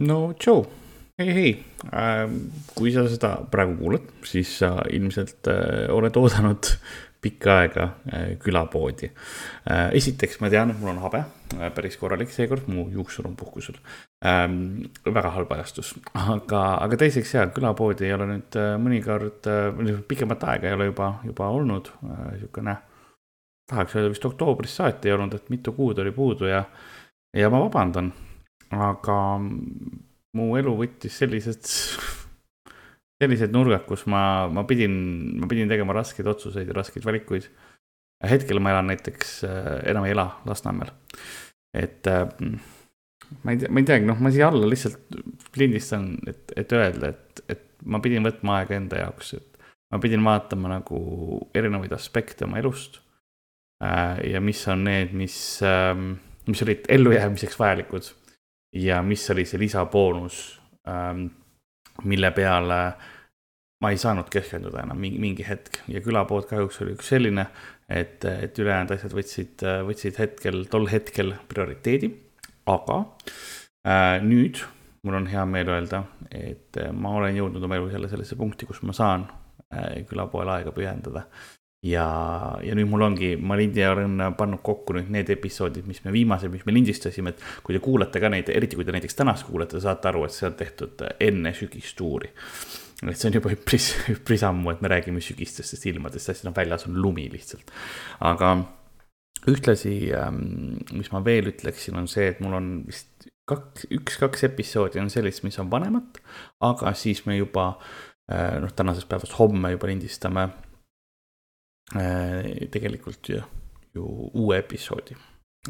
no tšau, hei, hei äh,. kui sa seda praegu kuulad, siis sa ilmselt äh, oled oodanud pikka aega äh, külapoodi äh,. esiteks ma tean, et mul on habe päris korralik seekord, mu juuksur on puhkusel ähm,. väga halb ajastus, aga, aga teiseks ja külapoodi ei ole nüüd mõnikord pikemat aega ei ole juba, juba olnud siukene. tahaks öelda vist oktoobrist saati ei olnud, et mitu kuud oli puudu ja, ja ma vabandan aga mu elu võttis sellised, sellised nurgad, kus ma, ma pidin, ma pidin tegema raskeid otsuseid ja raskeid valikuid. hetkel ma elan näiteks, äh, enam ei ela Lasnamäel. et äh, ma ei tea, ma ei teagi, noh, ma siia alla lihtsalt lindistan, et, et öelda, et, et ma pidin võtma aega enda jaoks, et ma pidin vaatama nagu erinevaid aspekte oma elust. Äh, ja mis on need, mis, ähm, mis olid ellujäämiseks vajalikud ja mis oli see lisaboonus, ähm, mille peale ma ei saanud keskenduda enam mingi, mingi hetk ja külapood kahjuks oli üks selline, et, et ülejäänud asjad võtsid, võtsid hetkel, tol hetkel prioriteedi. aga äh, nüüd mul on hea meel öelda, et ma olen jõudnud oma elus jälle sellesse punkti, kus ma saan äh, külapoele aega pühendada ja, ja nüüd mul ongi, ma lindi olen pannud kokku nüüd need episoodid, mis me viimased, mis me lindistasime, et kui te kuulate ka neid, eriti kui te näiteks tänast kuulate, te saate aru, et see on tehtud enne sügistuuri. et see on juba üpris, üpris ammu, et me räägime sügistestest ilmadest, sest noh, väljas on lumi lihtsalt. aga ühtlasi, ähm, mis ma veel ütleksin, on see, et mul on vist kaks, üks-kaks episoodi on sellist, mis on vanemad, aga siis me juba äh, noh, tänasest päevast homme juba lindistame Äh, tegelikult ju, ju uue episoodi.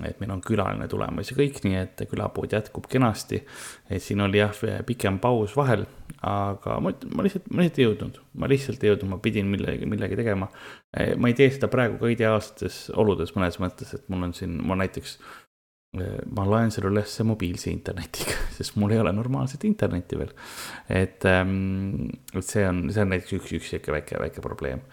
et meil on külaline tulemas ja kõik, nii et külapood jätkub kenasti. et siin oli jah, pikem paus vahel, aga ma, ma lihtsalt, ma lihtsalt ei jõudnud, ma lihtsalt ei jõudnud, ma pidin millegi, millegi tegema. Äh, ma ei tee seda praegu ka ideaalsetes oludes mõnes mõttes, et mul on siin, ma näiteks äh, ma loen selle ülesse mobiilse internetiga, sest mul ei ole normaalset internetti veel. et, ähm, et see on, see on näiteks üks, üks sihuke väike, väike probleem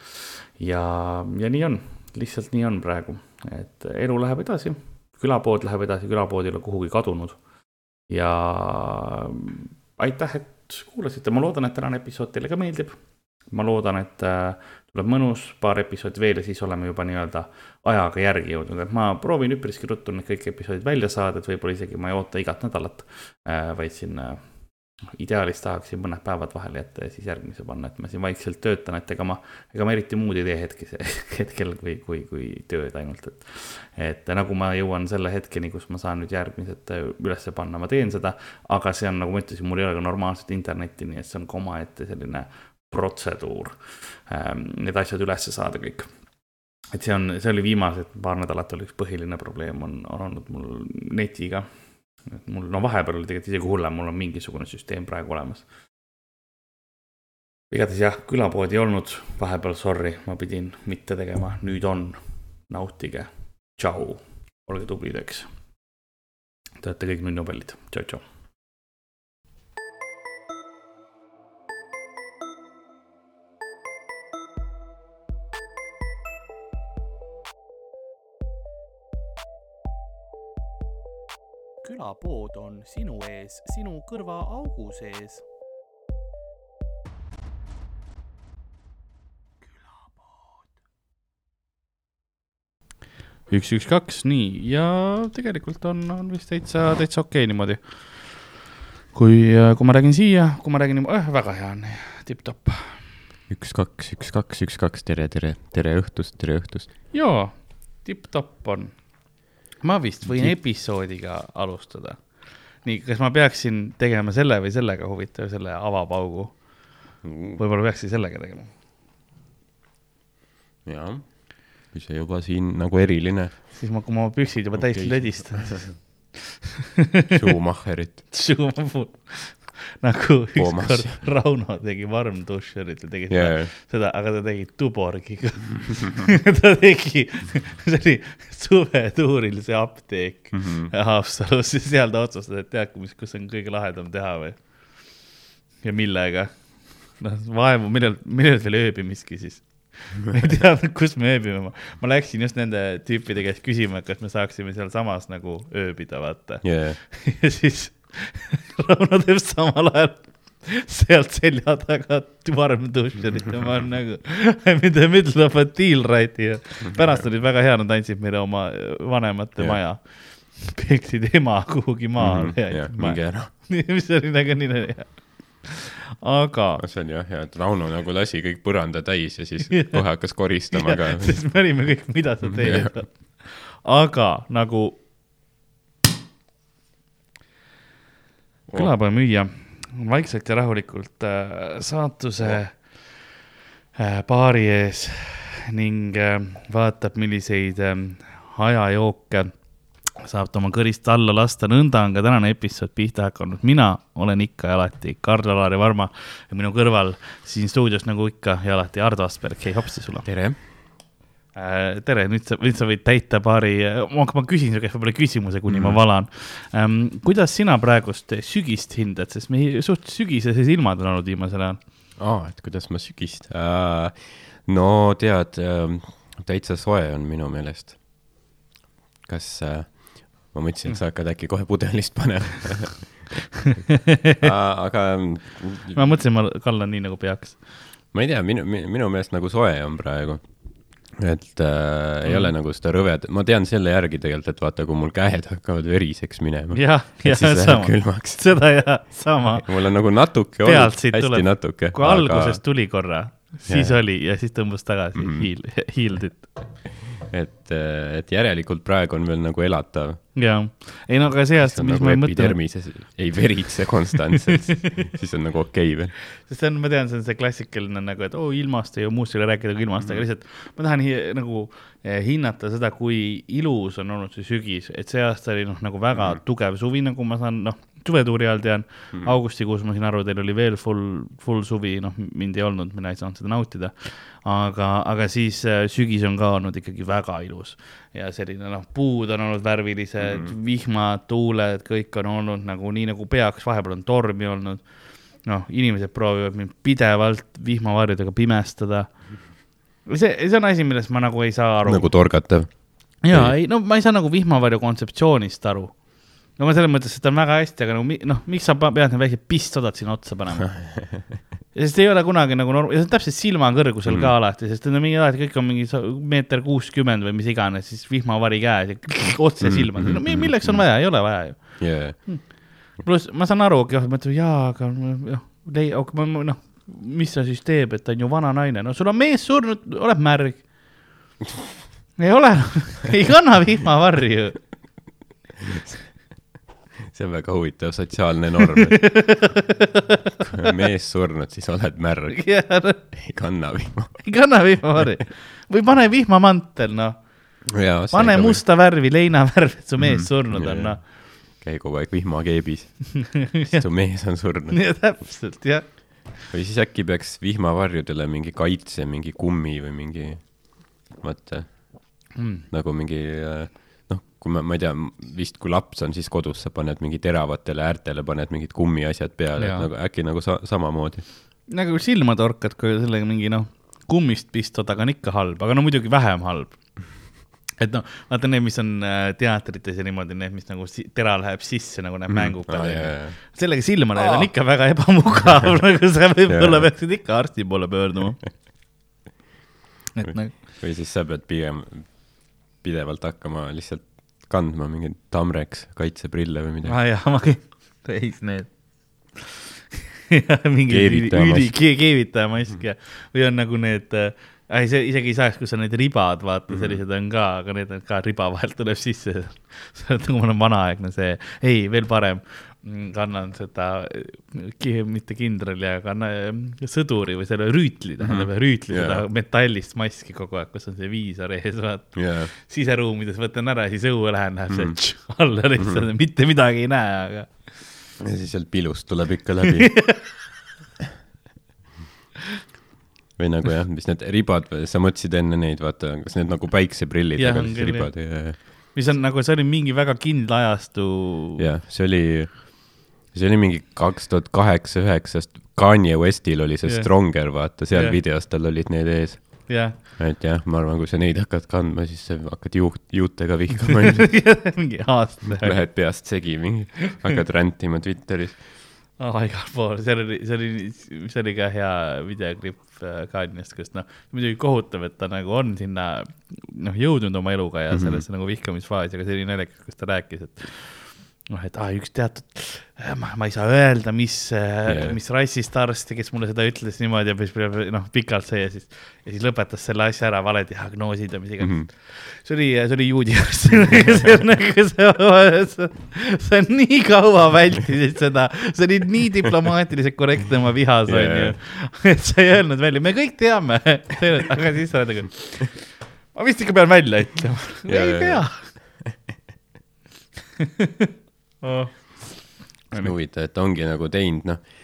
ja, ja nii on, lihtsalt nii on praegu, et elu läheb edasi, külapood läheb edasi, külapood ei ole kuhugi kadunud. ja aitäh, et kuulasite, ma loodan, et tänane episood teile ka meeldib. ma loodan, et äh, tuleb mõnus, paar episoodi veel ja siis oleme juba nii-öelda ajaga järgi jõudnud, et ma proovin üpriski ruttu need kõik episoodid välja saada, et võib-olla isegi ma ei oota igat nädalat, äh, vaid siin ideaalis tahaksin mõned päevad vahele jätta ja siis järgmise panna, et ma siin vaikselt töötan, et ega ma, ega ma eriti muud ei tee hetkes, hetkel kui, kui, kui tööd ainult, et. et nagu ma jõuan selle hetkeni, kus ma saan nüüd järgmised ülesse panna, ma teen seda. aga see on, nagu ma ütlesin, mul ei ole ka normaalset internetti, nii et see on ka omaette selline protseduur. Ähm, need asjad ülesse saada kõik et see on, see oli viimased paar nädalat oli üks põhiline probleem on, on olnud mul netiga et mul, no vahepeal oli tegelikult isegi hullem, mul on mingisugune süsteem praegu olemas. igatahes jah, külapoodi ei olnud, vahepeal sorry, ma pidin mitte tegema, nüüd on. nautige, tšau, olge tublid, eks. Te olete kõik nunnupallid, tšau, tšau külapood on sinu ees, sinu kõrvaaugu sees. üks, üks, kaks, nii ja tegelikult on, on vist täitsa, täitsa okei okay niimoodi. kui, kui ma räägin siia, kui ma räägin niimoodi äh,, väga hea on, tipp-topp. üks, kaks, üks, kaks, üks, kaks, tere, tere, tere õhtust, tere õhtust. jaa, tipp-topp on ma vist võin episoodiga alustada. nii, kas ma peaksin tegema selle või sellega huvitav, selle avapaugu? võib-olla peakski sellega tegema. jah, kui see juba siin nagu eriline. siis ma, kui ma püksid juba okay. täis lödistan Schumacherit nagu ükskord Rauno tegi Warm Dusherit ja tegi yeah. seda, aga ta tegi Tuborgiga ta tegi, see oli suvetuuril see apteek mm -hmm. Haapsalus ja seal ta otsustas, et tead, mis, kus on kõige lahedam teha või. ja millega. noh, vaevu, millal, millal veel ööbimiski siis ma ei teadnud, kus me ööbime, ma, ma läksin just nende tüüpide käest küsima, et kas me saaksime sealsamas nagu ööbida, vaata yeah. ja siis Rauno teeb samal ajal sealt selja taga varem dušerit ja ma olen nagu I'm in the middle of a deal right here. pärast olid väga hea, nad andsid meile oma vanemate Jah. maja. peeksid ema kuhugi maa Mhm, jah, minge ära. mis oli nagu nii hea. aga see on jah hea, et Rauno nagu lasi kõik põranda täis ja siis kohe hakkas koristama ka. sest me olime kõik, mida sa teed. aga nagu külapoemüüja vaikselt ja rahulikult äh, saatuse äh, baari ees ning äh, vaatab, milliseid äh, hajajooke saab ta oma kõrist alla lasta, nõnda on ka tänane episood pihta hakanud. mina olen ikka ja alati Karl-Alari Varma ja minu kõrval siin stuudios nagu ikka ja alati Ardo Asperg, hei hopsti sulle. tere. Äh, tere, nüüd sa, nüüd sa võid täita paari, ma, ma küsin su käest võib-olla küsimuse, kuni mm. ma valan ähm,. kuidas sina praegust sügist hindad, sest meil suht sügiseses ilmad on olnud viimasel ajal. aa, et kuidas ma sügist äh,. no tead äh,, täitsa soe on minu meelest. kas äh,, ma mõtlesin, et sa hakkad äkki kohe pudelist panema aga ma mõtlesin, ma kallan nii nagu peaks. ma ei tea, minu, minu meelest nagu soe on praegu. Et äh, ei ole nagu seda rõved, ma tean selle järgi tegelikult, et vaata, kui mul käed hakkavad veriseks minema. jah, läheb sama, seda ja sama. mul on nagu natuke pealt olnud, hästi tuleb, natuke. kui alguses tuli korra, siis Jaa. oli ja siis tõmbas tagasi Mhm. hiil, hiildit. et, et järelikult praegu on veel nagu elatav. jaa, ei no aga see aasta, mis nagu ma mõtlen, epidermises ei veritse konstantselt, siis on nagu okei okay veel. sest see on, ma tean, see on see klassikaline nagu, et oo oh, ilmast ja muust ei ole rääkida kui ilmast, aga lihtsalt ma tahan hi nagu eh, hinnata seda, kui ilus on olnud see sügis, et see aasta oli noh, nagu väga mm. tugev suvi, nagu ma saan, noh, suvetuuri ajal tean mm., augustikuus ma sain aru, teil oli veel full, full suvi, noh, mind ei olnud, mina ei saanud seda nautida. aga, aga siis äh, sügis on ka olnud ikkagi väga ilus ja selline noh, puud on olnud värvilised mm., vihmad, tuuled, kõik on olnud nagu nii nagu peaks, vahepeal on tormi olnud noh, inimesed proovivad mind pidevalt vihmavarjudega pimestada. see, see on asi, millest ma nagu ei saa aru. nagu torgatav. ja ei, no ma ei saa nagu vihmavarju kontseptsioonist aru. no ma selles mõttes, et ta on väga hästi, aga nagu noh, miks sa pead need väiksed pistsodad sinna otsa panema? sest ei ole kunagi nagu norm-, ja see on täpselt silmakõrgusel mm. ka alati, sest on mingi alati, kõik on mingi sa- meeter kuuskümmend või mis iganes, siis vihmavari käes ja otse silma, no mi- milleks on vaja, ei ole vaja ju. Jaa, pluss ma saan aru, mõtled jaa, aga noh, noh, mis ta siis teeb, et ta on ju vana naine, no sul on mees surnud, oled märg. ei ole, ei kanna vihmavarju. see on väga huvitav sotsiaalne norm, et kui on mees surnud, siis oled märg, ei kanna vihma. ei kanna vihmavarju või pane vihmamantel, noh, pane. musta värvi, leinavärv, et su mees Mhm, surnud on, jaa. noh. käi kogu aeg vihmakeebis, sest su mees on surnud. nii täpselt, jah. või siis äkki peaks vihmavarjudele mingi kaitse, mingi kummi või mingi, vaata, Mm. nagu mingi äh, kui ma, ma ei tea, vist kui laps on, siis kodus sa paned mingi teravatele äärtele paned mingid kummiasjad peale, Jaa. nagu äkki nagu sa, samamoodi. nagu silma torkad, kui sellega mingi noh, kummist pistodaga on ikka halb, aga no muidugi vähem halb. et noh, vaata need, mis on äh, teatrites ja niimoodi, need, mis nagu tera läheb sisse nagu Aa, mm. jaa, jaa.. sellega silma näed on ikka väga ebamugav, nagu sa võib-olla peaksid ikka arsti poole pöörduma. et nagu, või siis sa pead pigem pidevalt hakkama lihtsalt kandma mingeid Tamrex kaitseprille või midagi. aa jaa, ma täis need. mingi üli mask., keevitaja mask ja, või on nagu need äh, ei, see isegi ei saa, kus on need ribad, vaata Mhm. sellised on ka, aga need on ka riba vahelt tuleb sisse. see on nagu mul on vanaaegne see, ei veel parem, kannan seda, mitte kindrali, aga kanna äh, sõduri või selle rüütli tähendab mm, -hmm. rüütli Jaa. seda metallist maski kogu aeg, kus on see viisor ees, vaata. jaa, siseruumides võtan ära ja siis õue lähen, läheb see Mhm. tš- alla lihtsalt mm, -hmm. mitte midagi ei näe, aga ja siis sealt pilust tuleb ikka läbi. või nagu jah, mis need ribad, sa mõtlesid enne neid, vaata, kas need nagu päikseprillid, aga küll, ribad ja, mis on nagu, see oli mingi väga kindla ajastu. jah, see oli, see oli mingi kaks tuhat kaheksa, üheksast, Kanye Westil oli see Jah. Stronger, vaata, seal Jah. videos tal olid need ees. jah. et jah, ma arvan, kui sa neid hakkad kandma, siis sa hakkad juut, juutega vihkama mingi aasta. Lähed peast segi mingi, hakkad rändima Twitteris. oh, igal pool, seal oli, see oli, see oli ka hea videoklipp äh, Kanye'st, kus noh, muidugi kohutav, et ta nagu on sinna noh, jõudnud oma eluga ja Mhm. sellesse nagu vihkamisfaasi, aga see oli naljakas, kus ta rääkis, et noh, et aa, üks teatud, ma, ma ei saa öelda, mis yeah. Jaa., mis rassist arst, kes mulle seda ütles niimoodi ja noh, pikalt see ja siis, ja siis lõpetas selle asja ära, valediagnoosid ja mis iganes mm. -hmm. see oli, see oli juudi arst, see on nagu see, sa, nii kaua vältisid seda, sa olid nii diplomaatiliselt korrektne oma vihas, Jaa, onju. et sa ei öelnud välja, me kõik teame, aga siis sa oled nagu, ma vist ikka pean välja ütlema. Jaa, ei jaa, pea. see on huvitav, et ongi nagu teinud, noh,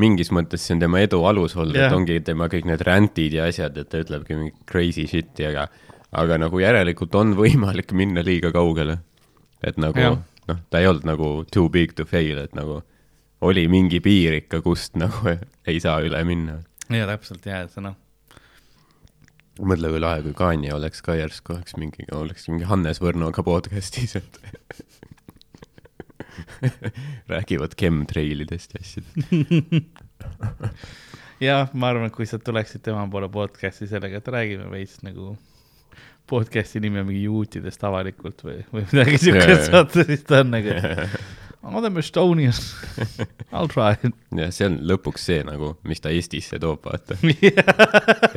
mingis mõttes see on tema edu alus olnud yeah., et ongi tema kõik need rant'id ja asjad, et ta ütlebki mingi crazy shit'i, aga, aga nagu järelikult on võimalik minna liiga kaugele. et nagu Jah. noh, ta ei olnud nagu too big to fail, et nagu oli mingi piir ikka, kust nagu ei saa üle minna. ja täpselt ja, et see noh, mõtle, kui lahe, kui Kanye oleks ka järsku oleks mingi, oleks mingi Hannes Võrnoga podcast'is, et räägivad chemtrailidest ja asjadest. ja ma arvan, et kui sa tuleksid tema poole podcast'i sellega, et räägime veits nagu podcast'i nimi on mingi juutidest avalikult või, või midagi siukest jaa. saata, siis ta on nagu, I m Estonian, I will try ja see on lõpuks see nagu, mis ta Eestisse toob, vaata.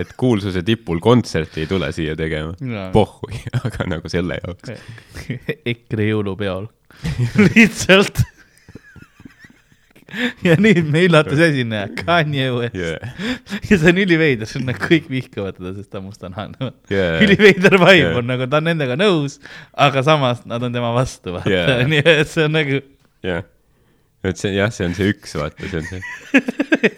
et kuulsuse tipul kontserti ei tule siia tegema. Jaa. pohhui, aga nagu selle jaoks. EKRE jõulupeol, lihtsalt. ja nüüd me üllatusesineja, Kanye West Yeah. ja see on üliveider, see on nagu kõik vihkavad teda, sest ta on mustanahane Yeah. üliveider vibe Yeah. on nagu, ta on nendega nõus, aga samas nad on tema vastu, vaata Yeah. nii et see on nagu, jah, et see jah, see on see üks, vaata, see on see.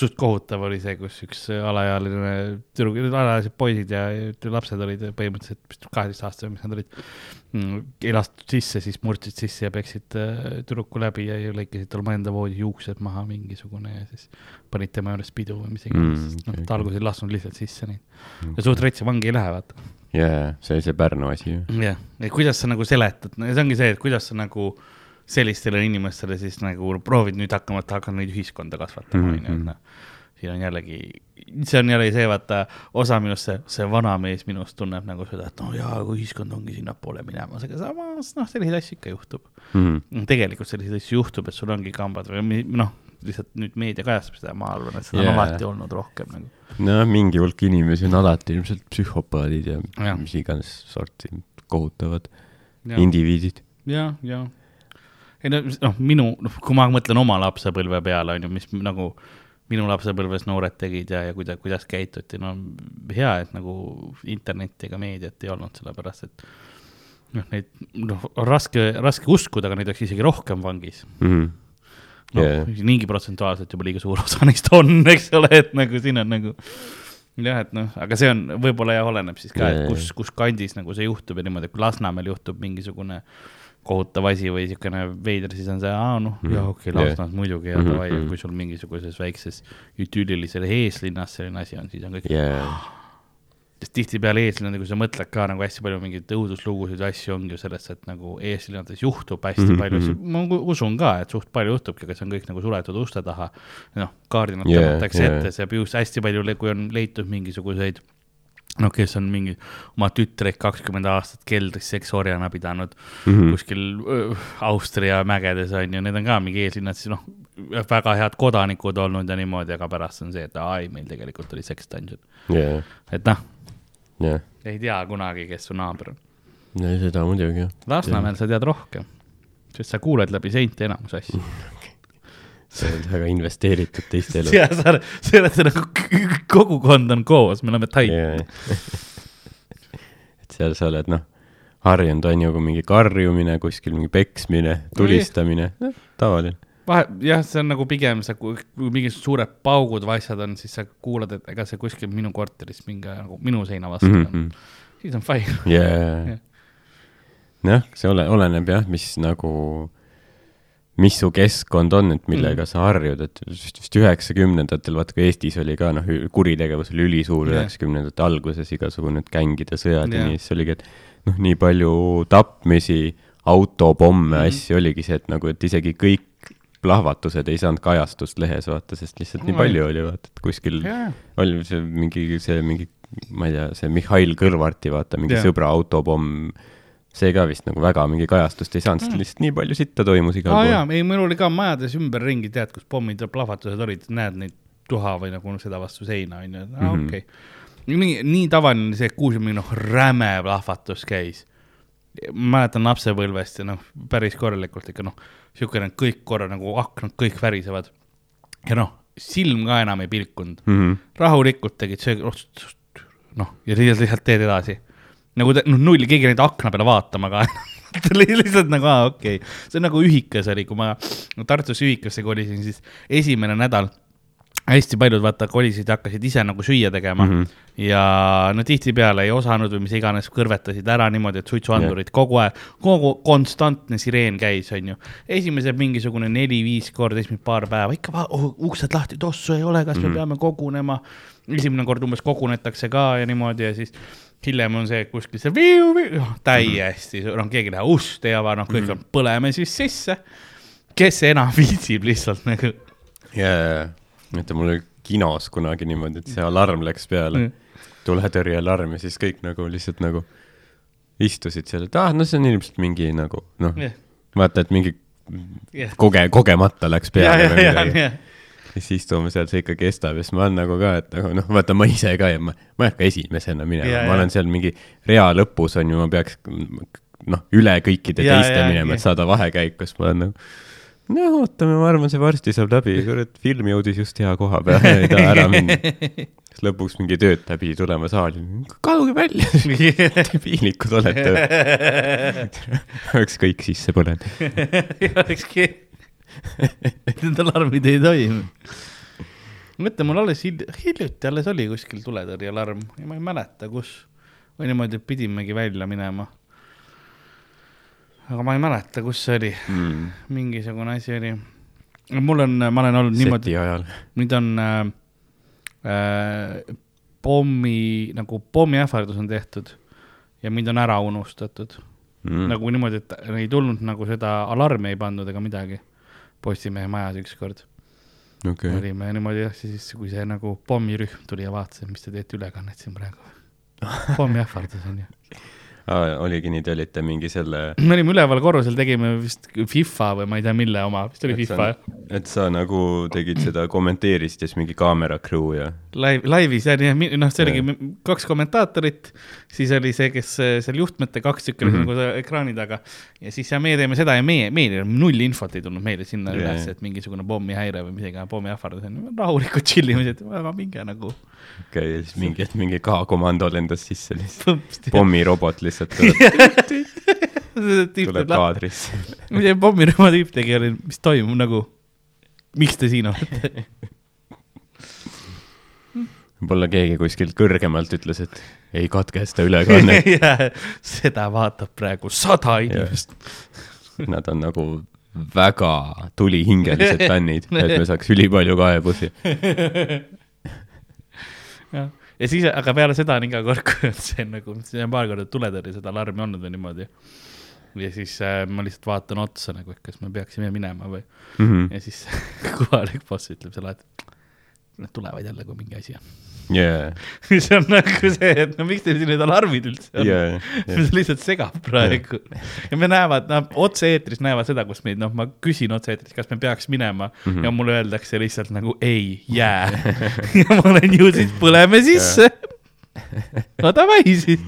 Suht kohutav oli see, kus üks alaealine tüdruk, alaealised poisid ja ja lapsed olid põhimõtteliselt vist kaheteistaastased või mis nad olid, elastatud sisse, siis murdsid sisse ja peksid äh, tüdruku läbi ja ja lõikasid tal mõnda voodi juuksed maha mingisugune ja siis panid tema juures pidu või mis iganes Mm, mm,, sest noh ta alguses ei lasknud lihtsalt sisse neid. ja suht retsi vangi ei lähe, vaata. jaa, see oli see Pärnu asi ju. jah, et kuidas sa nagu seletad, see ongi see, et kuidas sa nagu sellistele inimestele siis nagu proovid nüüd hakkama, et hakkan neid ühiskonda kasvatama, Mhm, onju, et noh. siin on jällegi, see on jällegi see, vaata, osa minust, see, see vanamees minust tunneb nagu seda, et no jaa, kui ühiskond ongi sinnapoole minemas, aga samas noh, selliseid asju ikka juhtub. Mhm. tegelikult selliseid asju juhtub, et sul ongi kambad või noh, lihtsalt nüüd meedia kajastab seda, ma arvan, et seda Jaa. on alati olnud rohkem nagu. no mingi hulk inimesi on alati ilmselt psühhopaadid ja, ja. Jah. mis iganes sorti kohutavad Jah. indiviidid. ja, ja. Ei no, noh, minu, noh, kui ma mõtlen oma lapsepõlve peale, on ju, mis nagu minu lapsepõlves noored tegid ja, ja kuidas, kuidas käituti, no hea, et nagu internetti ega meediat ei olnud, sellepärast et noh, neid, noh, raske, raske uskuda, aga neid oleks isegi rohkem vangis. noh Yeah., niigi protsentuaalselt juba liiga suur osa neist on, eks ole, et nagu siin on nagu jah, et noh, aga see on, võib-olla jah, oleneb siis ka, et Jaa, kus, kus kandis nagu see juhtub ja niimoodi, kui Lasnamäel juhtub mingisugune kohutav asi või niisugune veider, siis on see, aa noh, Mhm. jaa okei okay,, Jaa. Lasnamäes muidugi ja davai, mhm. kui sul mingisuguses väikses idüllilises eeslinnas selline asi on, siis on kõik Yeah. sest tihtipeale eeslinnad, kui sa mõtled ka nagu hästi palju mingeid õuduslugusid ja asju ongi ju sellest, et nagu eeslinnades juhtub hästi mm -hmm. palju asju, mhm. ma u- usun ka, et suht palju juhtubki, aga see on kõik nagu suletud uste taha. noh, kaardinad Yeah, tõmmatakse yeah. ette, see abuse hästi palju, kui on leitud mingisuguseid noh, kes on mingi oma tütreid kakskümmend aastat keldris seksorjana pidanud mm. -hmm. kuskil öö, Austria mägedes on ju, need on ka mingi eeslinnad, siis noh, väga head kodanikud olnud ja niimoodi, aga pärast on see, et ai, meil tegelikult oli sex dungeon. Yeah. et noh, Yeah. ei tea kunagi, kes su naaber on. no seda muidugi. Lasnamäel sa tead rohkem, sest sa kuuled läbi seinte enamus asju. sa oled väga investeeritud teiste elu. ja sa, sa oled nagu kogukond on koos, me oleme tait Yeah. et seal sa oled noh, harjunud on ju, kui mingi karjumine kuskil, mingi peksmine, tulistamine, tavaline. vahe, jah, see on nagu pigem see, kui mingid suured paugud või asjad on, siis sa kuulad, et ega see kuskil minu korteris mingi nagu minu seina vastu Mhm. on, siis on fine. jaa, noh, see ole, oleneb jah, mis nagu, mis su keskkond on, et millega sa harjud, et vist vist üheksakümnendatel, vaata kui Eestis oli ka noh, kuritegevus oli ülisuur üheksakümnendate alguses, igasugu need gängide sõjad ja Jah. nii, siis oligi, et noh, nii palju tapmisi, autopomme mm, -hmm. asju oligi see, et nagu, et isegi kõik plahvatused ei saanud kajastust lehes vaata, sest lihtsalt nii Oi. palju oli vaata, et kuskil jaa, oli see mingi, see mingi, ma ei tea, see Mihhail Kõlvarti vaata, mingi yeah. sõbra autopomm, see ka vist nagu väga mingi kajastust ei saanud, sest Mm. lihtsalt nii palju sitta toimus igal pool jaa, ei mul oli ka majades ümberringi, tead, kus pommid ja plahvatused olid, näed neid tuha või nagu seda vastu seina onju, Mhm. okei okay.. nii, nii tavaline see, et kuulsime, noh, räme plahvatus käis. mäletan lapsepõlvest ja noh, päris korralikult ikka noh, siukene kõik korra nagu aknad kõik värisevad. ja noh, silm ka enam ei pilkunud, mm. -hmm. rahulikult tegid see, noh, ja lihtsalt, lihtsalt teed edasi. Nagu te- noh, null, keegi ei läinud akna peale vaatama ka lihtsalt nagu, aa, okei okay.. see on nagu ühikas oli, kui ma Tartus ühikasse kolisin, siis esimene nädal hästi paljud vaata kolisid ja hakkasid ise nagu süüa tegema mm. Mhm. -hmm. ja no tihtipeale ei osanud või mis iganes, kõrvetasid ära niimoodi, et suitsuandurid kogu aeg, kogu konstantne sireen käis, onju. esimesed mingisugune neli-viis korda, esimesed paar päeva ikka oh, uksed lahti, tossu ei ole, kas mm -hmm. me peame kogunema. esimene kord umbes kogunetakse ka ja niimoodi ja siis hiljem on see, et kuskil see viu, viu, noh, täiesti, noh, keegi ei lähe ust ei ava, noh, kõik on, põleme siis sisse. kes enam viitsib lihtsalt nagu ja, ja, ja, et mul oli kinos kunagi niimoodi, et see alarm läks peale Mm. mm., tuletõrjealarm ja siis kõik nagu lihtsalt nagu istusid seal, et ah, no see on ilmselt mingi nagu noh Jah. vaata, et mingi Jah. koge-, kogemata läks peale ja, või midagi. ja, ja siis istume seal, see ikka kestab ja siis ma olen nagu ka, et nagu noh, vaata ma ise ka ja ma, ma ei hakka esimesena minema Ja,, ma olen seal mingi rea lõpus on ju, ma peaks noh, üle kõikide Ja, teiste ja, minema, et saada vahekäik, kus ma olen nagu no ootame, ma arvan, see varsti saab läbi, kurat, film jõudis just hea koha peale, ei taha ära minna. siis lõpuks mingi töötaja pidi tulema saali, kaduge välja, debiilikud olete. oleks kõik sisse põlenud. ei olekski, need alarmid ei toimi. mõtle, mul alles hil- hiljuti alles oli kuskil tuletõrjealarm ja ma ei mäleta, kus. või niimoodi, et pidimegi välja minema. aga ma ei mäleta, kus see oli, Mm. mingisugune asi oli. mul on, ma olen olnud niimoodi seti, ajal. nüüd on äh, äh, pommi, nagu pommiähvardus on tehtud ja mind on ära unustatud. Mm. nagu niimoodi, et ei tulnud nagu seda alarmi ei pandud ega midagi Postimehe majas ükskord okay. olime niimoodi jah, siis kui see nagu pommirühm tuli ja vaatas, et mis te teete ülekannet siin praegu. pommiähvardus on ju. oligi nii, te olite mingi selle, me olime üleval korrusel, tegime vist FIFA või ma ei tea, mille oma, vist oli FIFA jah. et sa nagu tegid seda, kommenteerisid ja siis mingi kaamera crew ja Live, laivis ja nii, noh, see oligi kaks kommentaatorit, siis oli see, kes äh, seal juhtmete kaks tükki olid Mhm. nagu seal ekraani taga. Ja siis ja meie teeme seda ja meie, meil null infot ei tulnud meile sinna Jah, üles, et mingisugune pommihäire või iganes pommiähvardus on, rahulikult chill imine, et väga minge nagu. Okei okay,, ja siis mingi, mingi K-komando lendas sisse lihtsalt, pommirobot lihtsalt tuleb, tuleb kaadrisse. mis see pommirühma tüüp tegi, oli, mis toimub nagu, miks te siin olete? võib-olla keegi kuskilt kõrgemalt ütles, et ei katkesta ülekannet. seda vaatab praegu sada inimest. Nad on nagu väga tulihingelised fännid, et me saaks ülipalju kaebusi. jah, ja siis, aga peale seda on iga kord, kui on see nagu, see on paar korda tuletõrje seda alarmi olnud või niimoodi. ja siis äh, ma lihtsalt vaatan otsa nagu, et kas me peaksime minema või, Mhm. ja siis kohalik boss ütleb seal alati, nad tulevad jälle, kui mingi asi on. Jaa, see on nagu see, et no miks teil siin need alarmid üldse on jaa, see lihtsalt segab praegu ja me näevad, nad otse-eetris näevad seda, kus meid, noh, ma küsin otse-eetris, kas me peaks minema mm. -hmm. ja mulle öeldakse lihtsalt nagu ei, jää. ja ma olen ju siis, põleme sisse. no davai siis.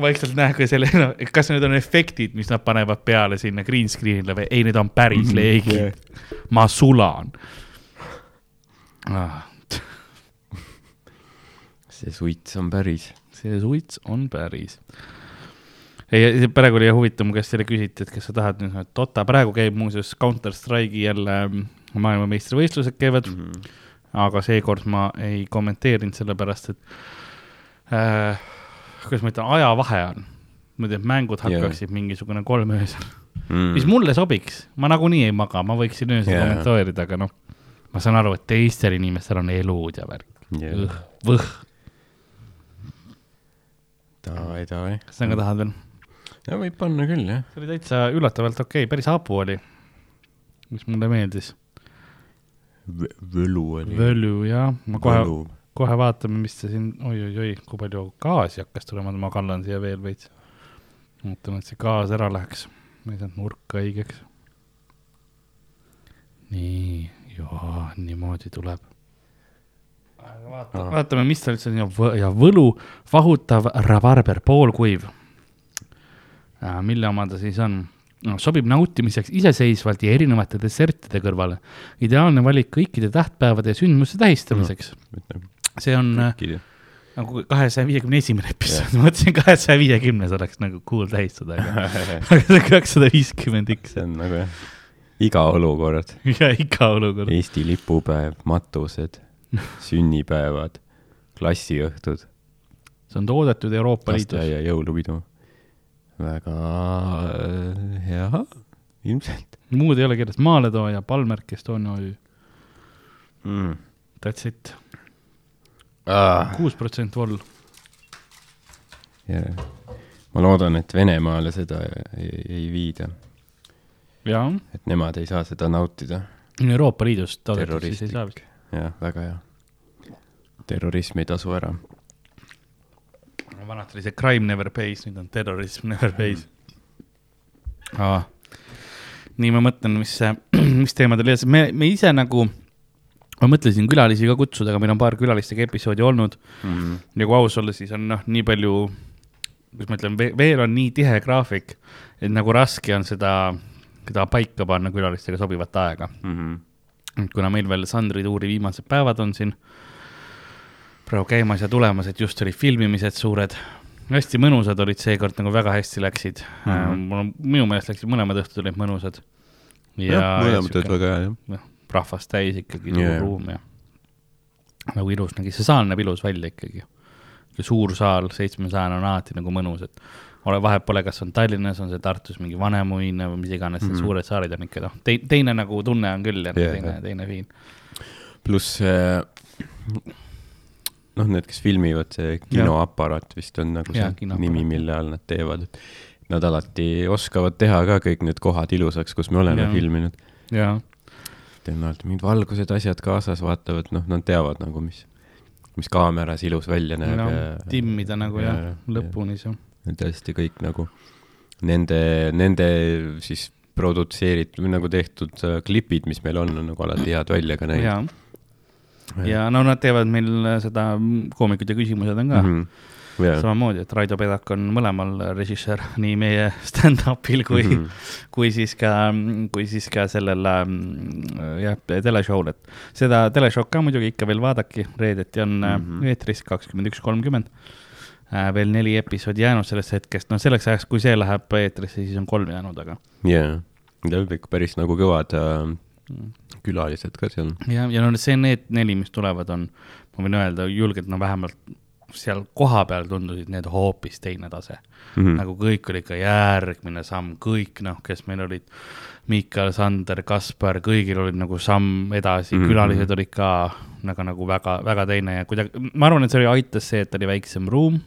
vaikselt näe, kui selle, no kas need on efektid, mis nad panevad peale sinna green screen'ile või ei, need on päris Mhm, leegid jah.. ma sulan ah,. See suits on päris. see suits on päris. ei, praegu oli huvitav, mu käest jälle küsiti, et kas sa tahad nüüd, et Dota praegu käib muuseas Counter Strike'i jälle maailmameistrivõistlused käivad mm, -hmm. aga seekord ma ei kommenteerinud, sellepärast et äh, kuidas ma ütlen, ajavahe on. muidu, et mängud hakkaksid yeah. mingisugune kolm öösel. mm. mis mulle sobiks, ma nagunii ei maga, ma võiksin öösel yeah. kommenteerida, aga noh, ma saan aru, et teistel inimestel on elud ja värk, yeah.. võh, davai, davai. kas sa ka tahad veel? no võib panna küll, jah. see oli täitsa üllatavalt okei okay., päris hapu oli, mis mulle meeldis. võlu oli. Völü jah, ma kohe, võlu. kohe vaatame, mis see siin oi,, oi-oi-oi, kui palju gaasi hakkas tulema, ma kallan siia veel veits. ootan, et see gaas ära läheks, ma ei saanud nurka õigeks. nii, jaa, niimoodi tuleb. vaatame, vaatame, mis ta üldse on ja ja võlu, vahutav rabarber, poolkuiv. mille oma ta siis on? no sobib nautimiseks iseseisvalt ja erinevate dessertide kõrvale. ideaalne valik kõikide tähtpäevade ja sündmuste tähistamiseks. see on äh, nagu kahesaja viiekümne esimene episood, ma mõtlesin kahesaja viiekümnes oleks nagu cool tähistada, aga aga see on kakssada viiskümmend X see on nagu jah, iga olukord. ja iga olukord. Eesti lipupäev, matused, sünnipäevad, klassiõhtud, see on toodetud Euroopa Liidus. lasteaia jõulupidu. väga äh, hea, ilmselt muud ei ole kirjas, maaletooja, Palmerk, Estonia OÜ, mm.. that's it, Ah, kuus protsenti voll. yeah. ma loodan, et Venemaale seda ei, ei viida, et nemad ei saa seda nautida. Euroopa Liidust toodetud, siis ei saa vist. jah, väga hea. terrorism ei tasu ära. vanasti oli see crime never pays, nüüd on terrorism never pays ah.. nii ma mõtlen, mis, mis teemadel ja me, me ise nagu, ma mõtlesin külalisi ka kutsuda, aga meil on paar külalistega episoodi olnud Mm. ja kui aus olla, siis on noh, nii palju, kuidas ma ütlen, veel on nii tihe graafik, et nagu raske on seda, seda paika panna külalistega sobivat aega. Mm -hmm. Kuna meil veel Sandri tuuri viimased päevad on siin praegu käimas ja tulemas, et just olid filmimised suured, hästi mõnusad olid seekord, nagu väga hästi läksid mm. -hmm. mul on, minu meelest läksid mõlemad õhtud olid mõnusad. jah, mõlemad olid väga hea, jah. rahvast täis ikkagi suur yeah. ruum ja nagu ilus nägi, see saal näeb ilus välja ikkagi. suur saal, seitsmesajane on alati nagu mõnus, et ole, vahet pole, kas on Tallinnas, on see Tartus mingi Vanemuine või mis iganes mm, -hmm. Suured saarid on ikka noh, teine nagu tunne on küll ja yeah, teine jah., teine fiin. pluss äh, noh, need, kes filmivad, see kinoaparaat vist on nagu Jaa, see nimi, mille all nad teevad, et nad alati oskavad teha ka kõik need kohad ilusaks, kus me oleme Jaa. filminud. Teil on alati mingid valgused, asjad kaasas, vaatavad, noh, nad teavad nagu, mis, mis kaameras ilus välja näeb no, ja timmida nagu ja- ja,, lõpuni see. Tõesti kõik nagu nende, nende siis produtseeritud või nagu tehtud äh, klipid, mis meil on, on nagu alati head välja ka näinud. ja, ja no nad teevad meil seda koomikud ja küsimused on ka mm. -hmm. ja, samamoodi, et Raido Pedak on mõlemal režissöör, nii meie stand-up'il kui mm. -hmm. kui siis ka, kui siis ka sellel mm, jah, teleshow'l, et seda teleshow'd ka muidugi ikka veel vaadake, reedeti on mm. -hmm. eetris kakskümmend üks kolmkümmend. Veel neli episoodi jäänud sellest hetkest, no selleks ajaks, kui see läheb eetrisse, siis on kolm jäänud, aga ja, Need olid ikka päris nagu kõvad äh, külalised ka seal. ja, ja no see, need neli, mis tulevad, on, ma võin öelda julgelt, no vähemalt seal kohapeal tundusid need hoopis teine tase Mhm. mm.. nagu kõik oli ikka järgmine samm, kõik noh, kes meil olid, Miikal, Sander, Kaspar, kõigil olid nagu samm edasi mm, Mhm. -hmm. külalised olid ka nagu, nagu väga, väga teine ja kuidagi, ma arvan, et see oli, aitas see, et oli väiksem ruum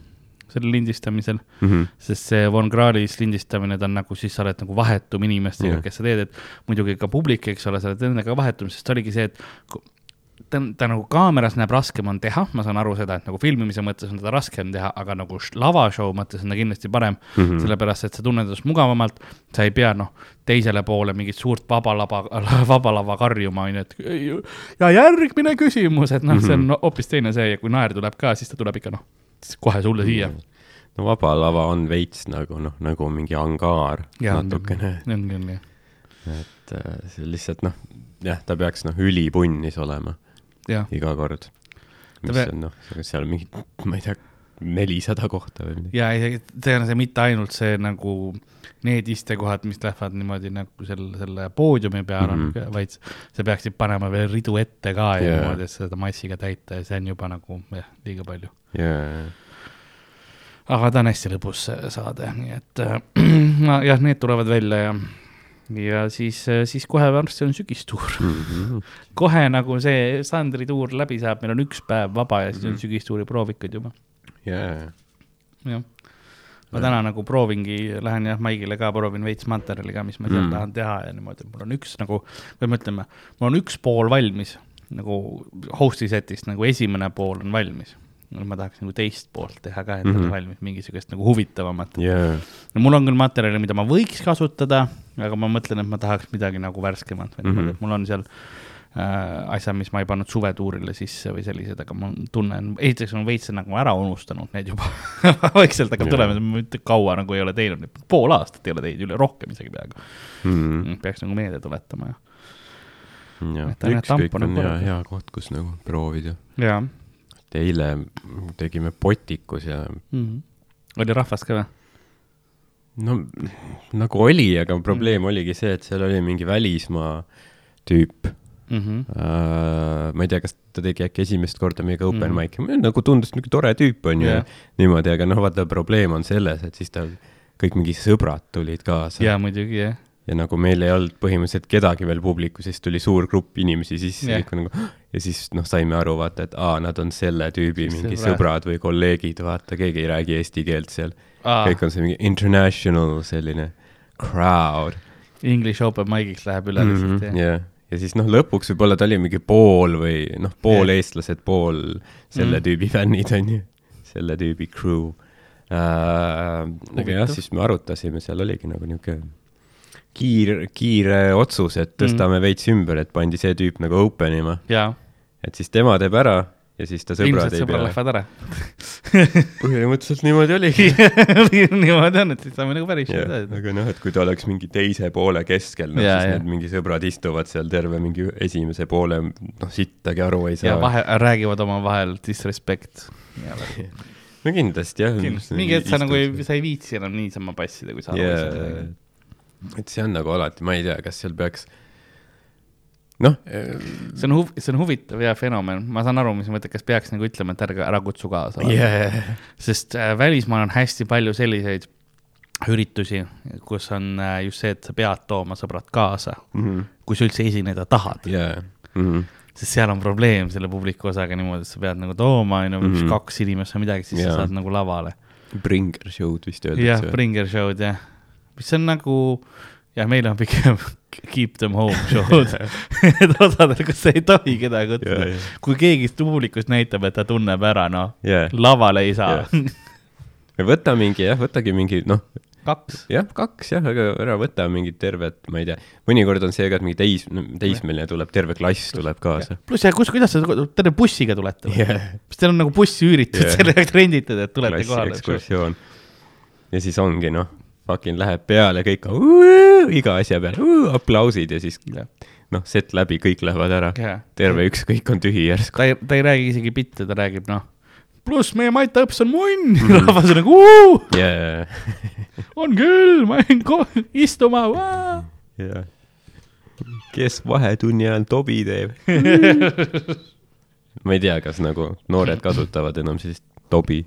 sellel lindistamisel, Mhm. sest see Von Krahlis lindistamine, ta on nagu, siis sa oled nagu vahetum inimestega yeah., kes sa teed, et muidugi ka publik, eks ole, sa oled nendega vahetum, sest oligi see, et ta, ta nagu kaameras näeb raskem on teha, ma saan aru seda, et nagu filmimise mõttes on teda raskem teha, aga nagu lavashow mõttes on ta kindlasti parem mm, Mhm. -hmm. sellepärast et sa tunned ennast mugavamalt, sa ei pea noh, teisele poole mingit suurt vaba lava, vaba lava karjuma, onju, et "Ei, ja järgmine küsimus, et noh mm, -hmm. see on no, hoopis teine see ja kui naer tuleb ka, siis ta tuleb ikka noh, kohe sulle siia. no Vaba Lava on veits nagu noh, nagu mingi angaar Jaa, natukene, on küll jah, et äh, see lihtsalt noh, jah, ta peaks noh, ülipunnis olema jah, iga kord. mis pe- on noh, seal mingi, ma ei tea, nelisada kohta või midagi. ja on see mitte ainult see nagu need istekohad, mis lähevad niimoodi nagu selle, selle poodiumi peale mm, Mhm. -hmm. vaid sa peaksid panema veel ridu ette ka ja yeah. niimoodi, et seda massiga täita ja see on juba nagu jah, liiga palju. jaa, aga ta on hästi lõbus saade, nii et äh, no jah, need tulevad välja ja ja siis, siis kohe varsti on sügistuur. Mhm. kohe nagu see Sandri tuur läbi saab, meil on üks päev vaba ja siis on sügistuuri proovikud juba, jaa, jah. ma täna nagu proovingi, lähen jah Maigile ka proovin veits materjali ka, mis ma seal Mm. mm. tahan teha ja niimoodi, mul on üks nagu, või me ütleme, mul on üks pool valmis nagu host'i setist nagu esimene pool on valmis. ma tahaks nagu teist poolt teha ka, et mm Mhm. -hmm. valmis mingisugust nagu huvitavamat. jaa, no mul on küll materjali, mida ma võiks kasutada, aga ma mõtlen, et ma tahaks midagi nagu värskemat või Mhm. niimoodi, et mul on seal asja, mis ma ei pannud suvetuurile sisse või sellised, aga ma tunnen, esiteks ma veits nagu ära unustanud need juba vaikselt hakkab tulema, mitte kaua nagu ei ole teinud, pool aastat ei ole teinud, üle rohkem isegi peaaegu Mhm. peaks nagu meelde tuletama ja, Et ainult ükskõik on on hea, hea koht, kus nagu proovida. ja eile tegime potikus ja mm. -hmm. oli rahvast ka või? no nagu oli, aga probleem oligi see, et seal oli mingi välismaa tüüp Mm -hmm. uh,. ma ei tea, kas ta tegi äkki esimest korda meiega open mm. mic'i, nagu tundus niisugune tore tüüp on ju yeah. niimoodi, aga noh, vaata probleem on selles, et siis tal kõik mingi sõbrad tulid kaasa ja muidugi jah, ja nagu meil ei olnud põhimõtteliselt kedagi veel publikus, siis tuli suur grupp inimesi sisse yeah. nagu ja siis noh, saime aru, vaata, et aa, nad on selle tüübi mingi Sõbrad. sõbrad või kolleegid, vaata, keegi ei räägi eesti keelt seal. Kõik on see mingi international selline crowd English open mic'iks läheb üle mm. lihtsalt -hmm, jah yeah. Ja siis noh, lõpuks võib-olla ta oli mingi pool või noh, pool yeah. eestlased, pool selle Mhm. mm. tüübi fännid on ju, selle tüübi crew äh,. aga jah, siis me arutasime, seal oligi nagu niisugune kiir, kiire otsus, et tõstame mm. veits ümber, et pandi see tüüp nagu open ima, jaa, et siis tema teeb ära ja siis ta sõbrad ilmselt sõbrad lähevad ära põhimõtteliselt niimoodi oligi. niimoodi on, et siis saame nagu päris yeah. aga noh, et kui ta oleks mingi teise poole keskel, noh Jaa, siis jaa. need mingi sõbrad istuvad seal terve mingi esimese poole, noh sittagi aru ei ja saa. vahe, räägivad omavahel disrespect. no kindlasti jah. mingi hetk sa nagu ei, sa ei viitsi enam niisama passida, kui sa aru ei saa yeah. et see on nagu alati, ma ei tea, kas seal peaks, noh, see on huv-, see on huvitav ja fenomen, ma saan aru, mis sa mõtled, kas peaks nagu ütlema, et ärge ära kutsu kaasa yeah. sest äh, välismaal on hästi palju selliseid üritusi, kus on äh, just see, et sa pead tooma sõbrad kaasa, mm -hmm. kui sa üldse esineda tahad. yeah. mm. -hmm. sest seal on probleem selle publiku osaga niimoodi, et sa pead nagu tooma, on ju, Mhm. kaks inimest või midagi, siis Jaa. sa saad nagu lavale. Bringer show'd vist jah, öeldakse. Bringer show'd jah, mis on nagu, jah, meil on pigem keep them home show'd et osadel, kus sa ei tohi kedagi kutsuda jaa.. kui keegi publikust näitab, et ta tunneb ära, noh, Yeah. lavale ei saa võta mingi jah, võtagi mingi noh, kaks. jah, kaks jah, aga ära võta mingit tervet, ma ei tea, mõnikord on see ka, et mingi teis, teismeline tuleb, terve klass tuleb kaasa. pluss, kus, kuidas te terve bussiga tulete Jah. kas teil on nagu bussi üüritud Jah. yeah., selle jaoks renditud, et tulete kohale? ekskursioon. ja siis ongi noh, fucking läheb peale kõik uh,, iga asja peale uh,, aplausid ja siis Jah. noh, set läbi, kõik lähevad ära. Jah. terve ükskõik on tühi järsku. ta ei, ta ei räägi isegi bitte, ta räägib noh, pluss meie Mati õps on munn mm. rahvas on nagu uh,, yeah.. on küll, ma jäin istuma yeah. kes vahetunni ajal tobi teeb? ma ei tea, kas nagu noored kasutavad enam sellist tobi.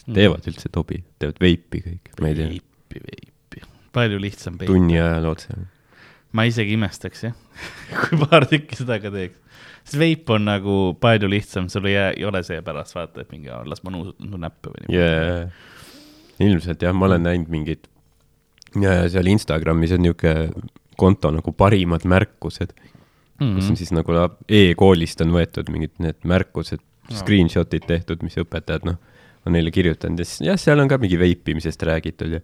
Kas teevad üldse tobi, teevad veipi kõik, ma ei tea, veipi, veipi, palju lihtsam veip. tunni ajal otse. ma isegi imestaks jah, kui paar tükki seda ka teeks. sest veip on nagu palju lihtsam, sul ei jää, ei ole see pärast vaata, et mingi las ma nuusutan su näppe või niimoodi yeah.. ilmselt jah, ma olen näinud mingit, seal Instagramis on niisugune konto nagu parimad märkused mm, -hmm. kus on siis nagu e-koolist on võetud mingid need märkused, screenshot'id tehtud, mis õpetajad noh, on neile kirjutanud ja siis jah, seal on ka mingi veipimisest räägitud ja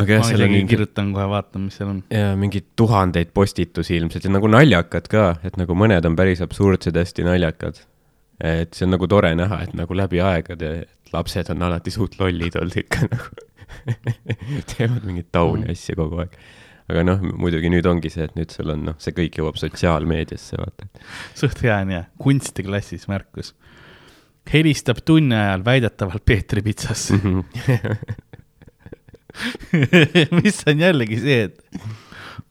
aga jah, seal on mingi kirjutan kohe, vaatan, mis seal on. ja mingeid tuhandeid postitusi ilmselt ja nagu naljakad ka, et nagu mõned on päris absurdsed, hästi naljakad. et see on nagu tore näha, et nagu läbi aegade lapsed on alati suht lollid olnud ikka nagu. teevad mingeid tauni Mhm. asju kogu aeg. aga noh, muidugi nüüd ongi see, et nüüd sul on noh, see kõik jõuab sotsiaalmeediasse, vaata. suht hea on ja, kunstiklassis märkus. Helistab tunni ajal väidetavalt Peetri pitsasse, mis on jällegi see, et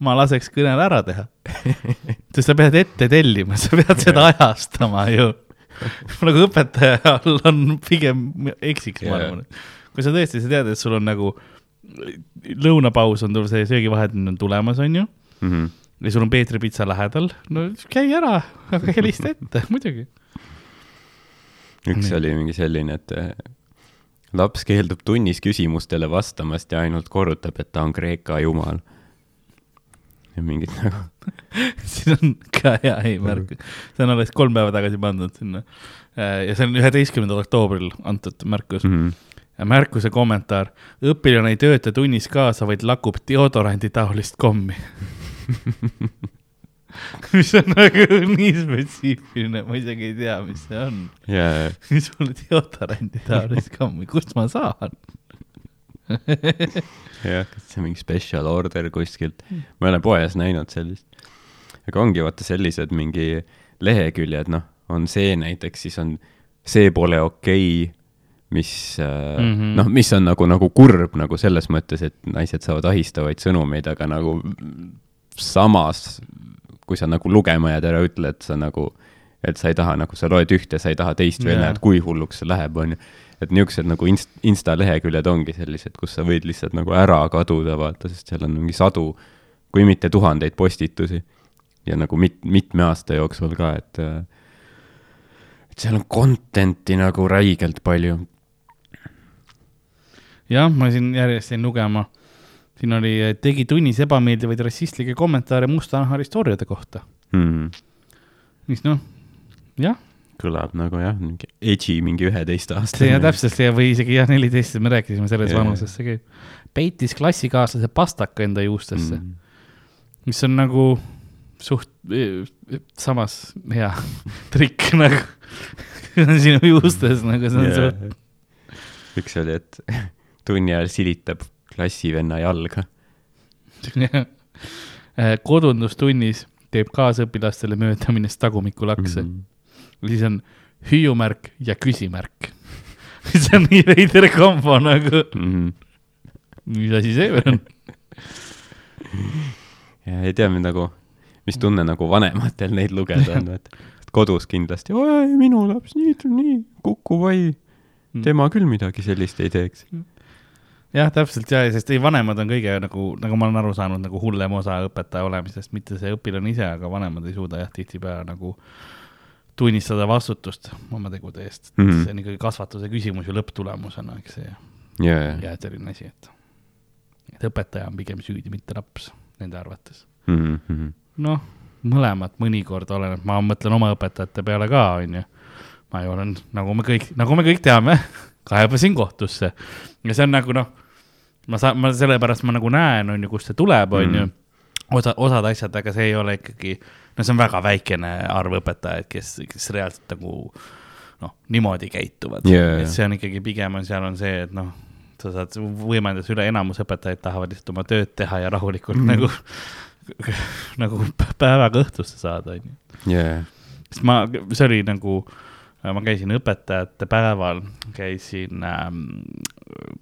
ma laseks kõnel ära teha. sest sa pead ette tellima, sa pead seda ajastama ju. nagu õpetajal on pigem eksiks, ma arvan. kui sa tõesti, sa tead, et sul on nagu lõunapaus on tul- see söögivahetamine on tulemas, onju. Mhm. ja sul on Peetri pitsa lähedal, no käi ära, aga helista ette, muidugi. Üks oli mingi selline, et eh, laps keeldub tunnis küsimustele vastamast ja ainult korrutab, et ta on Kreeka jumal. ja mingid nagu, siin on ka hea eesmärk, see on alles kolm päeva tagasi pandud sinna. ja see on üheteistkümnendal oktoobril antud märkus mm. -hmm. märkuse kommentaar, õpilane ei tööta tunnis kaasa, vaid lakub deodorandi taolist kommi. mis on nagu nii spetsiifiline, ma isegi ei tea, mis see on. ja, mis mul deodorandi taolist kommi, kust ma saan? jah, see on mingi special order kuskilt, ma ei ole poes näinud sellist. aga ongi vaata sellised mingi leheküljed, noh, on see näiteks, siis on see pole okei okay,, mis mm. -hmm. noh, mis on nagu, nagu kurb nagu selles mõttes, et naised saavad ahistavaid sõnumeid, aga nagu samas, kui sa nagu lugema jääd, ära ütle, et sa nagu, et sa ei taha nagu, sa loed ühte, sa ei taha teist veel Jaa. näed, kui hulluks see läheb, on ju et niisugused nagu inst-, Insta leheküljed ongi sellised, kus sa võid lihtsalt nagu ära kaduda, vaata, sest seal on mingi sadu, kui mitte tuhandeid postitusi. ja nagu mit-, mitme aasta jooksul ka, et et seal on content'i nagu räigelt palju. jah, ma siin järjest jäin lugema. Siin oli, tegi tunnis ebameeldivaid rassistlikke kommentaare mustanahaliste orjade kohta, Hmm. mis noh, jah, kõlab nagu jah, mingi edgy mingi üheteistaastane. see ja täpselt see või isegi jah, neliteist, me rääkisime selles Jaa. vanuses, see käib. peitis klassikaaslase pastaka enda juustesse mm., mm.. mis on nagu suht, samas hea trikk nagu, sinu juustes nagu see on yeah. suht, üks oli, et tunni ajal silitab klassivenna jalga. Äh, kodundustunnis teeb kaasõpilastele möödaminest tagumikkulakse mm. -hmm. siis on hüüumärk ja küsimärk. see on nii veider kombo nagu, Mhm. mis asi see veel on? ja ei tea, nagu, mis tunne nagu vanematel neid lugeda on, et kodus kindlasti, oi, minu laps nii, nii, kuku vai, tema küll midagi sellist ei teeks. jah, täpselt ja, sest ei, vanemad on kõige nagu, nagu ma olen aru saanud, nagu hullem osa õpetaja olemisest, mitte see õpilane ise, aga vanemad ei suuda jah, tihtipeale nagu tunnistada vastutust oma tegude eest mm. -hmm. see on ikkagi kasvatuse küsimus ju lõpptulemusena, eks see ja, ja, selline asi, et, et õpetaja on pigem süüdi, mitte laps nende arvates. Mhm, noh, mõlemad mõnikord oleneb, ma mõtlen oma õpetajate peale ka, onju. ma ju olen, nagu me kõik, nagu me kõik teame, kaebasin kohtusse ja see on nagu noh, ma saan, ma sellepärast ma nagu näen, onju, kust see tuleb, onju Mhm. osa, osad asjad, aga see ei ole ikkagi, no see on väga väikene arv õpetajaid, kes, kes reaalselt nagu noh, niimoodi käituvad jaa. et see on ikkagi pigem on, seal on see, et noh, sa saad võimendada üle, enamus õpetajaid tahavad lihtsalt oma tööd teha ja rahulikult mm. nagu, nagu päevaga õhtusse saada, onju. ja, sest ma, see oli nagu, ma käisin õpetajate päeval, käisin ähm,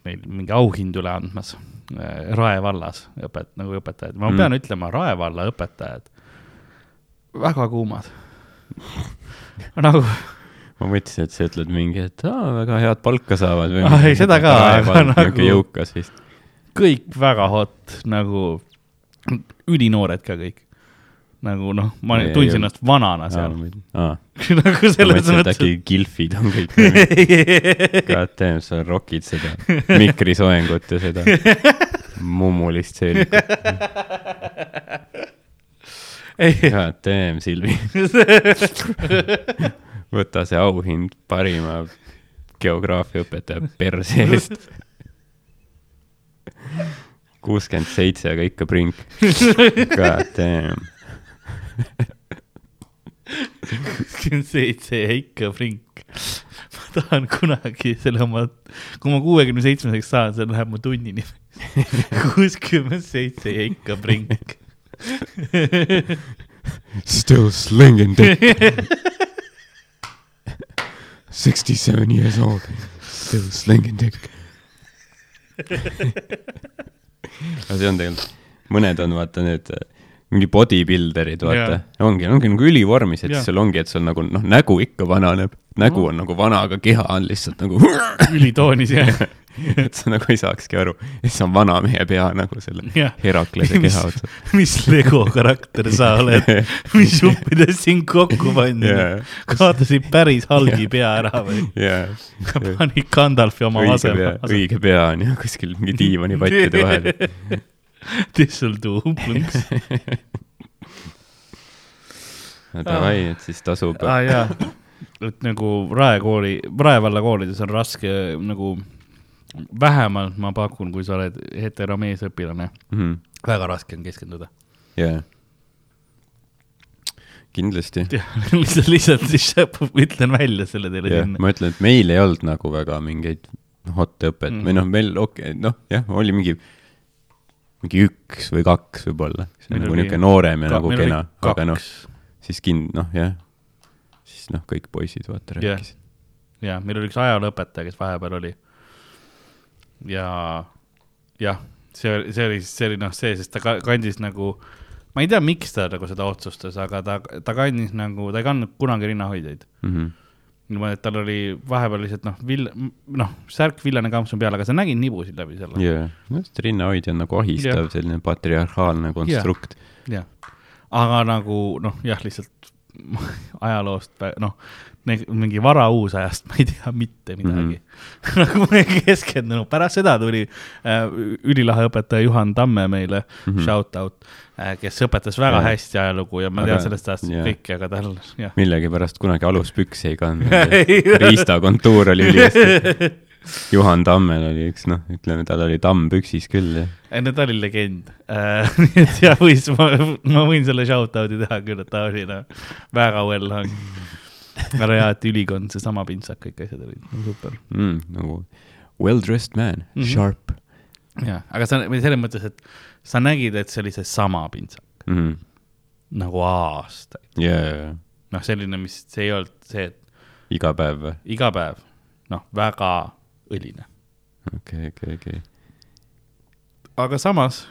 meil mingi auhindu üle andmas äh, Rae vallas õpet-, nagu õpetajad, ma Mm. pean ütlema, Rae valla õpetajad, väga kuumad. nagu, ma mõtlesin, et sa ütled mingi, et aa, väga head palka saavad või Ah, ei, seda ka, aga nagu jõukas vist. kõik väga hot, nagu ülinoored ka kõik. Nagu noh, ma Ei, tundsin ennast vanana seal, nagu selles mõttes äkki Gilfid on kõik. God damn, sa rokid seda mikrisoengut ja seda mummulist seelikut. God damn, Silvi. võta see auhind parima geograafiaõpetaja perse eest. kuuskümmend seitse, aga ikka prink. God damn. Seitse ja ikka frink. ma tahan kunagi selle oma, kui ma kuuekümne seitsmeseks saan, see läheb mu tunni nimeks. kuuskümmend seitse ja ikka frink. Still slinging dick. Sixty-seven years old. Still slinging dick. aga see on tegelikult, mõned on vaata need mingi bodybuilderid, vaata Jaa., ongi, ongi nagu ülivormis, et Jaa. sul ongi, et sul nagu noh, nägu ikka vananeb, nägu on nagu vana, aga keha on lihtsalt nagu, ülitoonis jah. et sa nagu ei saakski aru, et see on vana mehe pea nagu selle jah, Heraklase keha otsas. mis Lego karakter sa oled, mis juppidest sind kokku pandi Jaa. kaotasid päris halgi pea ära või? jaa, panid Gandalfi oma õige asema õige pea on ju kuskil mingi diivanipattide vahel. Disseldorf. no davai, et siis tasub Ah, jaa, et nagu Rae kooli, Rae valla koolides on raske nagu vähemalt ma pakun, kui sa oled heteromeesõpilane, mm. väga raske on keskenduda. jaa. kindlasti. lihtsalt, lihtsalt lihtsalt ütlen välja selle teile jah, sinna. ma ütlen, et meil ei olnud nagu väga mingeid hot õpet mm. Mhm. või noh, meil okei okay,, noh jah, oli mingi, mingi üks või kaks võib-olla, Meil nagu oli niisugune noorem ja nagu kena, aga noh, siis kind-, noh jah, siis noh, kõik poisid vaata Jah. rääkisid. ja meil oli üks ajalooõpetaja, kes vahepeal oli. ja jah, see see oli, see oli noh, see, sest ta ka- kandis nagu, ma ei tea, miks ta nagu seda otsustas, aga ta, ta kandis nagu, ta ei kandnud kunagi rinnahoidjaid. Mhm. niimoodi, et tal oli vahepeal lihtsalt noh, vill-, noh, särk villane kampsun peal, aga sa nägid nibusid läbi selle. jaa, noh, see rinnahoidja on nagu ahistav selline patriarhaalne konstrukt. jah, aga nagu noh, jah, lihtsalt ajaloost, noh, mingi varauusajast ma ei tea mitte midagi mm. -hmm. nagu ma ei keskendunud, pärast seda tuli äh, ülilahe õpetaja Juhan Tamme meile mm. -hmm. shout out kes õpetas väga Jaa. hästi ajalugu ja ma Aga- tean sellest ajast jaa. kõike, aga tal, jah. millegipärast kunagi aluspükse ei kandnud. riista kontuur oli ülihästi. Juhan Tammel oli üks, noh, ütleme, tal oli tamm püksis küll ja ei no ta oli legend äh, nii et jah, võis, ma, ma võin selle shout out'i teha küll, et ta oli noh, väga well hung. väga hea, et ülikond, seesama pintsak, kõik asjad olid super. mm,. nagu well dressed man mm. -hmm. sharp jah, aga sa, või selles mõttes, et sa nägid, et see oli seesama pintsak mm. -hmm. nagu aastaid. yeah.. noh, selline, mis, see ei olnud see, et iga päev või? iga päev, noh, väga õline. okei, okei, okei. aga samas,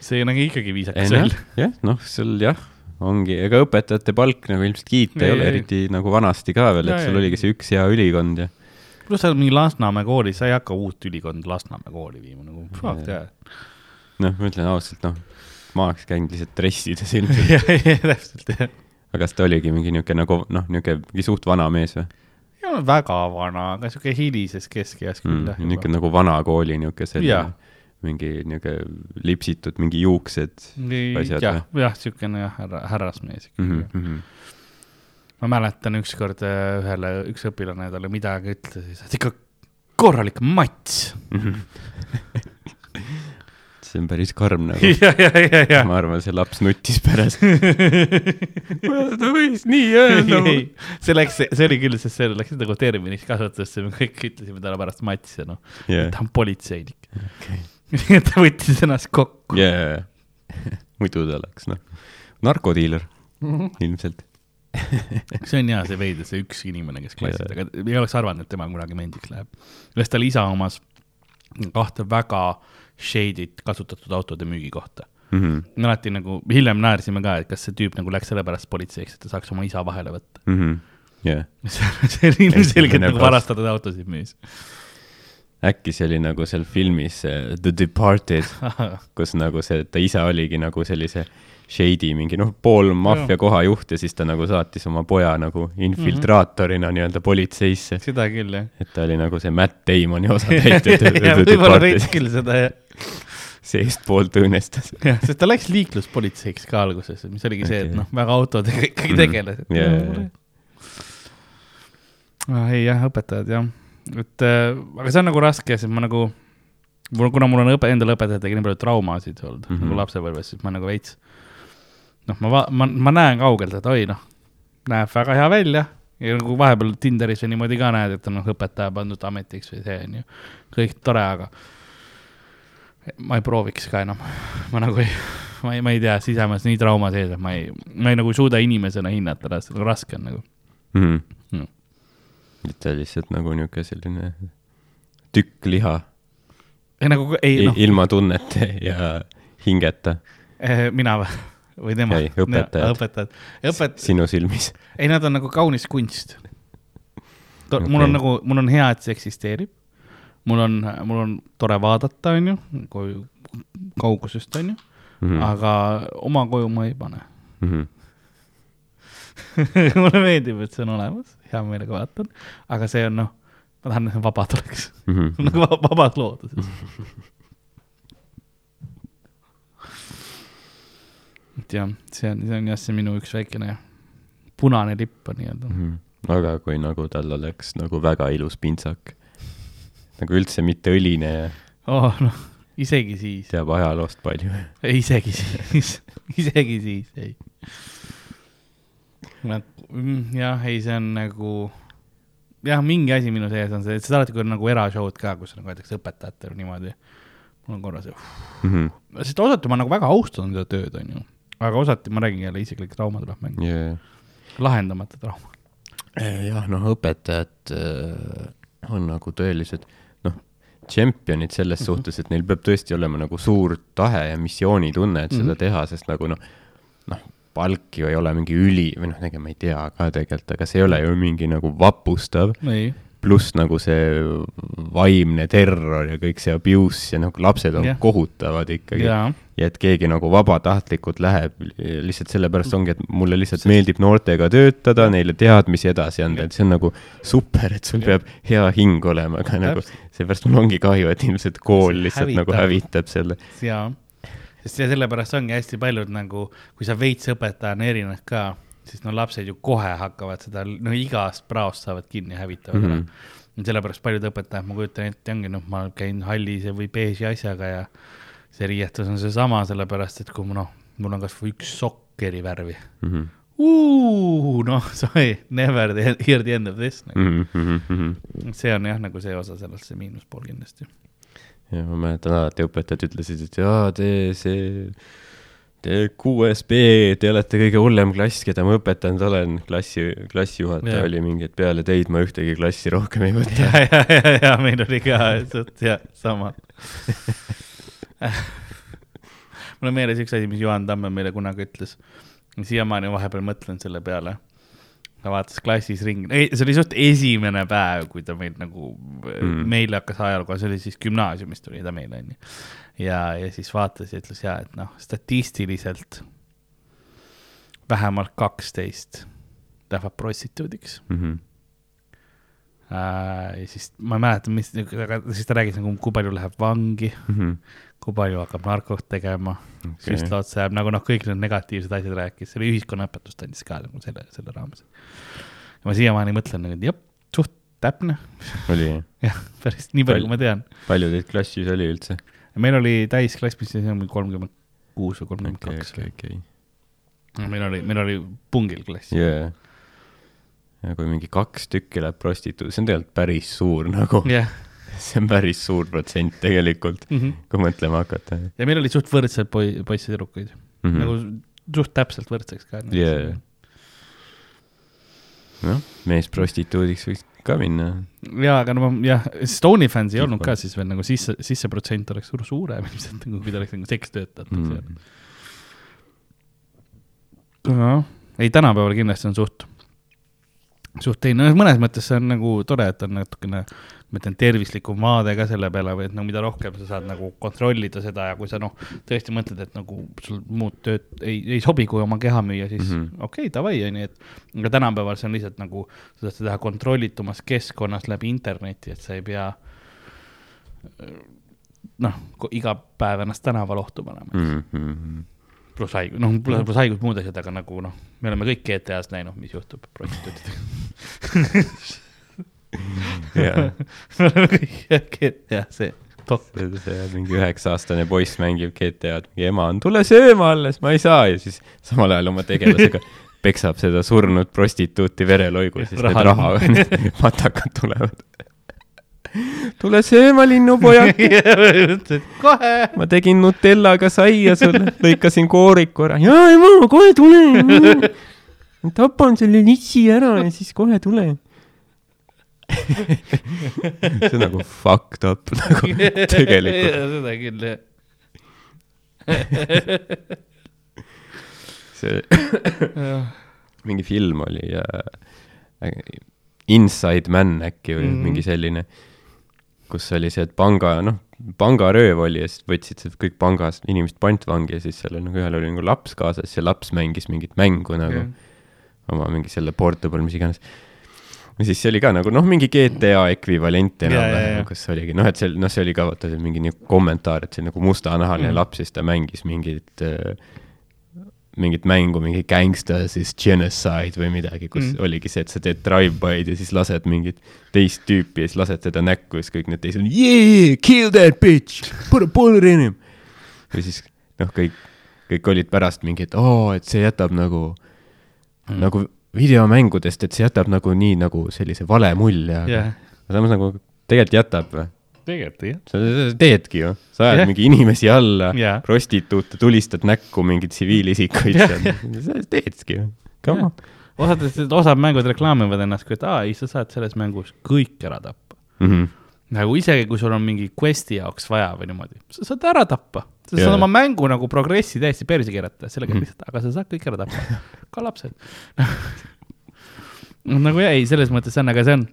see nägi ikkagi ei viisakas välja., jah, noh, sul jah, ongi, ega õpetajate palk nagu ilmselt kiita Ei, ei ole, eriti nagu vanasti ka veel, et sul oligi see üks hea ülikond ja pluss sa oled mingi Lasnamäe koolis, sa ei hakka uut ülikonda Lasnamäe kooli viima, nagu fuck that. noh, ma ütlen ausalt, noh, ma oleks käinud lihtsalt dressides ilmselt. jah, täpselt jah. aga kas ta oligi mingi niisugune nagu noh, niisugune mingi suht vana mees või ei olnud väga vana, aga sihuke hilises keskeas küll mm,? jah. niisugune nagu vana kooli niisugune selline mingi niisugune lipsitud, mingi juuksed asjad jah, või? jah, siukene jah, härra, härrasmees mm. ikkagi -hmm, mm -hmm. ma mäletan ükskord äh, ühele, üks õpilane talle midagi ütles ja siis ta ikka korralik mats. see on päris karm nagu. ja, ja, ja, ja. ma arvan, see laps nuttis pärast. ta võis nii öelda. see läks, see oli küll, sest see läks nagu terminiks kasutusse, me kõik ütlesime talle pärast matsi, noh, ta on politseinik. et ta võttis ennast kokku. jaa, muidu ta oleks noh, narkodiiler ilmselt. see on hea, see veider, see üks inimene, kes klassis, aga ei oleks arvanud, et tema kunagi mendiks läheb. ühes tal isa omas kahte väga shade'it kasutatud autode müügikohta. Mhm, me alati nagu, hiljem naersime ka, et kas see tüüp nagu läks sellepärast politseiks, et ta saaks oma isa vahele võtta. mhm. jah, see oli ilmselgelt nagu varastatud autosid müüs. äkki see oli nagu seal filmis eh, The Departed, kus nagu see, ta ise oligi nagu sellise shady mingi noh, pool maffia kohajuht ja siis ta nagu saatis oma poja nagu infiltraatorina nii-öelda politseisse. seda küll jah. et ta oli nagu see Matt Damoni osatäitja võib-olla veits küll seda jah, seestpoolt õõnestas. jah, sest ta läks liikluspolitseiks ka alguses, mis oligi see, et noh, väga autodega ikkagi Mhm. tegeles Jaa, jaa, jaa. ah,. ei jah, õpetajad jah, et äh, aga see on nagu raske, sest ma nagu, mul, kuna mul on õpe, endal õpetajatega nii palju traumasid olnud mm Mhm. -hmm. nagu lapsepõlves, siis ma nagu veits, noh, ma ma, ma näen kaugelt, et oi noh, näeb väga hea välja ja nagu vahepeal Tinderis või niimoodi ka näed, et on noh, õpetaja pandud ametiks või see on ju kõik tore, aga ma ei prooviks ka enam, ma nagu ei, ma ei, ma ei tea, sisemas nii trauma sees, et ma ei, ma ei nagu ei suuda inimesena hinnata, raske on nagu. mm. Mm.. et ta lihtsalt nagu niisugune selline tükk liha ei nagu, ei noh, ilma tunnete ja hingeta mina või, või tema Ei, õpetajad. õpetajad, õpet-, sinu silmis. ei, nad on nagu kaunis kunst. okay., mul on nagu, mul on hea, et see eksisteerib. mul on, mul on tore vaadata, onju, koju, kaugusest, onju, Mhm. aga oma koju ma ei pane. Mhm. mulle meeldib, et see on olemas, hea meelega vaatan, aga see on noh, ma tahan, et see vabad oleks, Mhm. nagu va- vabas et jah, see on, see on jah, see minu üks väikene punane lipp on nii-öelda. Mhm. aga kui nagu tal oleks nagu väga ilus pintsak, nagu üldse mitte õline ja oh noh, isegi siis, teab ajaloost palju. isegi siis, isegi siis, ei. jah, ei, see on nagu, jah, mingi asi minu sees on see, et seda alati, kui on nagu erashow'd ka, kus nagu näiteks õpetajatele niimoodi, mul on korra see, Mhm. sest osati ma nagu väga austan seda tööd, onju, aga osati, ma räägin jälle, isiklik trauma tuleb mängu, yeah.. lahendamata trauma. jah, noh, õpetajad äh, on nagu tõelised, noh, tšempionid selles Mhm. suhtes, et neil peab tõesti olema nagu suur tahe ja missioonitunne, et seda Mhm. teha, sest nagu noh, noh, palk ju ei ole mingi üli või noh, ega ma ei tea ka tegelikult, aga see ei ole ju mingi nagu vapustav, pluss nagu see vaimne terror ja kõik see abuse ja nagu lapsed on yeah. kohutavad ikkagi. Jaa, ja et keegi nagu vabatahtlikult läheb lihtsalt sellepärast ongi, et mulle lihtsalt meeldib noortega töötada, neile teadmisi edasi anda, et see on nagu super, et sul peab hea hing olema, aga nagu seepärast mul ongi kahju, et ilmselt kool See lihtsalt hävitab. nagu hävitab selle. jaa, sest ja sellepärast ongi hästi paljud nagu, kui sa veits õpetajana erined ka, siis no lapsed ju kohe hakkavad seda, no igast praost saavad kinni hävitavad mm. -hmm. ära. sellepärast paljud õpetajad, ma kujutan ette, ongi noh, ma käin hallise või beeži asjaga ja see riietus on seesama, sellepärast et kui ma noh, mul on kasvõi üks sokk eri värvi. Mhm. noh, sorry, never the, hear the end of this nagu.. Mhm. see on jah, nagu see osa sellest, see miinuspool kindlasti. ja ma mäletan alati õpetajad ütlesid, et jaa, te see, te kuues B, te olete kõige hullem klass, keda ma õpetanud olen, klassi, klassijuhataja Jah. oli mingi, et peale teid ma ühtegi klassi rohkem ei võta ja, ja, ja, ja meil oli ka ja sama. mul on meeles üks asi, mis Juhan Tamme meile kunagi ütles. siiamaani vahepeal mõtlen selle peale. ta vaatas klassis ringi, see oli suht esimene päev, kui ta meil nagu mm., meile hakkas ajalugu, see oli siis gümnaasiumist tuli ta meile onju. ja, ja siis vaatas ja ütles ja, et noh, statistiliselt vähemalt kaksteist lähevad prostituudiks Mhm. Äh, ja siis ma ei mäleta, mis, aga siis ta rääkis nagu, kui palju läheb vangi, Mhm. kui palju hakkab narkot tegema okay., süstla otsa jääb, nagu noh, kõik need negatiivsed asjad rääkis, see oli ühiskonnaõpetust andis ka nagu selle, selle raames. ja ma siiamaani mõtlen nagu, et jah, suht täpne, oli, jah, päris nii palju, kui ma tean. palju teid klassis oli üldse? Meil oli täisklass, mis siis on kolmkümmend kuus või kolmkümmend kaks meil oli, meil oli pungil klass. jaa. ja kui mingi kaks tükki läheb prostituudi, see on tegelikult päris suur nagu, jah, see on päris suur protsent tegelikult, kui mõtlema hakata ja meil oli suht võrdselt poi-, poisse-tüdrukuid mm, mm. -hmm. nagu suht täpselt võrdseks ka. Jaa. noh, mees prostituudiks võiks ka minna. jaa, aga no ma jah, sest OnlyFans ei olnud ka siis veel nagu sisse, sisseprotsent oleks suur suurem ilmselt, kui ta oleks nagu sekstöötajat mm. Mm. seal. ei, tänapäeval kindlasti on suht, suht teine, mõnes mõttes see on nagu tore, et on natukene, ma ütlen, tervislikum vaade ka selle peale või et no mida rohkem sa saad nagu kontrollida seda ja kui sa noh, tõesti mõtled, et nagu sul muud tööd ei, ei sobi, kui oma keha müüa, siis mm. -hmm. okei okay,, davai, onju, et aga tänapäeval see on lihtsalt nagu, sa saad seda teha kontrollitumas keskkonnas läbi interneti, et sa ei pea noh, iga päev ennast tänaval ohtu panema mm., -hmm. pluss haigus, noh, pluss haigus, muud asjad, aga nagu noh, me oleme kõik GTA-s näinud, mis juhtub prostituutidega. GTA, see dok-, see, mingi üheksa-aastane poiss mängib GTA-d, mingi ema on, tule sööma alles, ma ei saa ja siis samal ajal oma tegelasega peksab seda surnud prostituuti vereloigu, siis need Raha- raha, need matakad tulevad. tule sööma, linnupojak, kohe. ma tegin Nutellaga saia sulle, lõikasin kooriku ära. jaa, ema, kohe tule. tapan selle litsi ära ja siis kohe tulen. see on nagu fucked up nagu tegelikult. seda küll, jah. see mingi film oli äh, Inside Man äkki või mm. -hmm. mingi selline, kus oli see, et panga, noh, pangarööv oli ja siis võtsid sealt kõik pangas inimesed pantvangi ja siis seal nagu ühel oli nagu laps kaasas ja laps mängis mingit mängu nagu yeah. oma mingi selle portable, mis iganes. Ja siis see oli ka nagu noh, mingi GTA ekvivalent enam-vähem, kus oligi noh, et see, noh, see oli ka vaata mingi nagu kommentaar, et see nagu mustanahaline mm. laps, siis ta mängis mingit äh, mingit mängu, mingi Gangsters is genocide või midagi, kus Mm. oligi see, et sa teed drive-by'd ja siis lased mingit teist tüüpi ja siis lased teda näkku ja siis kõik need teised on yeah, kill that bitch, put a bullet in him. ja siis noh, kõik, kõik olid pärast mingi, et oo, et see jätab nagu mm., nagu videomängudest, et see jätab nagu nii nagu sellise vale mulje, aga aga samas nagu tegelikult jätab või? tegelikult jah. sa sa teedki ju, sa ajad yeah. mingi inimesi alla yeah., prostituute, tulistad näkku mingeid tsiviilisikuid seal, sa teedki ju, come on. osad, osad mängud reklaamivad ennast, kui et aa, ei, sa saad selles mängus kõik ära tappa. Mhm. Nagu isegi, kui sul on mingi quest'i jaoks vaja või niimoodi, sa saad ära tappa. sa Jaa. saad oma mängu nagu progressi täiesti perse keerata, sellega Mhm. lihtsalt, aga sa saad kõik ära tappa. ka lapsed. nagu jah, ei, selles mõttes on, aga see on,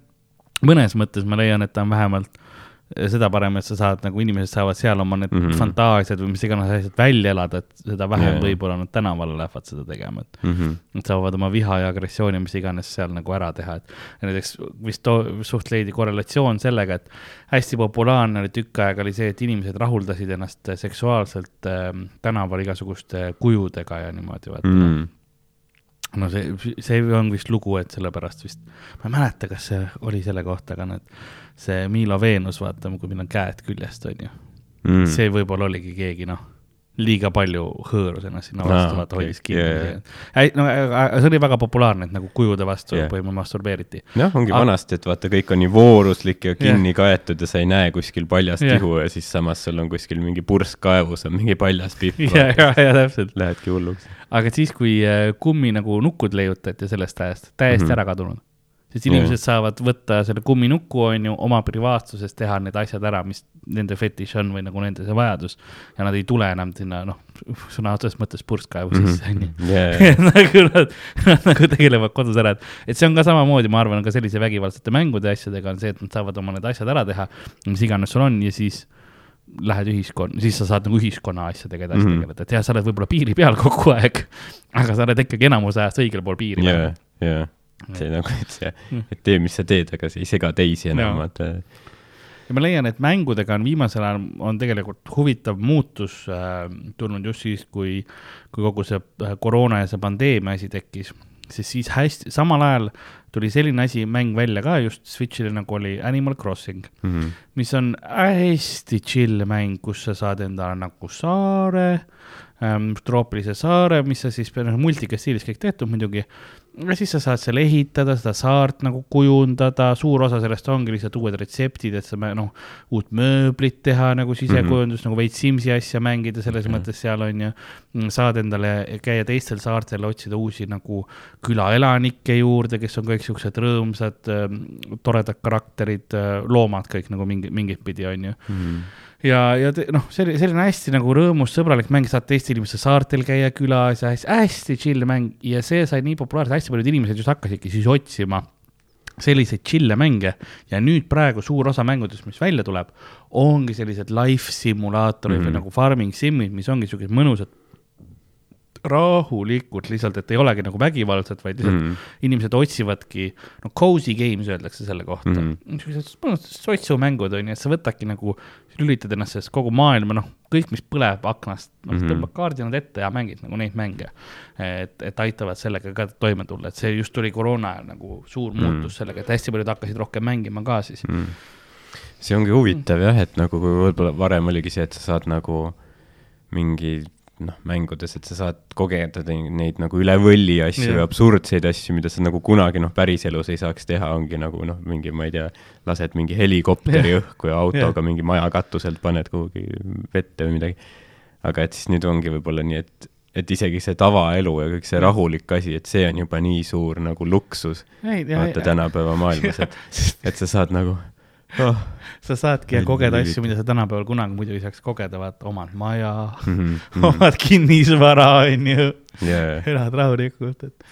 mõnes mõttes ma leian, et ta on vähemalt seda parem, et sa saad nagu inimesed saavad seal oma need mm. -hmm. fantaasiad või mis iganes asjad välja elada, et seda vähem Jaa. võib-olla nad tänavale lähevad seda tegema, et Mhm. Nad saavad oma viha ja agressiooni, mis iganes seal nagu ära teha, et näiteks vist suht leidi korrelatsioon sellega, et hästi populaarne oli tükk aega oli see, et inimesed rahuldasid ennast seksuaalselt äh, tänaval igasuguste kujudega ja niimoodi, vaata mm.. Mhm. No see, see on vist lugu, et sellepärast vist, ma ei mäleta, kas see oli selle kohta, aga need, see Milo Veenus, vaata, kui meil on käed küljest, on ju. Mm., see võib-olla oligi keegi, noh, liiga palju hõõrus ennast sinna vastu, vaata okei, hoidis kinni yeah.. no aga see oli väga populaarne, et nagu kujude vastu Jah. yeah. põhimõtteliselt masturbeeriti. noh, ongi Aga- vanasti, et vaata, kõik on nii vooruslik ja kinni kaetud ja sa ei näe kuskil paljast Jah. ihu ja siis samas sul on kuskil mingi pursk kaevus on mingi paljas pipp. ja, ja, ja täpselt. Lähedki hulluks. aga siis, kui äh, kummi nagu nukud leiutati sellest ajast, täiesti mm. -hmm. ära kadunud. Sest inimesed saavad võtta selle kumminuku, on ju, oma privaatsuses teha need asjad ära, mis nende fetiš on või nagu nende see vajadus. ja nad ei tule enam sinna, noh, sõna otseses mõttes purskkaevu Mhm. sisse, on ju. nagu nad, nad nagu tegelevad kodus ära, et, et see on ka samamoodi, ma arvan, ka sellise vägivaldsete mängude ja asjadega on see, et nad saavad oma need asjad ära teha, mis iganes sul on ja siis lähed ühiskonna, siis sa saad nagu ühiskonna asjadega edasi mm. -hmm. tegeleda, et jah, sa oled võib-olla piiri peal kogu aeg, aga sa oled ikkagi enamus ajast õigel pool piiri jajah, jajah. See nagu, et see Mm., et tee, mis sa teed, aga see ei sega teisi enam, vaata. ja ma leian, et mängudega on viimasel ajal on tegelikult huvitav muutus äh, tulnud just siis, kui, kui kogu see äh, koroona ja see pandeemia asi tekkis, sest siis hästi, samal ajal tuli selline asi, mäng välja ka just Switch'ile nagu oli Animal Crossing, Mhm. mis on hästi chill mäng, kus sa saad endale nagu saare ähm,, troopilise saare, mis sa siis, noh, multikas stiilis kõik tehtud muidugi. Ja siis sa saad seal ehitada, seda saart nagu kujundada, suur osa sellest ongi lihtsalt uued retseptid, et sa mä- noh, uut mööblit teha nagu sisekujundust mm, -hmm. nagu veits Simsi asja mängida selles Okei. okay. mõttes seal on ju. Saad endale käia teistel saartel, otsida uusi nagu külaelanikke juurde, kes on kõik siuksed rõõmsad, toredad karakterid, loomad kõik nagu mingi, mingit pidi on ju Mhm. ja, ja te- noh, selline, selline hästi nagu rõõmus, sõbralik mäng, saad teiste inimeste saartel käia külas ja hästi, hästi chill mäng ja see sai nii populaarseks, hästi paljud inimesed just hakkasidki siis otsima selliseid chill'e mänge ja nüüd praegu suur osa mängudest, mis välja tuleb, ongi sellised life simulaatorid mm Mhm. -hmm. või nagu farming sim'id, mis ongi siuksed mõnusad, rahulikult lihtsalt, et ei olegi nagu vägivaldsed, vaid lihtsalt mm. -hmm. inimesed otsivadki, no cozy games öeldakse selle kohta mm. -hmm. niisugused mõnusad sotsumängud on ju, et sa võtadki nagu, lülitad ennast sellest kogu maailma, noh, kõik, mis põleb aknast, noh mm. -hmm. tõmbad kaardi nad ette ja mängid nagu neid mänge. et, et aitavad sellega ka toime tulla, et see just tuli koroona ajal nagu suur Mhm. muutus sellega, et hästi paljud hakkasid rohkem mängima ka siis. Mm. see ongi huvitav jah, et nagu võib-olla varem oligi see, et sa saad nagu mingi noh, mängudes, et sa saad kogeda neid nagu üle võlli asju ja absurdseid asju, mida sa nagu kunagi noh, päriselus ei saaks teha, ongi nagu noh, mingi, ma ei tea, lased mingi helikopteri õhku ja autoga mingi maja katuselt paned kuhugi vette või midagi. aga et siis nüüd ongi võib-olla nii, et, et isegi see tavaelu ja kõik see rahulik asi, et see on juba nii suur nagu luksus, vaata tänapäeva maailmas, et, et sa saad nagu oh, sa saadki kogeda asju, mida sa tänapäeval kunagi muidu ei saaks kogeda, vaata, omad maja mm, mm -hmm. omad kinnisvara, on ju, yeah. elad rahulikult, et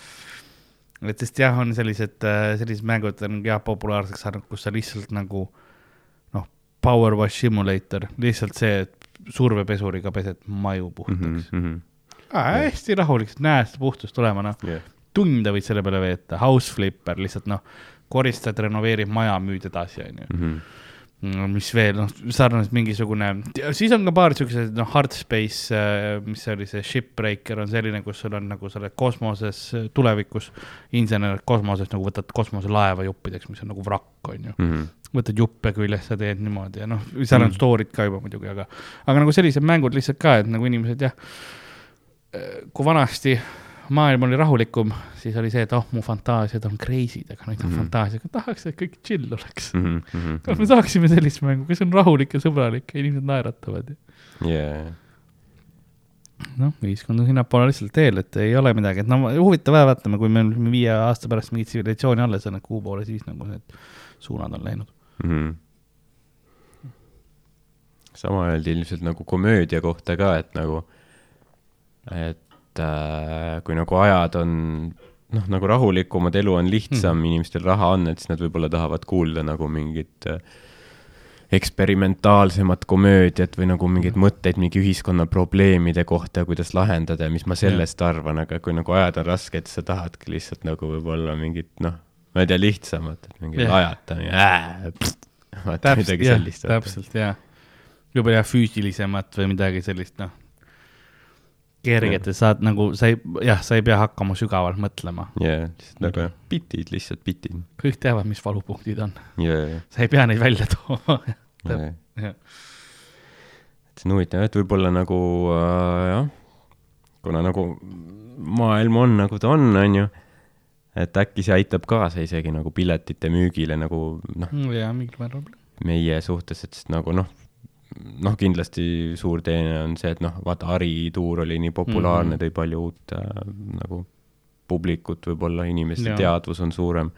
et sest jah, on sellised, sellised mängud on jah populaarseks saanud, kus sa lihtsalt nagu noh, power wash simulator, lihtsalt see, et survepesuriga pesed maju puhtaks mm. -hmm. Ah, hästi rahulik, näed seda puhtust tulema, noh, Yeah. tunde võid selle peale veeta, house flipper lihtsalt noh, koristad, renoveerid maja, müüd edasi, onju. Mm -hmm. no mis veel, noh, sarnaselt mingisugune, siis on ka paar siukseid, noh, Hard Space, mis see oli, see Shipbreaker on selline, kus sul on nagu sa oled kosmoses äh, tulevikus, insener kosmoses nagu võtad kosmoselaeva juppideks, mis on nagu vrakk, onju. Mm -hmm. võtad juppe küljest ja teed niimoodi ja noh, seal on story'd ka juba muidugi, aga, aga nagu sellised mängud lihtsalt ka, et nagu inimesed jah, kui vanasti maailm oli rahulikum, siis oli see, et oh, mu fantaasiad on crazy'd, aga nüüd on mm Mhm. -hmm. fantaasiaga, tahaks, et kõik chill oleks. Mm -hmm. kas me saaksime sellist mängu, kes on rahulik ja sõbralik ja inimesed naeratavad ja yeah. noh, ühiskond on sinnapoole lihtsalt teel, et ei ole midagi, et no huvitav jah, vaatame, kui meil viie aasta pärast mingit tsivilisatsiooni alles on, et kuhu poole siis nagu need suunad on läinud. mm. -hmm. sama öeldi ilmselt nagu komöödia kohta ka, et nagu, et äh, kui nagu ajad on noh, nagu rahulikumad, elu on lihtsam mm, -hmm. inimestel raha on, et siis nad võib-olla tahavad kuulda nagu mingit äh, eksperimentaalsemat komöödiat või nagu mingeid mõtteid mingi ühiskonna probleemide kohta ja kuidas lahendada ja mis ma sellest arvan, aga kui nagu ajad on rasked, sa tahadki lihtsalt nagu võib-olla mingit noh, ma ei tea, lihtsamat, et mingi lajatamine, vaata midagi sellist. täpselt, jah. võib-olla jah, füüsilisemat või midagi sellist, noh. kerget, et saad nagu, sa ei, jah, sa ei pea hakkama sügavalt mõtlema. jaa, lihtsalt nagu jah, bitid, lihtsalt bitid. kõik teavad, mis valupunktid on, jaa, sa ei pea neid välja tooma. jaa. et see on huvitav, et võib-olla nagu äh, jah, kuna nagu maailm on nagu ta on, on ju, et äkki see aitab kaasa isegi nagu piletite müügile nagu noh, ja mingil määral. meie suhtes, et nagu noh, noh, kindlasti suur teene on see, et noh, vaata Ari tuur oli nii populaarne mm. -hmm. tõi palju uut äh, nagu publikut võib-olla, inimeste Jaa. teadvus on suurem,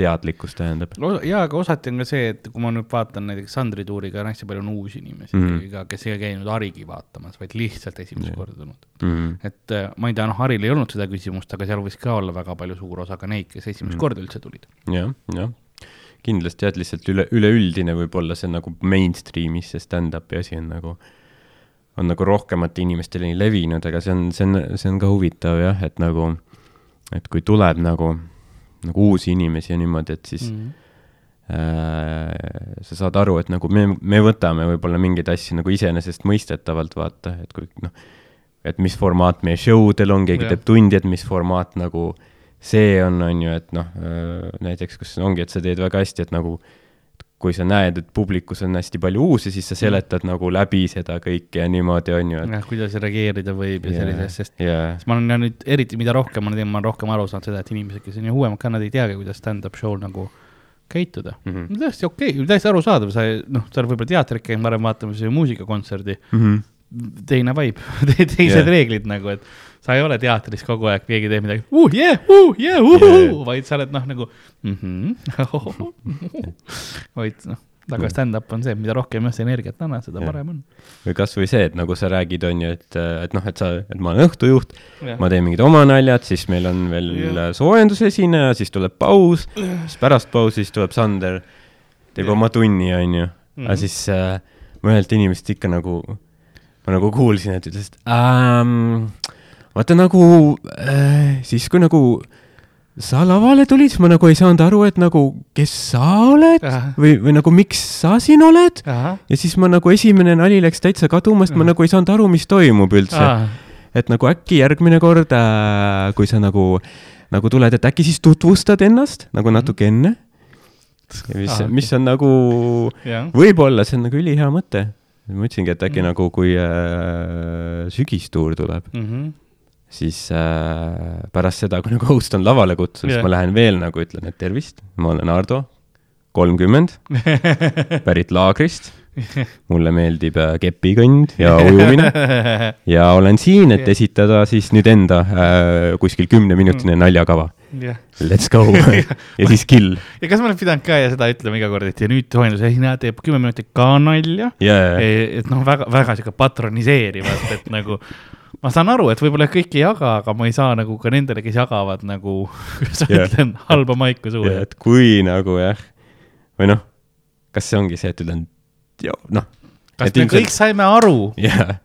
teadlikkus tähendab. ja, aga osati on ka see, et kui ma nüüd vaatan näiteks Sandri tuuriga on hästi palju on uusi inimesi mm. -hmm. kes ei käinud Harigi vaatamas, vaid lihtsalt esimest Jah. korda tulnud. Mm -hmm. et äh, ma ei tea, noh, Haril ei olnud seda küsimust, aga seal võis ka olla väga palju suur osa ka neid, kes esimest mm. korda üldse tulid. jah, jah, kindlasti jah, et lihtsalt üle, üleüldine võib-olla see nagu mainstream'is see stand-up'i asi on nagu, on nagu rohkemate inimestele nii levinud, aga see on, see on, see on ka huvitav jah, et nagu, et kui tuleb nagu, nagu uusi inimesi ja niimoodi, et siis mm. äh, sa saad aru, et nagu me, me võtame võib-olla mingeid asju nagu iseenesestmõistetavalt, vaata, et kui noh, et mis formaat meie show del on, keegi Jah. teeb tundi, et mis formaat nagu see on, on ju, et noh, näiteks kus ongi, et sa teed väga hästi, et nagu kui sa näed, et publikus on hästi palju uusi, siis sa seletad nagu läbi seda kõike ja niimoodi on ju, et jah, kuidas reageerida võib ja Jaa, sellisest, sest jaa, sest ma olen nüüd eriti, mida rohkem ma teinud, ma olen rohkem aru saanud seda, et inimesed, kes on ju uuemad ka, nad ei teagi, kuidas stand-up show'l nagu käituda mm. -hmm. täiesti okei okay,, täiesti arusaadav, sa noh, sa oled võib-olla teatrit käinud varem vaatamas või muusikakontserdi, Mhm. teine vibe te, teised yeah. reeglid nagu, et sa ei ole teatris kogu aeg, keegi teeb midagi uh,, yeah, uh, yeah, uh, Yeah. yeah. vaid sa oled noh, nagu mm -hmm. vaid noh, aga stand-up on see, mida rohkem jah, sa energiat annad, seda Jah. parem on. või kasvõi see, et nagu sa räägid, on ju, et, et noh, et sa, et ma olen õhtujuht, Jah. ma teen mingid oma naljad, siis meil on veel Jah. soojendusesineja, siis tuleb paus, siis pärast pausi siis tuleb Sander, teeb Jah. oma tunni, on ju. aga Mhm. siis äh, ma ühelt inimesest ikka nagu, ma nagu kuulsin, et ütles, et ähm, vaata nagu äh, siis, kui nagu sa lavale tulid, siis ma nagu ei saanud aru, et nagu, kes sa oled Ahah. või, või nagu miks sa siin oled ja siis ma nagu esimene nali läks täitsa kaduma, sest ma nagu ei saanud aru, mis toimub üldse. et nagu äkki järgmine kord äh,, kui sa nagu, nagu tuled, et äkki siis tutvustad ennast nagu natuke enne. mis mis on nagu, võib-olla see on nagu ülihea mõte. ma ütlesingi, et äkki Mhm. nagu, kui äh, sügistuur tuleb, Mhm. Siis äh, pärast seda, kui nagu host on lavale kutsunud, siis Jah. ma lähen veel nagu ütlen, et tervist, ma olen Ardo, kolmkümmend, pärit laagrist. mulle meeldib äh, kepikõnd ja ujumine ja olen siin, et Jah. esitada siis nüüd enda äh, kuskil kümneminutine naljakava. jah. Let's go ja siis kill. ja kas ma olen pidanud ka seda ütlema iga kord, et ja nüüd soojendusesineja teeb kümme minutit ka nalja ja, ja, et noh, väga, väga sihuke patroniseerivalt, et nagu ma saan aru, et võib-olla kõik ei jaga, aga ma ei saa nagu ka nendele, kes jagavad nagu, kuidas ma ütlen, halba maiku suhu et kui nagu jah, või noh, kas see ongi see, et ütlen, noh. kas me kõik saime aru jah,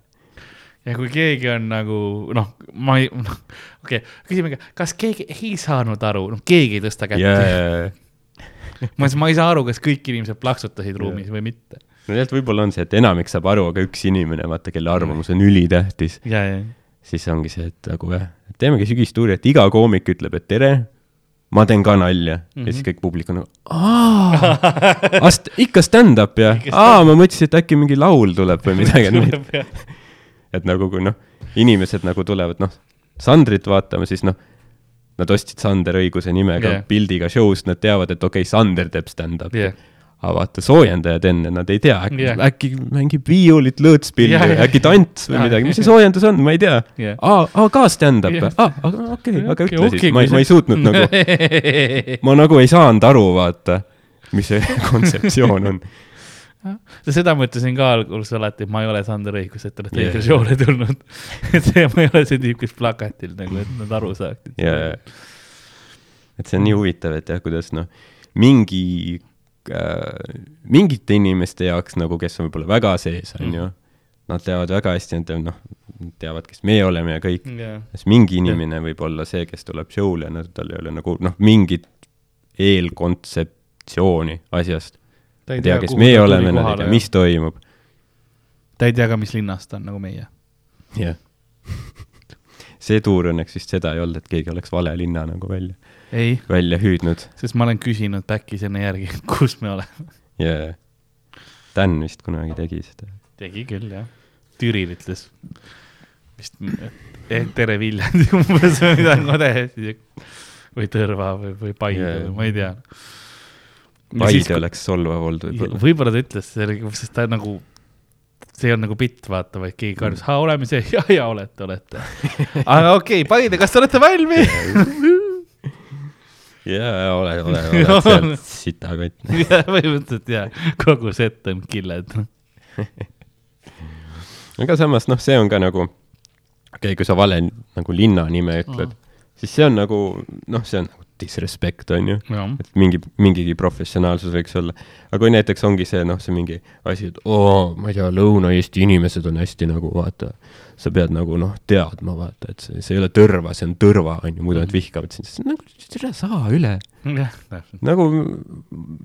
ja kui keegi on nagu noh, ma ei, noh, okei okay,, küsime, kas keegi ei saanud aru, noh, keegi ei tõsta kätt yeah.. ma, ma ei saa aru, kas kõik inimesed plaksutasid ruumis või mitte. No tegelikult võib-olla on see, et enamik saab aru, aga üks inimene, vaata, kelle arvamus on ülitähtis, ja, ja, siis ongi see, et nagu jah, teemegi sügistuuri, et iga koomik ütleb, et tere, ma teen ka nalja. Mm -hmm. Mhm. ja siis kõik publik on nagu, aa, ikka stand-up Ikka, aa, ma mõtlesin, et äkki mingi laul tuleb või midagi, et nagu kui noh, inimesed nagu tulevad, noh, Sandrit vaatama, siis noh, nad ostsid Sander õiguse nimega yeah. pildiga show'st, nad teavad, et okei okay,, Sander teeb stand-up'i. Jah, aga vaata, soojendajad enne, nad ei tea, äkki yeah., äkki mängib viiulit, lõõtspilli yeah,, jah. äkki tants või Jah. midagi, mis see soojendus on, ma ei tea Jah. aa, aa ka stand-up või? aa, aga okei, aga Okei, ütle okei, siis, ma ei, ma ei suutnud nagu, ma nagu ei saanud aru, vaata, mis see kontseptsioon on. seda ma ütlesin ka alguses alati, et ma ei ole Sander Õigus, et te olete Jah. õigele show'le tulnud. et see, ma ei ole see tüüp, kes plakatil nagu, et nad aru saaksid. ja, et see on nii huvitav, et jah, kuidas noh, mingi äh,, mingite inimeste jaoks nagu, kes on võib-olla väga sees, on ju, nad teavad väga hästi, nad teavad, noh, teavad, kes me oleme ja kõik, jah, siis mingi inimene võib olla see, kes tuleb show'le ja no, tal ei ole nagu noh, mingit eelkontseptsiooni asjast. ta ei tea, kes meie oleme, nad ei tea, mis toimub. ta ei tea ka, mis linnas ta on nagu meie. jah. see tuur õnneks vist seda ei olnud, et keegi oleks vale linna nagu välja, ei, välja hüüdnud sest ma olen küsinud back'is enne järgi, kus me oleme. ja Dan vist kunagi tegi seda. tegi küll, jah. Türil ütles vist, et tere Viljandi umbes või midagi, ma täiesti või Tõrva või, või Paide Jaa. või ma ei tea. Paide oleks solvav olnud võib-olla. võib-olla ta ütles sest ta nagu, see ei olnud nagu bitt, vaata, vaid keegi karjus, aa, oleme see, ja, ja olete, olete. aga okei okay,, Paide, kas te olete valmis? jaa, ole, ole, ole sealt sitakott. põhimõtteliselt jaa, kogu set on killed. aga samas noh, see on ka nagu, okei okay,, kui sa vale nagu linna nime ütled mm., siis see on nagu noh, see on nagu disrespect on ju, et mingi, mingigi professionaalsus võiks olla. aga kui näiteks ongi see noh, see mingi asi, et oo, ma ei tea, Lõuna-Eesti inimesed on hästi nagu vaata, sa pead nagu noh, teadma vaata, et see, see ei ole tõrva, see on tõrva on ju, muidu nad vihkavad sind, siis nagu ära saa üle. Nagu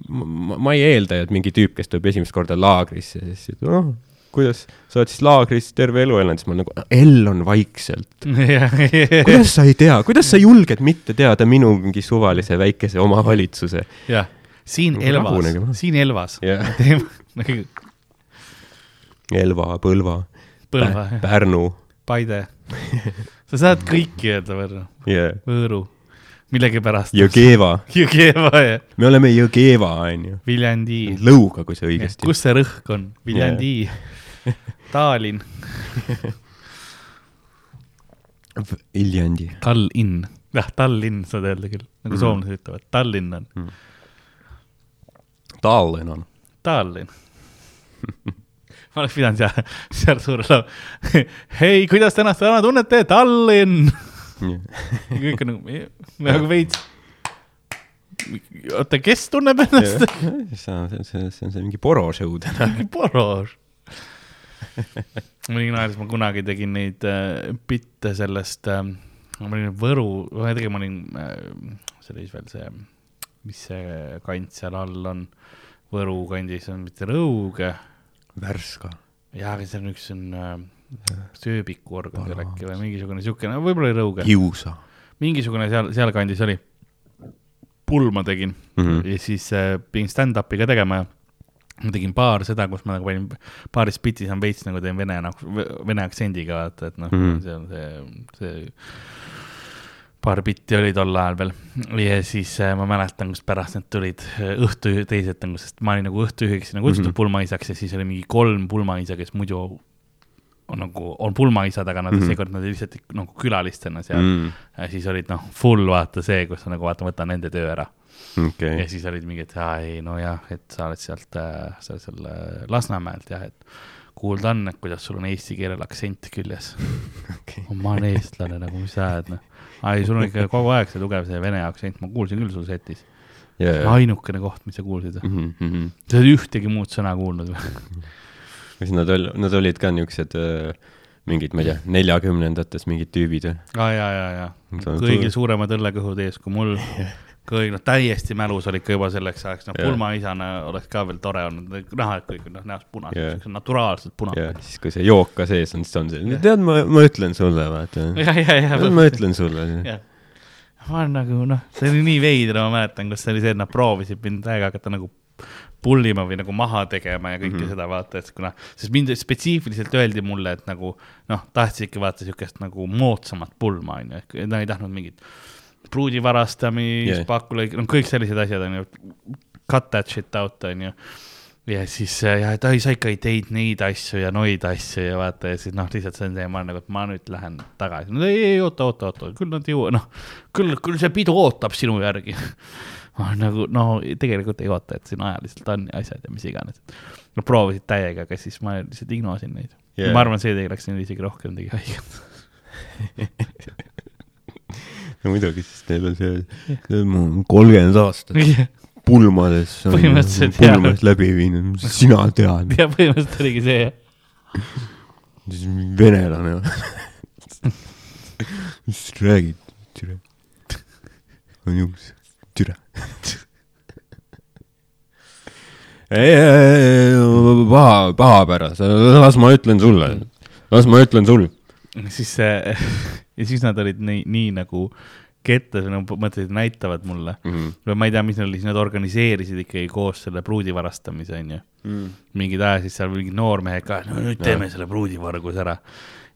ma, ma ei eelda, et mingi tüüp, kes tuleb esimest korda laagrisse, siis noh, kuidas sa oled siis laagris terve elu elanud, siis ma nagu, L on vaikselt. kuidas sa ei tea, kuidas sa julged mitte teada minu mingi suvalise väikese omavalitsuse? jah, siin Nagu Elvas siin Elvas Jah. teeme nagu Elva, Põlva, Põlva, Pärnu Paide. sa saad kõiki öelda võrra, yeah., Võõru, millegipärast. Jõgeva, Jõgeva ja me oleme Jõgeva, onju. Viljandi. Lõuga, kui see õigesti. kus see rõhk on? Viljandi, Tallinn, Viljandi. Tallinn, jah, Tallinn saad öelda küll, nagu Mhm. soomlased ütlevad, Tallinn on, Tallinn on. Tallinn. ma oleks pidanud seal, seal suure laua, hei, kuidas te ennast täna tunnete, Tallinn. kõik on nagu, nagu veits. oota, kes tunneb ennast? see on, see on, see on see mingi poroshow täna. Porož. ma olin naeris, ma kunagi tegin neid äh, bitte sellest äh,, ma olin Võru, või tegelikult ma olin äh,, see oli siis veel see, mis see kant seal all on, Võru kandis on mitte Rõuge, Värska. jaa, aga see on üks, on äh, sööbikuorgan seal äkki või mingisugune siukene, võib-olla oli Rõuge, Kiusa mingisugune seal, sealkandis oli. pull ma tegin mm. -hmm. ja siis äh, pidin stand-up'i ka tegema ja ma tegin paar seda, kus ma nagu panin, paaris bitis on veits nagu teen vene nagu, vene aktsendiga vaata, et noh mm. -hmm. see on see, see paar bitti oli tol ajal veel ja siis äh, ma mäletan, kus pärast need tulid äh, õhtu teised nagu, sest ma olin nagu õhtujuhiks nagu kutsutud mm. -hmm. pulmaisaks ja siis oli mingi kolm pulmaisa, kes muidu on nagu, on pulmaisad, aga nad mm. -hmm. seekord nad lihtsalt nagu külalistena seal mm. mm.. ja siis olid noh, full vaata see, kus sa nagu vaata, võta nende töö ära okei ja okay., siis olid mingid, aa ei nojah, et sa oled sealt äh,, sa oled seal äh, Lasnamäelt jah, et kuulda on, et kuidas sul on eesti keelel aktsent küljes. ma olen eestlane nagu, mis sa ajad, noh. ei, sul on ikka kogu aeg see tugev see vene aktsent, ma kuulsin küll sul setis. yeah.. ainukene koht, mis sa kuulsid. Mm -hmm. sa ei ühtegi muud sõna kuulnud või? kas nad ol-, nad olid ka niisugused äh, mingid, ma ei tea, neljakümnendates mingid tüübid või? aa, ja, ja, ja See on kõigil suuremad õllekõhud ees kui mul. kõik, noh, täiesti mälus olid ka juba selleks ajaks, noh, pulmaisana oleks ka veel tore olnud, näha, et kõik on noh, näost punased yeah., naturaalselt punased ja siis, kui see jook ka sees on, siis on see, tead, ma, ma ütlen sulle, vaata. ma ütlen sulle. ma olen nagu noh, see oli nii veider, ma mäletan, kus see oli see, et nad proovisid mind täiega hakata nagu pullima või nagu maha tegema ja kõike mm -hmm. seda vaata, et kuna, sest mind spetsiifiliselt öeldi mulle, et nagu noh, tahtsid ikka vaata siukest nagu moodsamat pulma onju, et nad ei tahtnud mingit pruudi varastamist Yeah. pakkulõik, no kõik sellised asjad onju, cut that shit out onju ja siis äh, ja, et ai, sa ikka ei teinud neid asju ja noid asju ja vaata ja siis noh, lihtsalt see on see, ma olen nagu, et ma nüüd lähen tagasi. no ei, ei oota, oota, oota, küll nad jõua-, noh, küll, küll see pidu ootab sinu järgi. ma nagu, no tegelikult ei oota, et siin ajaliselt on ja asjad ja mis iganes. no proovisid täiega, aga siis ma lihtsalt ignosin neid yeah.. ma arvan, see tegi, läks neile isegi rohkem tegi haiget. no muidugi, sest neil on see, kolmkümmend aastat pulmades, Põhimõtteliselt, jah. pulmades läbi viinud, sina tead, ja põhimõtteliselt oligi see jah. venelane. mis sa räägid, türa. on juhus, türa. ei, ei, ei, paha, pahapäras, las ma ütlen sulle, las ma ütlen sulle. siis see ja siis nad olid nii, nii nagu kettas nagu mõtlesid, näitavad mulle või ma ei tea, mis neil oli, siis nad organiseerisid ikkagi koos selle pruudi varastamise, onju. mingid ajasid seal mingid noormehed ka, no nüüd teeme selle pruudivarguse ära.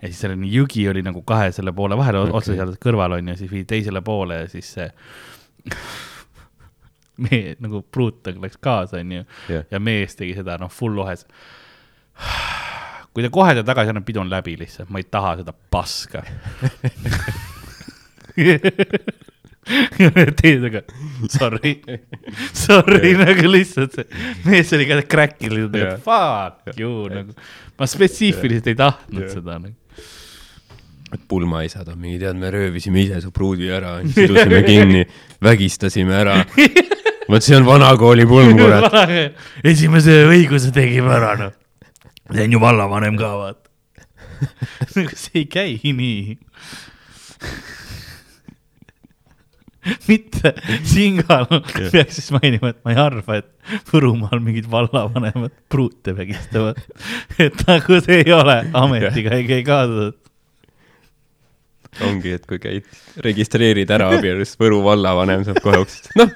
ja siis oli jõgi oli nagu kahe selle poole vahel okay., otse seal kõrval onju, siis viidi teisele poole ja siis see mees nagu pruut nagu läks kaasa, onju Jah. ja mees tegi seda noh, full lohes. Kui te kohe teete tagasi, annab pidu on läbi lihtsalt, ma ei taha seda paska. teised aga sorry, sorry nagu lihtsalt see mees oli ka nagu Jah. fuck you nagu. ma spetsiifiliselt ei tahtnud Jah. seda nagu. et pulmaisad on mingi, tead, me röövisime ise su pruudi ära, sidusime kinni, vägistasime ära. vot see on vanakooli pulm, kurat. esimese õiguse tegime ära noh. See on ju vallavanem ka vaata. see ei käi nii. mitte siinkohal peaks siis mainima, et ma ei arva, et Võrumaal mingid vallavanemad pruute vägistavad. et nagu see ei ole ametiga ei käi kaasas. ongi, et kui käid, registreerid ära abielus, Võru vallavanem saab kohe uksest, noh.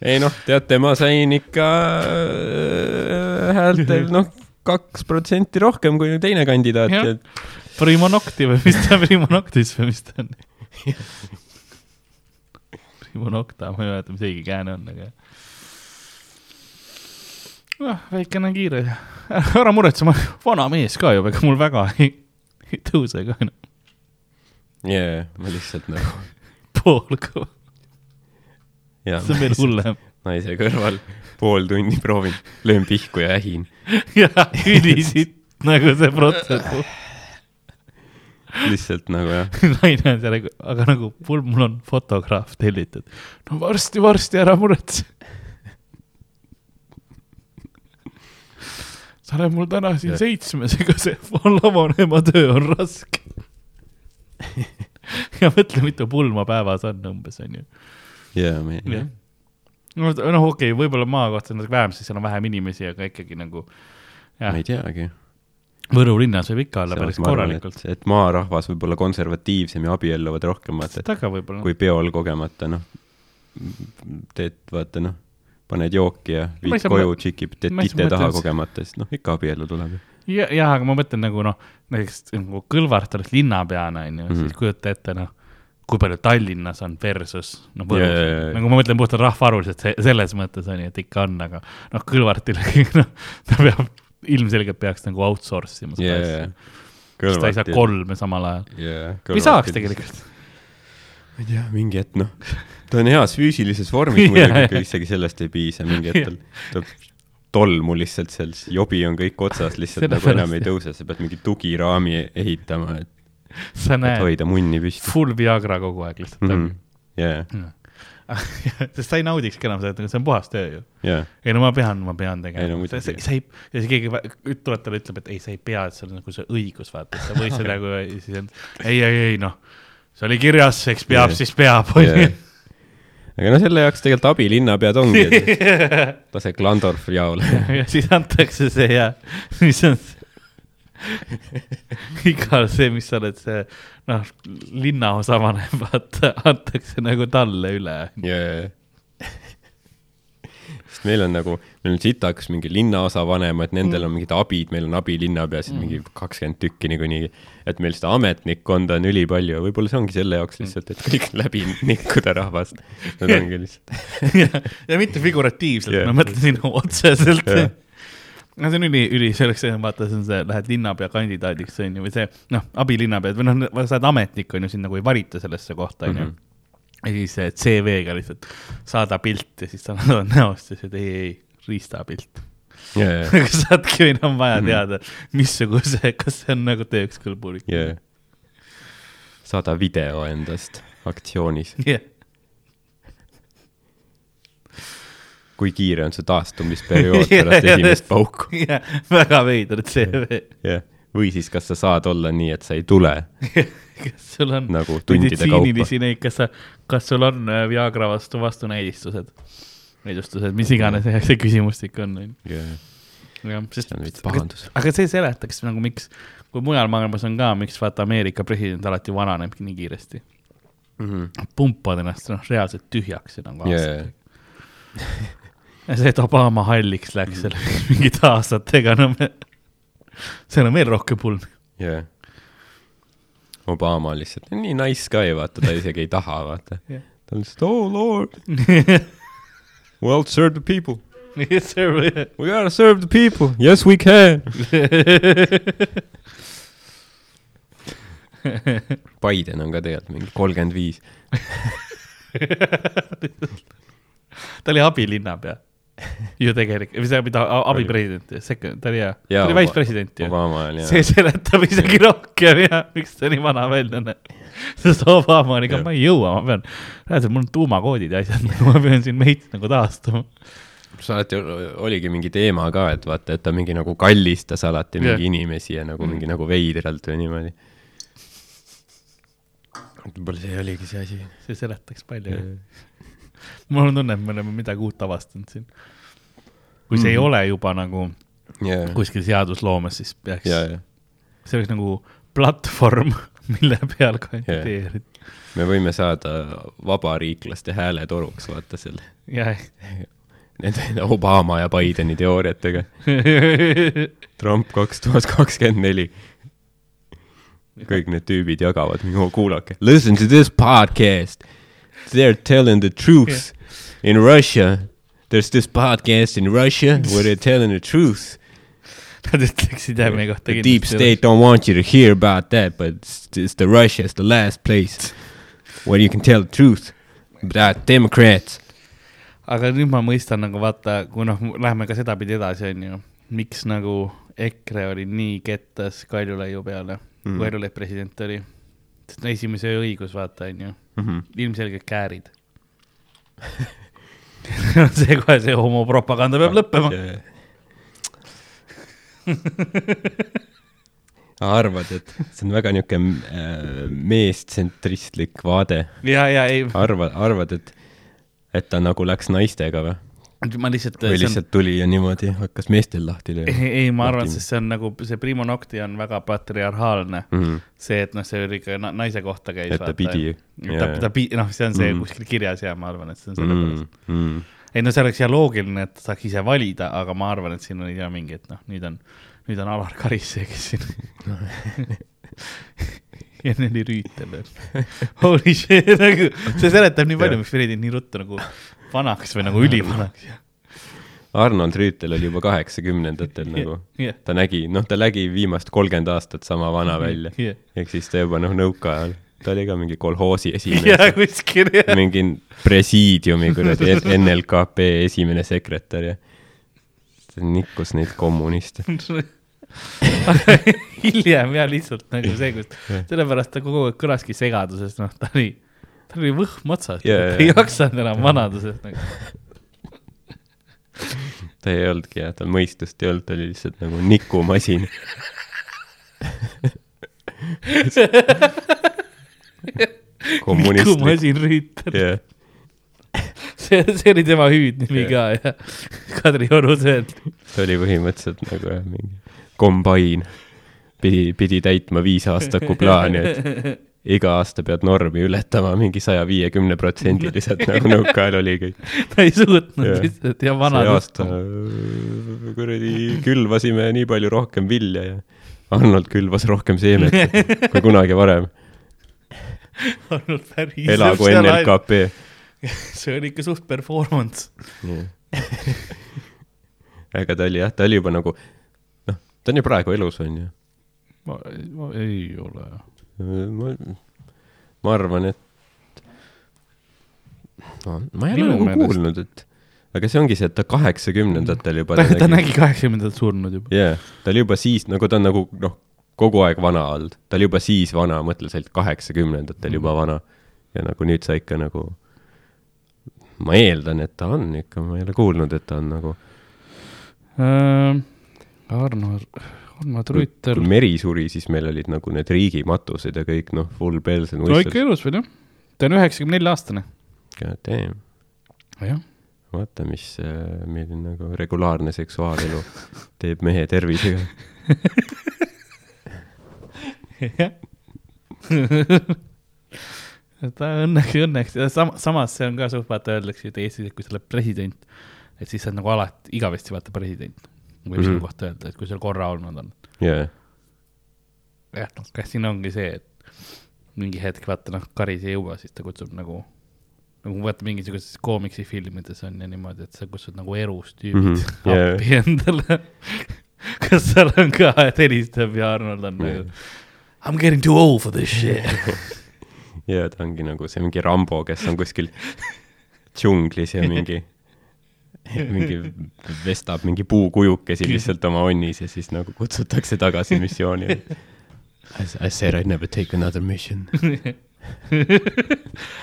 Ei noh, teate, ma sain ikka äh, häältel, noh, kaks protsenti rohkem kui teine kandidaat, et Primo Nocti või mis ta, Primo Noctis või mis ta on? Primo Nocta, ma ei mäleta, mis õige kääne on, aga. noh, väikene kiire, ära muretse, ma olen vana mees ka ju, ega mul väga ei, ei tõuse ka enam, jaa, ma lihtsalt nagu, pool kõva, see on veel hullem. naise kõrval pool tundi proovin, löön pihku ja ähin. ja ülisitt nagu see protsess. lihtsalt nagu jah, naine on seal, aga nagu mul, mul on fotograaf tellitud. no varsti-varsti ära muretse. sa oled mul täna siin Jah. seitsmes, ega see vallavanema töö on raske. ja mõtle, mitu pulma päevas on umbes, onju. jaa, ma ei jah. no noh, okei okay,, võib-olla maakohtas on natuke vähem, sest seal on vähem inimesi, aga ikkagi nagu ma ei, teagi. Võru linnas võib ikka olla päris korralikult. et maarahvas võib olla konservatiivsem ja abielluvad rohkem, vaata, et kui peol kogemata, noh, teed, vaata noh, paned jooki ja viid koju, tšikib, teed ma ei saa tite taha kogemata, siis noh, ikka abiellu tuleb ju. ja, jah, aga ma mõtlen nagu noh, näiteks nagu Kõlvart oleks linnapeana, onju, Mhm. siis kujuta ette, noh, kui palju Tallinnas on versus noh, Võrus Jaa, jaa, jaa. nagu ma mõtlen puhtalt rahvaarvuliselt se- selles mõttes onju, et ikka on, aga noh, Kõlvartil noh, ta peab, ilmselgelt peaks nagu outsource ima seda jaa, asja. sest ta ei saa kolme samal ajal. jaa. või saaks. tegelikult. ma ei tea, mingi hetk noh, ta on heas füüsilises vormis Jaa, muidugi, jaa. aga isegi sellest ei piisa, mingi hetk tal tuleb tolmu lihtsalt seal, siis jobi on kõik otsas, lihtsalt nagu enam ei tõuse, sa pead mingi tugiraami ehitama, et, sa näed hoida munni püsti full Viagra kogu aeg lihtsalt mm. -hmm. Yeah, sest sa ei naudikski enam seda, et see on puhas töö ju. yeah. ei no ma pean, ma pean no tegema. muidugi. sa sa ei, ja siis keegi tuleb talle, ütleb, et ei, sa ei pea, et see on nagu see õigus, vaata, sa võid seda nagu, siis on ei, ei, ei noh, see oli kirjas, eks peab Jah. siis peab, Yeah. onju. aga noh, selle jaoks tegelikult abilinnapead ongi, et lase Glandorf jaole. ja siis antakse see ja mis on see igal see, mis sa oled see noh, linnaosavanem, vaata, antakse nagu talle üle. yeah.. sest meil on nagu, meil on sitaks mingi linnaosa vanemad, nendel on mingid abid, meil on abilinnapeasid mm. mingi kakskümmend tükki niikuinii. et meil seda ametnikkonda on ülipalju võib-olla see ongi selle jaoks lihtsalt, et kõik läbi nikkuda rahvast. Nad ongi lihtsalt, ja, ja mitte figuratiivselt yeah., ma mõtlen sinu otseselt yeah.. No see on üli, üli selleks, vaata, see on see, lähed linnapea kandidaadiks, on ju, või see noh, abilinnapead või noh, sa oled ametnik, on ju, sind nagu ei valita sellesse kohta, on ju. Mhm. ja siis see CV-ga lihtsalt saada pilt ja siis sa annad näost ja siis, et ei, ei, riistapilt. yeah, aga saadki või on vaja Mhm. teada, missuguse, kas see on nagu tööks kõlbulik. yeah.. saada video endast aktsioonis, jah, kui kiire on su taastumisperiood pärast esimest pauku. jah, väga veider CV. jah, või siis kas sa saad olla nii, et sa ei tule kas sul on nagu meditsiinilisi neid, kas sa, kas sul on äh, Viagra vastu vastunäidistused? näidustused, mis iganes see, see küsimustik on, on Yeah. ju. jah, sest see aga, see seletaks nagu miks, kui mujal maailmas on ka, miks vaata Ameerika president alati vananebki nii kiiresti. pumpavad ennast noh, reaalselt tühjaks ja nagu Yeah. see, et Obama halliks läks seal mingite aastatega, no me, seal on veel rohkem pulmi. jah. Obama lihtsalt nii nice guy, vaata, ta isegi ei taha, vaata Jah. ta on lihtsalt oh lord, well serve the people, Yes, sir. we gotta serve the people, yes we can. Biden on ka tegelikult mingi kolmkümmend viis. ta oli abilinnapea ju tegelikult, või see, mida abipresident, ta oli hea, ta oli vicepresident ju. See seletab isegi rohkem ja miks ta nii vana välja näeb. sest Obama oli ka, ma ei jõua, ma pean, reaalselt mul on tuumakoodid ja asjad, ma pean siin veits nagu taastuma. see alati oligi mingi teema ka, et vaata, et ta mingi nagu kallistas alati mingi Jah. inimesi ja nagu mingi nagu veidralt või niimoodi. võib-olla see oligi see asi. see seletaks palju. mul on tunne, et me oleme midagi uut avastanud siin. kui see mm ei Mhm. ole juba nagu ja, kuskil seadusloomes, siis peaks ja, ja see oleks nagu platvorm, mille peal kandideerida. me võime saada vabariiklaste hääletoruks, vaata selle, jah, nende Obama ja Bideni teooriatega. Trump kaks tuhat kakskümmend neli. kõik need tüübid jagavad, kuulake. Listen to this podcast. They are telling the truth in Russia. There's this podcast in Russia where they are telling the truth. nad ütleksid jah meie kohta The deep state don't want you to hear about that, but it's, it's the Russia is the last place where you can tell the truth about Democrats. aga nüüd ma mõistan nagu vaata, kui noh, läheme ka sedapidi edasi, onju, miks nagu EKRE oli nii kettas Kaljulaiu peale mm., kui Kaljulaid president oli. Esimese õigus, vaata, onju, ilmselgelt käärid. see kohe, see homopropaganda peab lõppema. arvad, et see on väga niisugune äh, meestsentristlik vaade, ja, ja ei, arvad, arvad, et, et ta nagu läks naistega või? Ma lihtsalt. või lihtsalt tuli ja niimoodi hakkas meestel lahti lööma? ei, ei, ma arvan, sest see on nagu see Primo Nocti on väga patriarhaalne mm. Mhm. see, et noh, see oli ikka na naise kohta käis. et ta pidi. ta, ta pidi, noh, see on see Mm. kuskil kirjas ja ma arvan, et see on sellepärast mm,. Mm. ei no see oleks ja loogiline, et saaks ise valida, aga ma arvan, et siin oli ka mingi, et noh, nüüd on, nüüd on Alar Karis see, kes siin ja Nelli Rüütel veel. Holy shit, nagu see seletab nii palju, Jah. miks Freddy nii ruttu nagu vanaks või nagu ülivanaks. Arnold Rüütel oli juba kaheksakümnendatel nagu, jah, ta nägi, noh, ta nägi viimast kolmkümmend aastat sama vana välja. jah, ehk siis ta juba noh, nõukaajal, ta oli ka mingi kolhoosi esimees, kuskil jah. mingi presiidiumi kuradi NLKP esimene sekretär ja nikkus neid kommuniste. hiljem ja lihtsalt nagu see, kus, sellepärast ta kogu aeg kõlaski segaduses, noh, ta oli, tal oli võhm otsas yeah,, ta ei jaksanud enam vanaduses nagu. ta ei olnudki jah, tal mõistust ei olnud, ta oli lihtsalt nagu nikumasin. kommunistlik, masin Rüütel, jah, see, see oli tema hüüdnimi ka ja Kadriorus öeldi. ta oli põhimõtteliselt nagu jah, mingi kombain. pidi, pidi täitma viisaastaku plaani, et iga aasta pead normi ületama mingi saja viiekümne protsendiliselt nagu nõukaajal oli kõik. ta ei suutnud lihtsalt ja see vanadust aasta. äh, kuradi külvasime nii palju rohkem vilja ja Arnold külvas rohkem seemet kui kunagi varem. olnud päris. elagu NLKP. see oli ikka suht performance. ega ta oli jah, ta oli juba nagu, noh, ta on ju praegu elus, on ju. ma ei ole. ma, ma arvan, et no, ma ei ole nagu kuulnud, et aga see ongi see, et ta kaheksakümnendatel juba ta, ta nägi kaheksakümnendat surnud juba. jah yeah,, ta oli juba siis nagu ta on nagu noh, kogu aeg vana olnud, ta oli juba siis vana, mõtle, sa olid kaheksakümnendatel juba vana. Ja nagu nüüd sa ikka nagu, ma eeldan, et ta on ikka, ma ei ole kuulnud, et ta on nagu, Arno, Arno kui Trüütel. Meri suri, siis meil olid nagu need riigimatused ja kõik noh, full bells and no ikka elus veel jah. ta on üheksakümne nelja aastane. God damn, jah. vaata, mis äh, meil on nagu regulaarne seksuaalelu teeb mehe tervisega. jah. ta õnneks, õnneks, sam-, samas see on ka suht, vaata öeldakse et Eestis, et kui sa oled president, et siis sa oled nagu alati, igavesti vaata president. Võib Mhm. selle kohta öelda, et kui seal korra olnud on. jaa, jah, noh, kas siin ongi see, et mingi hetk vaata noh, Karis ei jõua, siis ta kutsub nagu, nagu vaata mingisugustes koomiksifilmides on ja niimoodi, et sa kutsud nagu erus tüübid mm Mhm, -hmm. jaa. appi endale. kas seal on ka, et helistab ja Arnold on nagu I m getting too old for this shit. ja ta ongi nagu see mingi Rambo, kes on kuskil džunglis ja mingi, mingi vestab mingi puukujukesi lihtsalt oma onnis ja siis nagu kutsutakse tagasi missioonile. I, I said I'd never take another mission.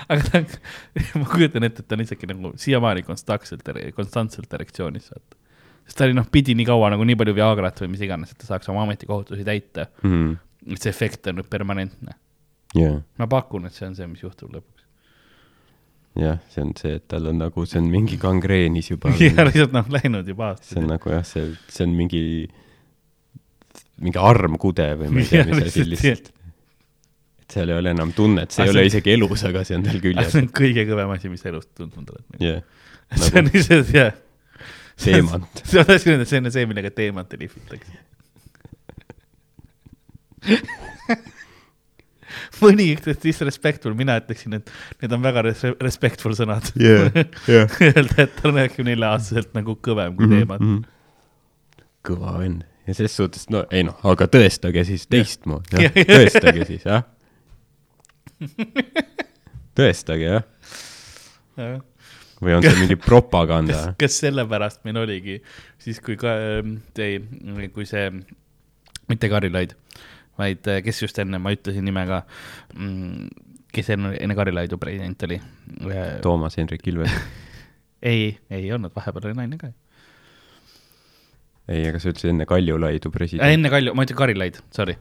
aga ta on, ma kujutan ette, et ta on isegi nagu siiamaani konstantselt, konstantselt erektsioonis, vaata. sest ta oli noh, pidi nii kaua nagu nii palju Viagrat või mis iganes, et ta saaks oma ametikohutusi täita. et see efekt on nüüd permanentne. jah, ma pakun, et see on see, mis juhtub lõpuks. jah, see on see, et tal on nagu, see on mingi gangreenis juba. ja lihtsalt noh, läinud juba see on aastaid. nagu jah, see, see on mingi, mingi armkude või ma ei tea, Jah, mis asi lihtsalt, et seal ei ole enam tunnet, see Aga ei ole isegi elus, aga see on tal küljes see. on kõige kõvem asi, mis elust tundnud oled. jah see on lihtsalt jah. teemant. see on hästi, see on see, millega teemante lihvitakse. mõni ütleb disrespectful, mina ütleksin, et need on väga res- respectful sõnad Jah, jah. Öelda, et ta on üheksakümne nelja aastaselt nagu kõvem kui teemant. Mhm. kõva vend ja ses suhtes, no ei noh, aga tõestage siis teistmoodi, Jah. tõestage siis, jah. tõestage, jah. või on see mingi propaganda kas,? kas sellepärast meil oligi siis, kui ka, ei, kui see, mitte Karilaid, vaid äh, kes just enne, ma ütlesin nime ka, kes enne, enne Karilaidu president oli? Toomas Hendrik Ilves. ei, ei olnud, vahepeal oli naine ka. ei, aga sa ütlesid enne Kaljulaidu Äh, president. enne Kalju, ma ütlen Karilaid, sorry.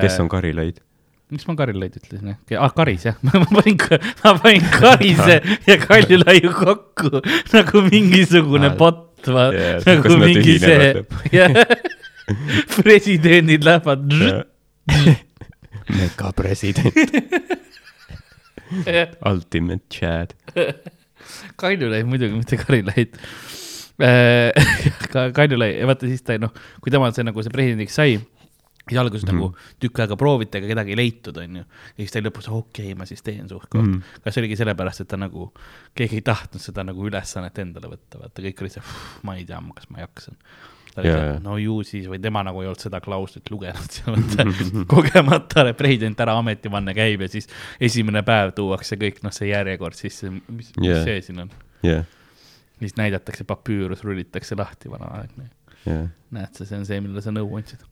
kes on Karilaid? miks ma Karilaid ütlesin, ah Karis jah, ma panin, ma panin Karise ja Kaljulaiu kokku nagu mingisugune Ah, bot, jaa, nagu kas nad mingi see presidendid lähevad, megapresident, ultimate Chad. Kaljulaid muidugi, mitte Karilaid. ka Kaljulaid, vaata siis ta noh, kui tema see nagu see presidendiks sai, siis alguses mm Mhm. -hmm. nagu tükk aega prooviti, aga kedagi ei leitud, onju. ja siis ta lõpus, okei okay,, ma siis teen suht-koht mm. Mhm. -hmm. kas oligi sellepärast, et ta nagu, keegi ei tahtnud seda nagu ülesannet endale võtta, vaata kõik olid see, ma ei tea, kas ma jaksan. Ta oli see no ju siis või tema nagu ei olnud seda klauslit lugenud seal, vaata kogemata president ära ametivanne käib ja siis esimene päev tuuakse kõik, noh, see järjekord sisse, mis yeah. Jaa. see siin on jah, siis näidatakse papüürus, rullitakse lahti vanaaegne. jah, näed sa, see on see, millele sa nõu andsid.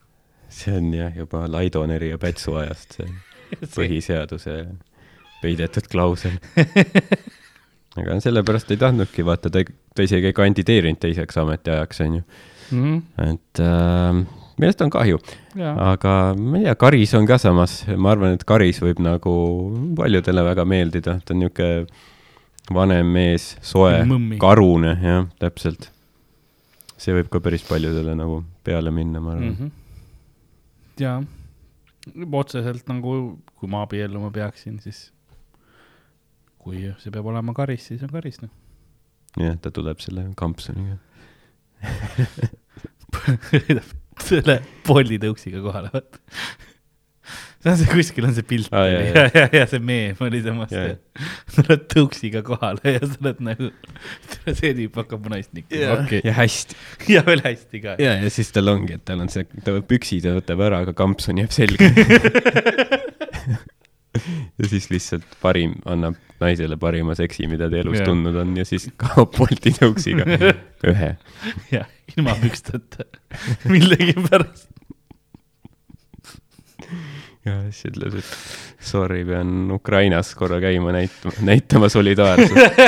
see on jah, juba Laidoneri ja Pätsu ajast see põhiseaduse peidetud klausel. aga sellepärast ei tahtnudki, vaata, ta, ta isegi ei kandideerinud teiseks ametiajaks, onju. Mhm. et äh, millest on kahju, aga ma ei tea, Karis on ka samas, ma arvan, et Karis võib nagu paljudele väga meeldida, ta on niisugune vanem mees, soe karune, jah, täpselt. see võib ka päris paljudele nagu peale minna, ma arvan mm. Mhm. jaa, otseselt nagu, kui ma abielluma peaksin, siis kui see peab olema karis, siis on karis, noh. -hmm. jah, ta tuleb selle kampsuniga. selle pollitõuksiga kohale, vaata. see on see, kuskil on see pilt Aa, ja, ja, ja, ja see meem oli temast sa oled tõuksiga kohale ja sa oled nagu, see tüüp hakkab mu naist nikkima, okei. ja hästi. ja veel hästi ka. ja, ja siis tal ongi, et tal on see, ta püksid võtab ära, aga kampsun jääb selga. ja siis lihtsalt parim, annab naisele parima seksi, mida ta elus Jah. tundnud on ja siis kaob Bolti tõuksiga ühe. jah, ilma püksteta, millegipärast. ja siis ütleb, et sorry, pean Ukrainas korra käima näitama, näitama solidaarsust.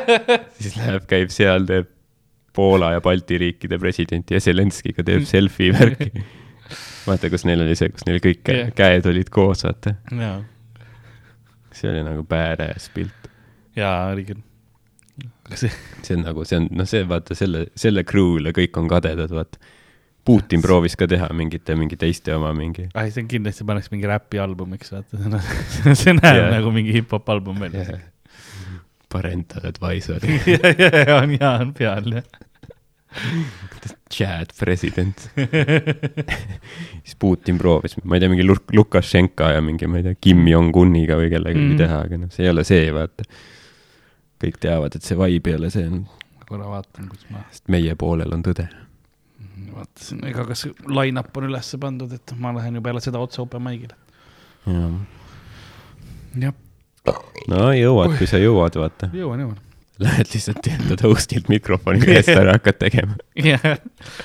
siis läheb, käib seal, teeb Poola ja Balti riikide presidenti ja Zelenskiga teeb selfie värki. vaata, kus neil oli see, kus neil kõik Jah. käed olid koos, vaata. jaa, see oli nagu badass pilt. jaa, oli küll. see, on nagu, see on, noh, see vaata selle, selle crew'le kõik on kadedad, vaata. Putin proovis ka teha mingite, mingi teiste oma mingi. ai, see on kindlasti pannakse mingi räpialbumiks, vaata, see näeb Jah. nagu mingi hip-hop album välja. Parental advisor, ja, ja, ja on, ja on peal, jah. Chad president. siis Putin proovis, ma ei tea, mingi Luk- Lukašenka ja mingi, ma ei tea, Kim Jong-uniga või kellegagi Mhm. mm. teha, aga noh, see ei ole see, vaata. kõik teavad, et see vibe ei ole see, korra vaatan, kus ma sest meie poolel on tõde. vaatasin, ega kas line-up on ülesse pandud, et ma lähen ju peale seda otse open mic'ile. jah, no jõuad, kui sa jõuad, vaata. jõuan, jõuan. Lähed lihtsalt jätad host'ilt mikrofoni eest ära, hakkad tegema. jah,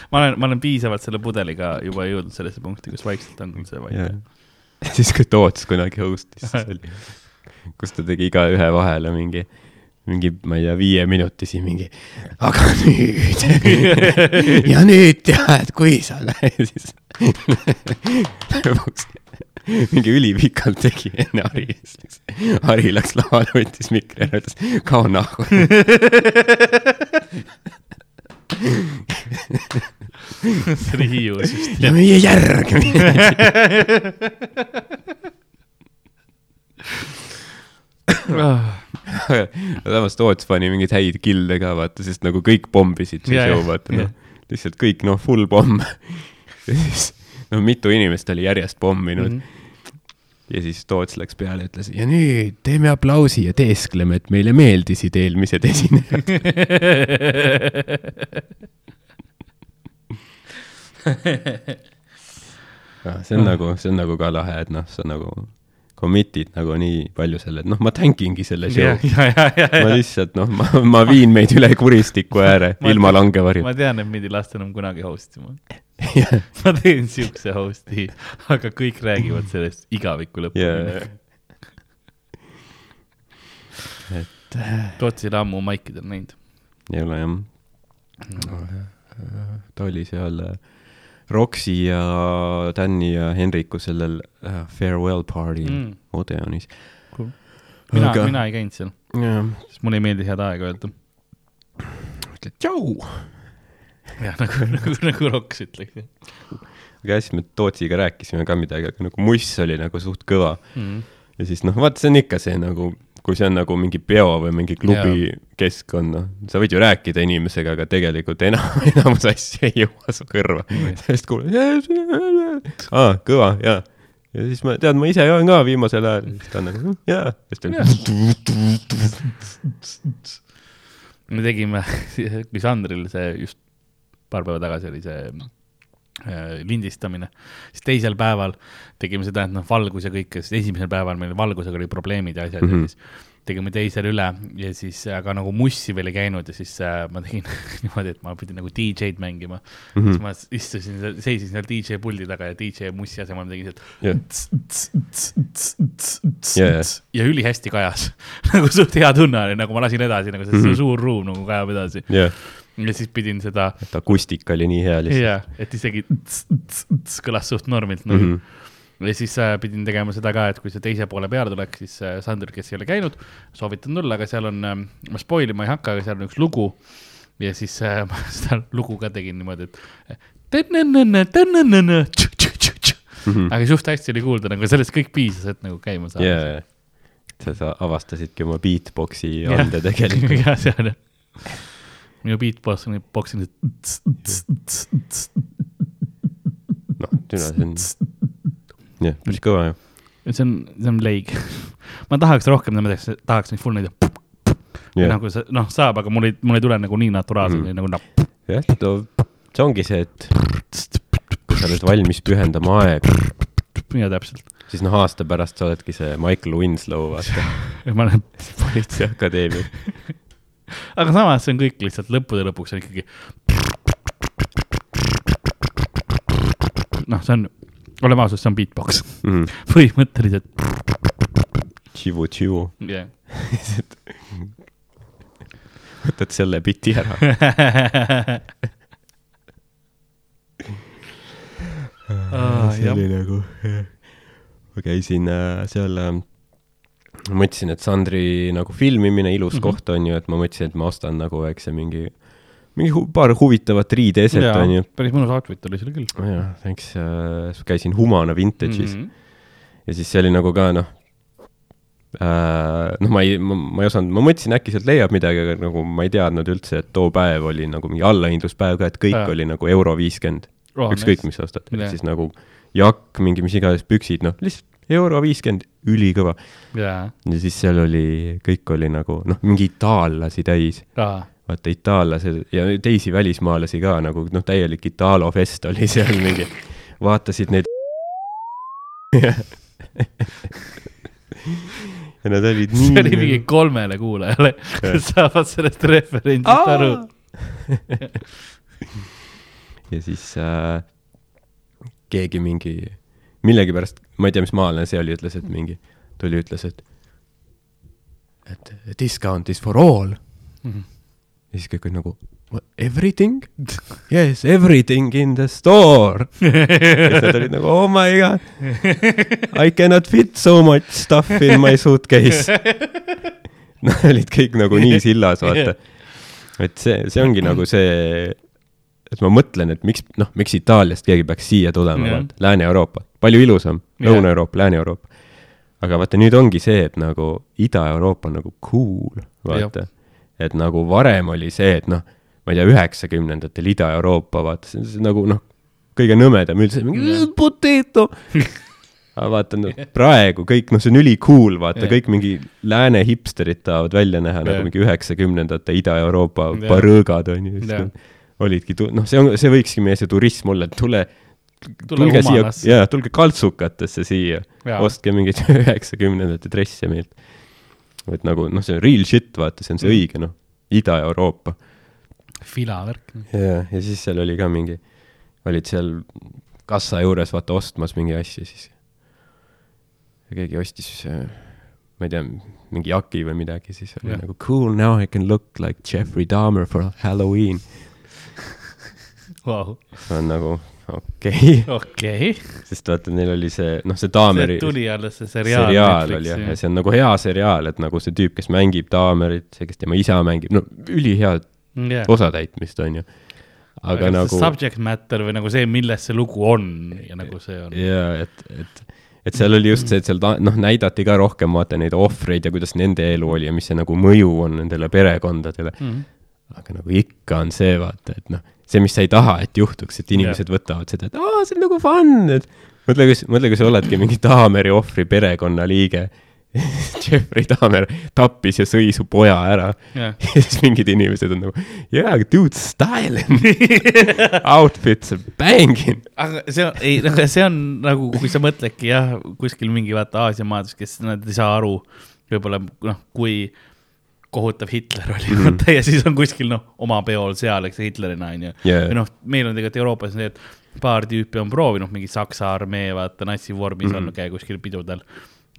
ma olen, ma olen piisavalt selle pudeliga juba jõudnud sellesse punkti, kus vaikselt on see vaid. siis, kui Toots kunagi host'is, siis oli, kus ta tegi igaühe vahele mingi, mingi, ma ei tea, viieminutisi mingi, aga nüüd ja nüüd tead, kui sa lähed, siis lõpuks mingi ülipikalt tegi enne Hari, siis Hari läks lavale, võttis mikri ära, ütles kao nahku. see oli Hiius vist. ja meie järg. samas Toots pani mingeid häid kille ka vaata, sest nagu kõik pommisid see show, vaata noh, lihtsalt kõik noh, full pomm. ja siis noh, mitu inimest oli järjest pomminud mm. -hmm. Ja siis Toots läks peale ja ütles ja nüüd teeme aplausi ja teeskleme, et meile meeldisid eelmised esinejad. see on nagu, see on nagu ka lahe, et noh, sa nagu commit'id nagu nii palju selle, et noh, ma tänkingi selle show ja, ma lihtsalt noh, ma, ma viin meid üle kuristiku ääre Ma- ilma langevarjuta. ma tean, et mind ei lasta enam kunagi host ima. ma teen siukse host'i, aga kõik räägivad sellest igaviku lõpuni jaa. et Tootsi ei ole ammu maikidel näinud. ei ole jah. ta oli seal äh, Roksi ja Tänni ja Henriku sellel äh, farewell party'l Mm. Odeonis. mina Aga-, mina ei käinud seal, jah, sest mulle ei meeldi head aega öelda. ütled tšau. jah, nagu, nagu, nagu Roks ütleks. aga siis me Tootsiga rääkisime ka midagi, aga nagu muss oli nagu suht kõva Mm. ja siis noh, vaata, see on ikka see nagu, kui see on nagu mingi peo või mingi klubi keskkond, noh, sa võid ju rääkida inimesega, aga tegelikult enam, enamus asju ei jõua su kõrva. sest kuuled, aa, kõva, jaa. ja siis ma, tead, ma ise joon ka viimasel ajal, siis ta on nagu, jaa. me tegime, kui Sandril see just paar päeva tagasi oli see äh, lindistamine, siis teisel päeval tegime seda, et noh, valgus ja kõik, siis esimesel päeval meil valgusega oli probleemid ja asjad mm Mhm. -hmm. ja siis tegime teisel üle ja siis, aga nagu mussi veel ei käinud ja siis äh, ma tegin niimoodi, et ma pidin nagu DJ-d mängima mm. -hmm. siis ma istusin, seisin seal DJ puldi taga ja DJ mussi asemel ma tegin sealt yeah. Ja ülihästi kajas nagu suht hea tunne oli, nagu ma lasin edasi nagu see mm Mhm. -hmm. suur ruum nagu kajab edasi jah, ja siis pidin seda et akustika oli nii hea lihtsalt. ja, et isegi tss, tss, tss kõlas suht normilt nagu mm. -hmm. ja siis äh, pidin tegema seda ka, et kui see teise poole peale tuleks, siis äh, Sander, kes ei ole käinud, soovitan tulla, aga seal on äh,, ma spoil ima ei hakka, aga seal on üks lugu. ja siis äh, ma seda lugu ka tegin niimoodi, et aga suht hästi oli kuulda, nagu sellest kõik piisas, et nagu käima saada. ja, sa, sa avastasidki oma beatbox'i ande tegelikult. jah, see on. Minu beatbox on, box on noh, türa, see on, jah, päris kõva ju. see on, see on leig. ma tahaks rohkem, tahaks, neid full neid jah, nagu see, noh, saab, aga mul ei, mul ei tule nagu nii naturaalselt mm. nagu napp. jah, see ongi see, et sa oled valmis pühendama aega, ja täpselt. siis noh, aasta pärast sa oledki see Michael Winslow, vaata, ma olen, politseiakadeemia. aga samas see on kõik lihtsalt lõppude lõpuks on ikkagi. noh, see on, oleme ausad, see on beatbox, põhimõtteliselt. Tšivu-tšivu, jah. võtad selle biti ära. see oli nagu, ma käisin äh, seal äh,, ma mõtlesin, et Sandri nagu filmimine, ilus mm. -hmm. koht on ju, et ma mõtlesin, et ma ostan nagu väikse mingi, mingi hu paar huvitavat riideeset on ju. päris mõnus outfit oli seal küll. jah, eks äh, käisin Humana Vintage'is mm. -hmm. ja siis see oli nagu ka noh äh,, noh, ma ei, ma, ei osanud, ma mõtlesin, äkki sealt leiab midagi, aga nagu ma ei teadnud üldse, et too päev oli nagu mingi allahindluspäev ka, et kõik Jaa. oli nagu euro viiskümmend, oh, ükskõik, mis sa ostad siis nagu jakk, mingi mis iganes püksid, noh, lihtsalt euro viiskümmend, ülikõva. jaa, ja siis seal oli, kõik oli nagu noh, mingi itaallasi täis, aa, vaata itaallased ja teisi välismaalasi ka nagu noh, täielik Italo fest oli seal mingi, vaatasid neid ja nad olid nii see oli mingi kolmele kuulajale, kes saavad sellest referentsist aru. ja siis äh, keegi mingi, millegipärast, ma ei tea, mis maalane see oli, ütles, et mingi, tuli, ütles, et et discount is for all. Mhm. ja siis kõik olid nagu "What, everything? Yes, everything in the store. siis nad olid nagu oh my god, I cannot fit so much stuff in my suitcase. Nad olid kõik nagu nii sillas, vaata. et see, see ongi nagu see, et ma mõtlen, et miks, noh, miks Itaaliast keegi peaks siia tulema Jah. vaata, Lääne-Euroopa, palju ilusam, Jah. Lõuna-Euroopa, Lääne-Euroopa. aga vaata, nüüd ongi see, et nagu Ida-Euroopa on nagu cool, vaata. et nagu varem oli see, et noh, ma ei tea, üheksakümnendatel Ida-Euroopa, vaata, see on nagu noh, kõige nõmedam üldse, mingi potato. aga vaata no,, praegu kõik, noh, see on ülikool, vaata Jah. kõik mingi lääne hipsterid tahavad välja näha Jah. nagu mingi üheksakümnendate Ida-Euroopa Jah. barõõgad on ju olidki, noh, see on, see võikski meie see turism olla, et Tule tulge siia, jaa, tulge kaltsukatesse siia, Jaa. ostke mingeid üheksakümnendate dresse meilt. et nagu noh, see on real shit, vaata, see on Mm. see õige, noh, Ida-Euroopa. Fila värk. ja, ja siis seal oli ka mingi, olid seal kassa juures vaata ostmas mingi asja siis. ja keegi ostis, ma ei tea, mingi jaki või midagi, siis oli Jah. nagu cool, now I can look like Jeffrey Dahmer for Halloween. Vau, on nagu okei okay., okei. sest vaata, neil oli see, noh, see Dahmeri tuli alles see seriaal. seriaal oli jah, ja see on nagu hea seriaal, et nagu see tüüp, kes mängib Dahmerit, see, kes tema isa mängib, no ülihead yeah.. osatäitmist, on ju. aga nagu subject matter või nagu see, milles see lugu on ja nagu see on. jaa, et, et, et seal oli just see, et seal ta- noh, näidati ka rohkem vaata neid ohvreid ja kuidas nende elu oli ja mis see nagu mõju on nendele perekondadele. Mhm. aga nagu ikka on see vaata, et noh, see, mis sa ei taha, et juhtuks, et inimesed võtavad seda, et aa, see on nagu fun, et mõtle, kui, mõtle, kui sa oledki mingi Taameri ohvri perekonnaliige. Jeffrey Dahmer tappis ja sõi su poja ära. Jah, ja siis mingid inimesed on nagu yeah dude styling outfits are banging. Aga see on, ei, aga see on nagu, kui sa mõtledki jah, kuskil mingi vaata Aasia maades, kes nad ei saa aru võib-olla noh, kui kohutav Hitler oli mm., vaata ja siis on kuskil noh, oma peol seal, eks Hitlerina onju Yeah. või noh, meil on tegelikult Euroopas need paar tüüpi on proovinud mingi Saksa armee, vaata natsivormis mm. Mhm. on, käia kuskil pidudel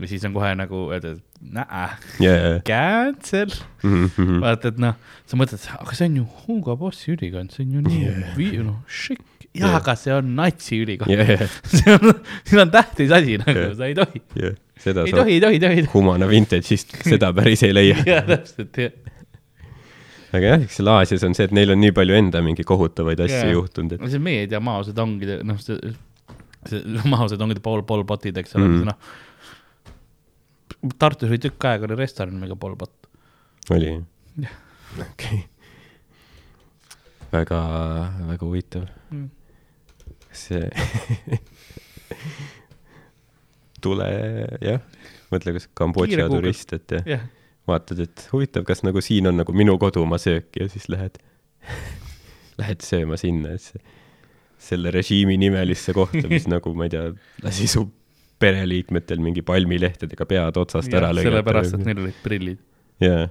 ja siis on kohe nagu et näe, yeah. cancel mm. -hmm. vaata, et noh, sa mõtled, aga see on ju Hugo Bossi ülikond, see on ju nii Yeah. noh, šikk. Jah Yeah. yeah., aga see on natsi ülikond yeah, yeah. see on, see on tähtis asi nagu Yeah. yeah., sa ei tohi, yeah. seda ei tohi, ei tohi, ei tohi. Humana Vintage'ist, seda päris ei leia. jaa, täpselt, jah. aga jah, eks seal Aasias on see, et neil on nii palju enda mingi kohutavaid asju Jaa. juhtunud, et no see meediamaosed ongi, noh, see, see maosed ongi Paul, Paul Potid, eks ole mm., noh. Tartus oli tükk aega oli restoran nimega Paul Pot. oli Jah.. okei. väga, väga huvitav Mm. See tule, jah, mõtle, kas Kambodža turist, et jah, jah, vaatad, et huvitav, kas nagu siin on nagu minu kodumaa söök ja siis lähed, lähed sööma sinna, et see, selle režiimi nimelisse kohta, mis nagu ma ei tea, lasi su pereliikmetel mingi palmilehtedega pead otsast ära lõigata. sellepärast, et neil olid prillid. jaa,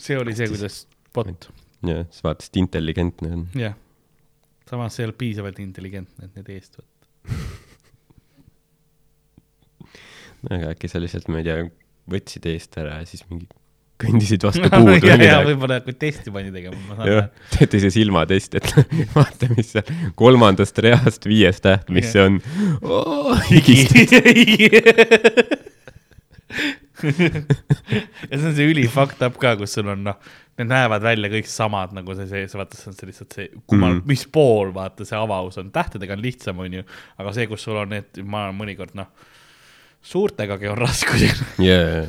see oli see, kuidas Bot, jaa, siis vaatasid, intelligentne on. jah. Samas see ei olnud piisavalt intelligentne, et need eest võtta. aga äkki sa lihtsalt, ma ei tea, võtsid eest ära ja siis mingi kõndisid vastu puud või ja, ja midagi. võib-olla kui testi pandi tegema, ma saan jah, teete see silmatest, et vaata, mis seal kolmandast reast viies täht, mis see on oh,. higistad. ja see on see üli fucked up ka, kus sul on noh, need näevad välja kõik samad nagu see, see, see vaata, see on see lihtsalt see, kummal mm., mis pool vaata see avaus on, tähtedega on lihtsam, onju, aga see, kus sul on need, ma olen mõnikord noh, suurtegagi on raskusi. jaa,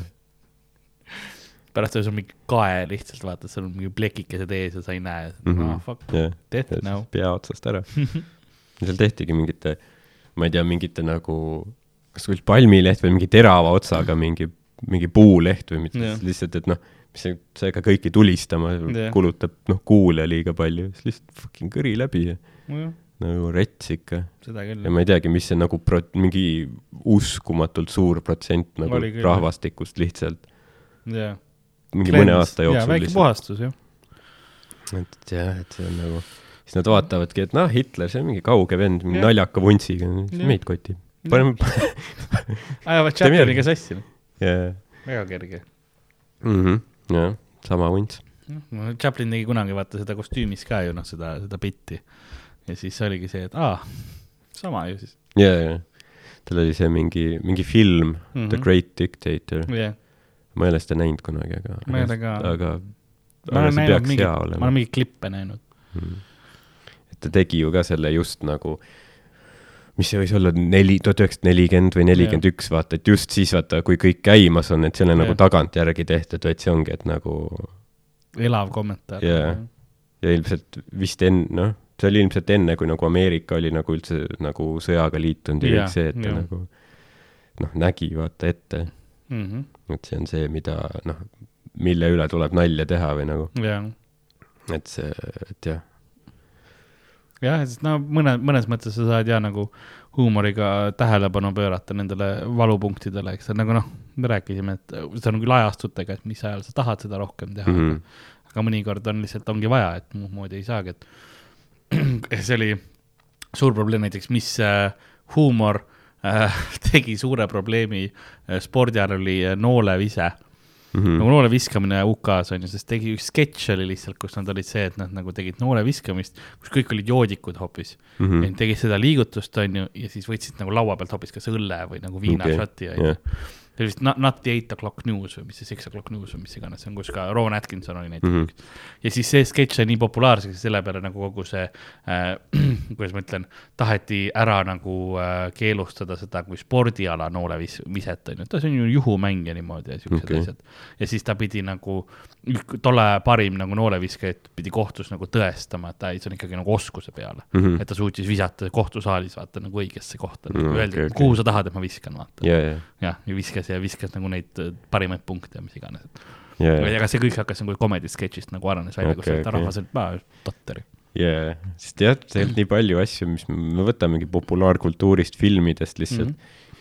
pärast sul on mingi kae lihtsalt vaata, seal on mingi plekikesed ees ja sa ei näe mm. Mhm. -hmm. Ah, fuck, jah. death now. pea otsast ära. seal tehtigi mingite, ma ei tea, mingite nagu, kas oli palmileht või mingi terava otsaga mingi, mingi puuleht või mitte lihtsalt, et noh, mis see, see ega kõiki tulistama kulutab, noh, kuule liiga palju, siis lihtsalt fucking kõri läbi ja nojah, nagu rets ikka. ja. ma ei teagi, mis see nagu pro-, mingi uskumatult suur protsent nagu küll, rahvastikust lihtsalt. Mingi mõne aasta jooksul väike puhastus jah. et jah, et see on nagu, siis nad vaatavadki, et noh, Hitler, see on mingi kauge vend, mingi naljaka vuntsiga, meid kotib. paneme, ajavad. Chapliniga sassi, jah, väga kerge. Mhm. jah, sama vunts. noh, Chaplin tegi kunagi vaata seda kostüümis ka ju noh, seda, seda bitti. ja siis oligi see, et aa, sama ju siis. ja, ja, tal oli see mingi, mingi film mm, -hmm. The Mhm. Great Dictator, jah, ma ei ole seda näinud kunagi, aga, Ma ei ole ka. aga, ma olen näinud mingeid, ma olen mingeid klippe näinud. et ta tegi ju ka selle just nagu, mis see võis olla, neli, tuhat üheksasada nelikümmend või nelikümmend üks, vaata, et just siis vaata, kui kõik käimas on, et see on nagu tagantjärgi tehtud, vaid see ongi, et nagu elav kommentaar. Jaa. ja ilmselt vist enne, noh, see oli ilmselt enne, kui nagu Ameerika oli nagu üldse nagu sõjaga liitunud ja kõik see, et ta nagu noh, nägi vaata ette, Mhm. et see on see, mida noh, mille üle tuleb nalja teha või nagu, et see, et jah, jah, sest no mõne, mõnes mõttes sa saad ja nagu huumoriga tähelepanu pöörata nendele valupunktidele, eks, nagu noh, me rääkisime, et see on küll ajastutega, et mis ajal sa tahad seda rohkem teha mm. -hmm. aga mõnikord on lihtsalt, ongi vaja, et muud moodi ei saagi, et see oli suur probleem näiteks, mis äh, huumor äh, tegi suure probleemi äh, spordiajal oli äh, noolevise Mhm. nagu noole viskamine UK-s on ju, sest tegi üks sketš oli lihtsalt, kus nad olid see, et nad nagu tegid noole viskamist, kus kõik olid joodikud hoopis mm. -hmm. tegid seda liigutust, on ju, ja siis võtsid nagu laua pealt hoopis kas õlle või nagu viinašoti okay., on ju. See oli vist Not, not the eight o'clock news või mis see six o'clock news või mis iganes see on, kus ka Rowan Atkinson oli näiteks mm. -hmm. ja siis see sketš sai nii populaarseks selle peale nagu kogu see äh, kuidas ma ütlen, taheti ära nagu äh, keelustada seda kui spordiala noolevis-, viset on ju, et see on ju juhumäng ja niimoodi ja siuksed okay. asjad. ja siis ta pidi nagu, tolle aja parim nagu nooleviskajat pidi kohtus nagu tõestama, et ta ei, see on ikkagi nagu oskuse peale mm. -hmm. et ta suutis visata kohtusaalis vaata nagu õigesse kohta Mm, mm,, öeldi okay,, okei. kuhu sa tahad, et ma viskan, vaata. ja, ja, jah, ja viskas ja viskas nagu neid äh, parimaid punkte ja mis iganes. jaa, aga see kõik hakkas nagu comedy sketšist nagu arenes välja okay,, kus okay, rahvas oli, aa, totter. jaa, sest jah, tegelikult nii palju asju, mis me me võtamegi populaarkultuurist, filmidest lihtsalt mm. -hmm.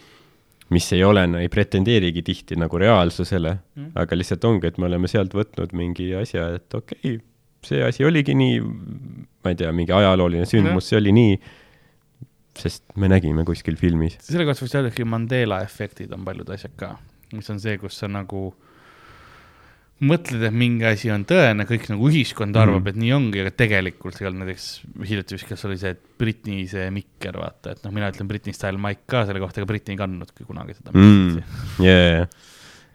Mis ei ole, ei pretendeerigi tihti nagu reaalsusele mm, aga lihtsalt ongi, et me oleme sealt võtnud mingi asja, et okei okay,, see asi oligi nii, ma ei tea, mingi ajalooline sündmus, see oli nii, sest me nägime kuskil filmis. selle kohta võiks öelda, et Mandela efektid on paljud asjad ka, mis on see, kus sa nagu mõtled, et mingi asi on tõene, kõik nagu ühiskond arvab mm., et nii ongi, aga tegelikult seal näiteks hiljuti vist, kas oli see et Britney see mikker, vaata, et noh, mina ütlen Britney style Mike ka selle kohta, aga Britney ei kandnudki kunagi seda Mm. mm.. jaa,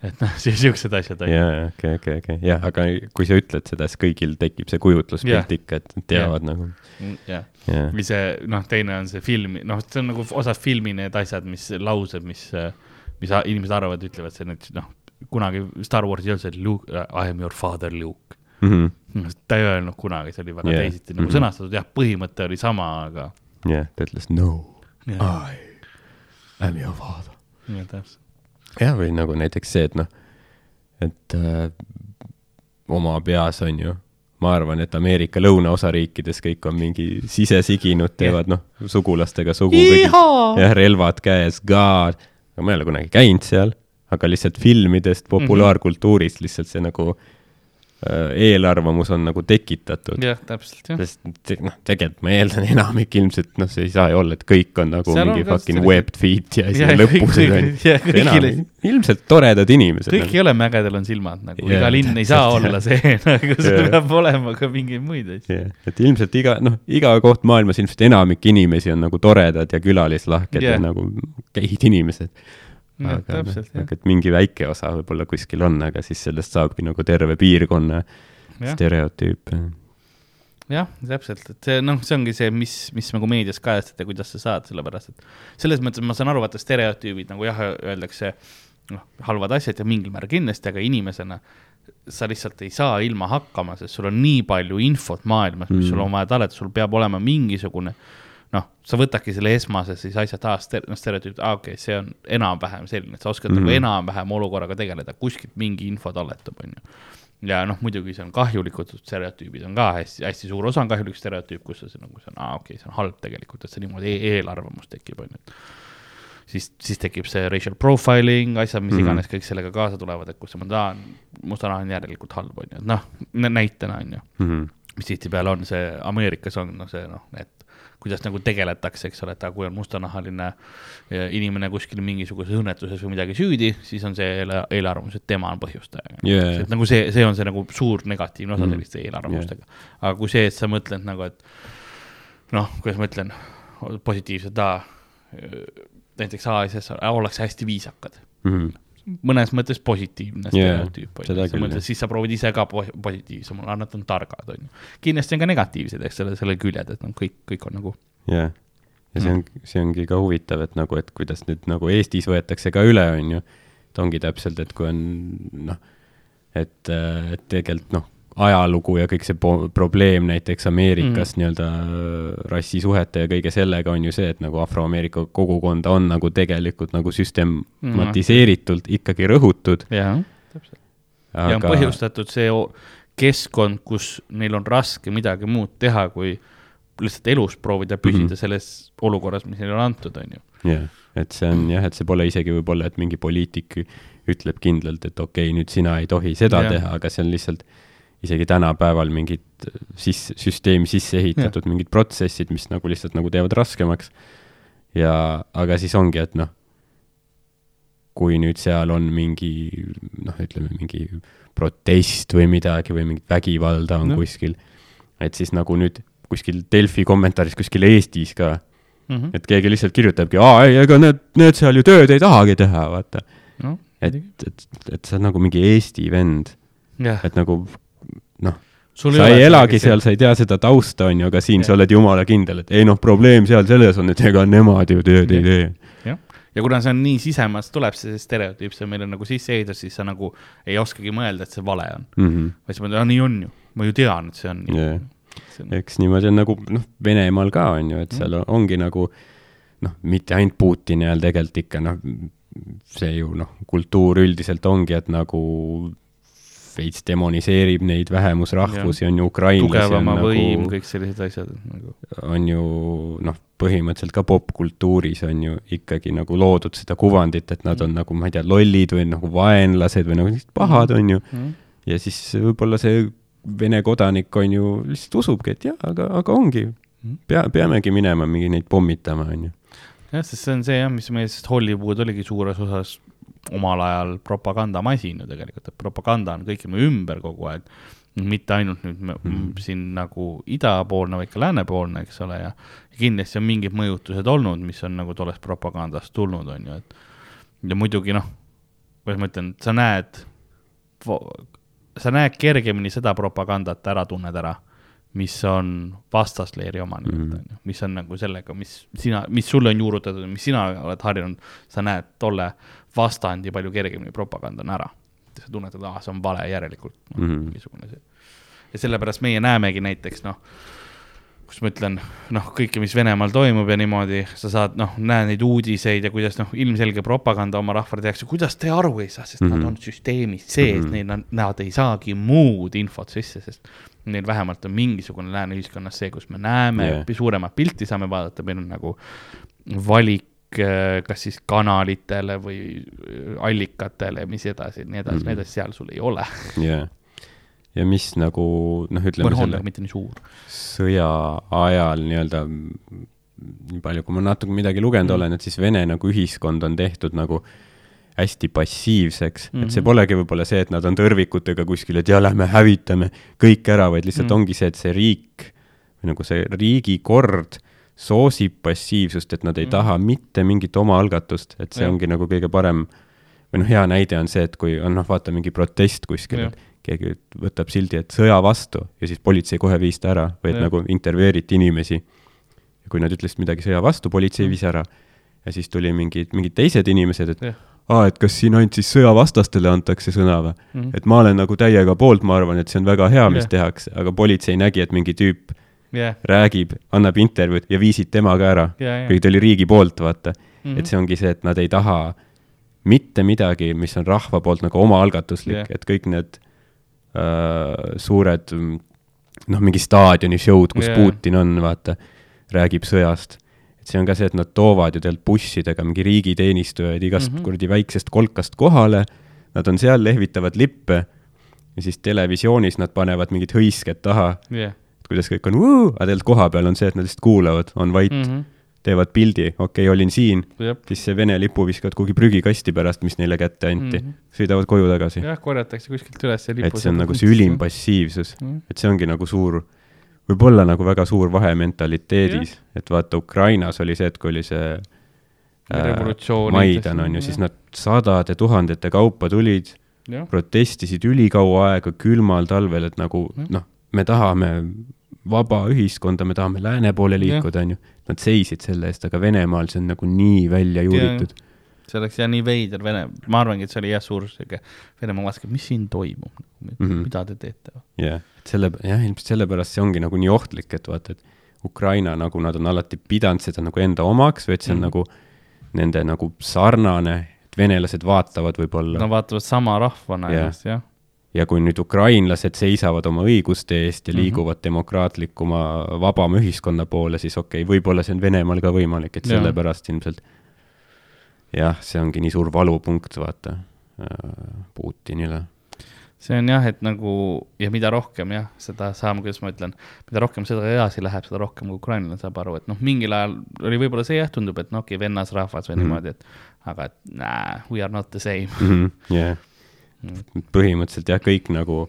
et noh, siuksed asjad on. jaa, okei, okei, okei, jah, aga kui sa ütled seda, siis kõigil tekib see kujutluspilt Jah. ikka, et teavad nagu, jah, jah, või see noh, teine on see filmi, noh, see on nagu osa filmi need asjad, mis laused, mis, mis inimesed arvavad, ütlevad see nüüd noh, kunagi Star Warsi ei olnud see Luke, I am your father Luke. Mhm. ta ei öelnud kunagi, see oli väga yeah. teisiti nagu mm. -hmm. sõnastatud, jah, põhimõte oli sama, aga jah, ta ütles no, jah, I am your father. jah, täpselt. jah, või nagu näiteks see, et noh, et äh, oma peas on ju, ma arvan, et Ameerika lõunaosariikides kõik on mingi sisesiginud, teevad noh, sugulastega sugu, jah, relvad käes, god, aga ma ei ole kunagi käinud seal, aga lihtsalt filmidest, populaarkultuurist lihtsalt see nagu äh, eelarvamus on nagu tekitatud. jah, täpselt jah. sest noh, tegelikult ma eeldan enamik ilmselt, noh, see ei saa ju olla, et kõik on nagu Seal on mingi ka fucking sellised- webbed feet ja siis lõpus on ilmselt toredad inimesed. kõik ei ole mägedel on silmad nagu yeah,, iga linn ei saa olla see, nagu Jah. peab olema ka mingeid muid asju. jah, et ilmselt iga, noh, iga koht maailmas ilmselt enamik inimesi on nagu toredad ja külalislahked yeah. Ja nagu geid inimesed. Aga noh täpselt, aga et mingi väike osa võib-olla kuskil on, aga siis sellest saabki nagu terve piirkonna Jah. stereotüüp. jah, täpselt, et see noh, see ongi see, mis, mis nagu meedias kajastati ja kuidas sa saad, sellepärast et selles mõttes ma saan aru, vaata stereotüübid nagu jah, öeldakse noh, halvad asjad ja mingil määral kindlasti, aga inimesena sa lihtsalt ei saa ilma hakkama, sest sul on nii palju infot maailmas, mis mm. sul on vaja talletada, sul peab olema mingisugune noh, sa võtadki selle esmase siis asja taas, noh, stereotüüp, aa okei okay,, see on enam-vähem selline, et sa oskad mm. Mhm. nagu enam-vähem olukorraga tegeleda, kuskilt mingi info talletab, onju ja noh, muidugi see on kahjulikud stereotüübid on ka hästi, hästi suur osa on kahjulik stereotüüp, kus sa nagu see on, aa okei okay,, see on halb tegelikult, et see niimoodi e eelarvamus tekib, onju. siis, siis tekib see racial profiling, asjad, mis mm Mhm. -hmm. iganes kõik sellega kaasa tulevad, et kus mõtled, aa, mustanaha on järelikult halb, onju, et noh, näitena onju, Mhm. mis tihtipeale on see Ameerikas on noh, see noh, et kuidas nagu tegeletakse, eks ole, et aga kui on mustanahaline eh, inimene kuskil mingisuguses õnnetuses või midagi süüdi, siis on see eela- eelarvamus, et tema on põhjustaja Jaa. et nagu see, see on see nagu suur negatiivne osa Mhm. selliste eelarvamustega. aga kui see, et sa mõtled nagu, et noh, kuidas ma ütlen, positiivselt, näiteks ASS ollakse hästi viisakad, Mhm. Mõnes mõttes positiivne stereotüüp seda on ju, siis sa proovid ise ka po- positiivsem olla, nad on targad, on ju. kindlasti on ka negatiivsed, eks ole, selle küljed, et noh, kõik, kõik on nagu jah, ja see on, see ongi ka huvitav, et nagu, et kuidas nüüd nagu Eestis võetakse ka üle, on ju. et ongi täpselt, et kui on noh, et, et tegelikult noh, ajalugu ja kõik see probleem näiteks Ameerikas mm. nii-öelda äh, rassisuhete ja kõige sellega on ju see, et nagu afroameerika kogukonda on nagu tegelikult nagu süstematiseeritult ikkagi rõhutud, jah, täpselt. ja on aga põhjustatud see keskkond, kus neil on raske midagi muud teha, kui lihtsalt elus proovida püsida mm Mhm. -hmm. selles olukorras, mis neile on antud, on ju. jah, et see on jah, et see pole isegi võib-olla, et mingi poliitik ütleb kindlalt, et okei okay,, nüüd sina ei tohi seda ja. teha, aga see on lihtsalt isegi tänapäeval mingid siis süsteemi sisse ehitatud ja. mingid protsessid, mis nagu lihtsalt nagu teevad raskemaks. ja, aga siis ongi, et noh, kui nüüd seal on mingi noh, ütleme mingi protest või midagi või mingit vägivalda on no. kuskil, et siis nagu nüüd kuskil Delfi kommentaaris kuskil Eestis ka Mm -hmm. et keegi lihtsalt kirjutabki, aa ei, ega need, need seal ju tööd ei tahagi teha, vaata. no, et, et, et sa oled nagu mingi Eesti vend, et nagu noh, sa ei elagi seal, sa ei tea seda tausta, on ju, aga siin Jah. sa oled jumala kindel, et ei noh, probleem seal selles on, et ega nemad ju tööd ei tee. jah, ja kuna see on nii sisemast, tuleb see stereotüüp, see meile nagu sisse ehitatud, siis sa nagu ei oskagi mõelda, et see vale on. vaid sa mõtled, aa nii on ju, ma ju tean, et see on nii. See on, eks niimoodi on nagu noh, Venemaal ka on ju, et seal ongi nagu noh, mitte ainult Putin ja tegelikult ikka noh, see ju noh, kultuur üldiselt ongi, et nagu veits demoniseerib neid vähemusrahvusi, on ju ukrainlasi on tugevama võim, nagu, kõik sellised asjad nagu. on ju noh, põhimõtteliselt ka popkultuuris on ju ikkagi nagu loodud seda kuvandit, et nad on Mm. nagu, ma ei tea, lollid või nagu vaenlased või nagu sellised pahad, on ju. Mm. ja siis võib-olla see Vene kodanik on ju, lihtsalt usubki, et jaa, aga, aga ongi, Mhm. pea, peamegi minema mingi neid pommitama, on ju. jah, sest see on see jah, mis meie, sest Hollywood oligi suures osas omal ajal propagandamasin ju tegelikult, et propaganda on kõik meie ümber kogu aeg. mitte ainult nüüd me, mm. siin nagu idapoolne, vaid ka läänepoolne, eks ole, ja kindlasti on mingid mõjutused olnud, mis on nagu tollest propagandast tulnud, on ju, et ja muidugi noh, kuidas ma ütlen, sa näed, sa näed kergemini seda propagandat ära tunned ära, mis on vastasleeri oma nii-öelda mm., on ju, mis on nagu sellega, mis sina, mis sulle on juurutatud, mis sina oled harjunud, sa näed tolle vastandi palju kergemini propagandana ära. sa tunned, et aa, see on vale järelikult no, Mhm. mingisugune see. ja sellepärast meie näemegi näiteks noh, kus ma ütlen, noh, kõike, mis Venemaal toimub ja niimoodi, sa saad, noh, näed neid uudiseid ja kuidas noh, ilmselge propaganda oma rahvale tehakse, kuidas te aru ei saa, sest mm -hmm. Mhm. nad on süsteemis sees mm, Mhm. -hmm. neil on, nad ei saagi muud infot sisse, sest neil vähemalt on mingisugune lääne ühiskonnas see, kus me näeme yeah. suuremat pilti saame vaadata, meil on nagu valik, kas siis kanalitele või äh, allikatele ja mis edasi, nii edasi mm, Mhm. -hmm. nii edasi, seal sul ei ole. jah. ja mis nagu noh, ütleme või on, mitte nii suur. sõja ajal nii-öelda, nii palju, kui ma natuke midagi lugenud Mm. olen, et siis Vene nagu ühiskond on tehtud nagu hästi passiivseks mm, -hmm. et see Mhm. polegi võib-olla see, et nad on tõrvikutega kuskil, et ja lähme hävitame kõik ära, vaid lihtsalt Mm. mm. ongi see, et see riik või nagu see riigikord soosib passiivsust, et nad ei Mm. mm. taha mitte mingit omaalgatust, et see ja. ongi nagu kõige parem või noh, hea näide on see, et kui on noh, vaata mingi protest kuskil et keegi võtab sildi, et sõja vastu ja siis politsei kohe viis ta ära või et Jah. nagu intervjueeriti inimesi. ja kui nad ütlesid midagi sõja vastu, politsei Mm. viis ära. ja siis tuli mingid, mingid teised inimesed, et Jah. aa, et kas siin ainult siis sõjavastastele antakse sõna või? Mhm. et ma olen nagu täiega poolt, ma arvan, et see on väga hea, mis Jah. tehakse, aga politsei nägi, et mingi tüüp jah, räägib, annab intervjuud ja viisid tema ka ära. ja, ja. kuigi ta oli riigi poolt, vaata. Mhm. et see ongi see, et nad ei taha mitte midagi, mis on rahva poolt nagu omaalgatuslik yeah., et kõik need äh, suured mm, noh, mingi staadioni show'd, kus yeah. Putin on, vaata, räägib sõjast. et see on ka see, et nad toovad ju tegelikult bussidega mingi riigiteenistujaid igast mm. -hmm. kuradi väiksest kolkast kohale, nad on seal, lehvitavad lippe ja siis televisioonis nad panevad mingid hõisked taha, jah, et kuidas kõik on, aga tegelikult kohapeal on see, et nad lihtsalt kuulavad, on vait mm, -hmm. teevad pildi, okei okay,, olin siin siis see Vene lipu viskavad kuhugi prügikasti pärast, mis neile kätte anti mm, Mhm. -hmm. sõidavad koju tagasi. jah, korjatakse kuskilt üles ja lipu. et see on nagu see ülim. passiivsus, Mhm. et see ongi nagu suur, võib-olla nagu väga suur vahe mentaliteedis, et vaata Ukrainas oli see, et kui oli see Revolutsioon. Maidan on ju, siis nad sadade tuhandete kaupa tulid, protestisid ülikaua aega külmal talvel, et nagu Jah. noh, me tahame vaba ühiskonda, me tahame lääne poole liikuda, on ju. Nad seisid selle eest, aga Venemaal see on nagu nii välja juuritud. see oleks jah nii veider Vene, ma arvangi, et see oli jah suur sihuke Venemaa vaatas, et mis siin toimub mm, -hmm. Mida te teete. jah, et selle, jah, ilmselt sellepärast see ongi nagu nii ohtlik, et vaata, et Ukraina nagu nad on alati pidanud seda nagu enda omaks või et see on mm. nagu nende nagu sarnane, et venelased vaatavad võib-olla Nad vaatavad sama rahvana ennast, jah. Ja kui nüüd ukrainlased seisavad oma õiguste eest ja Mhm. liiguvad demokraatlikuma, vabama ühiskonna poole, siis okei okay,, võib-olla see on Venemaal ka võimalik, et sellepärast ilmselt jah, see ongi nii suur valupunkt, vaata äh, Putinile. see on jah, et nagu ja mida rohkem jah, seda saame, kuidas ma ütlen, mida rohkem seda edasi läheb, seda rohkem ukrainlane saab aru, et noh, mingil ajal oli võib-olla see jah, tundub, et no okei okay,, vennasrahvas või mm. -hmm. niimoodi, et aga et nah, we are not the same. jah, põhimõtteliselt jah, kõik nagu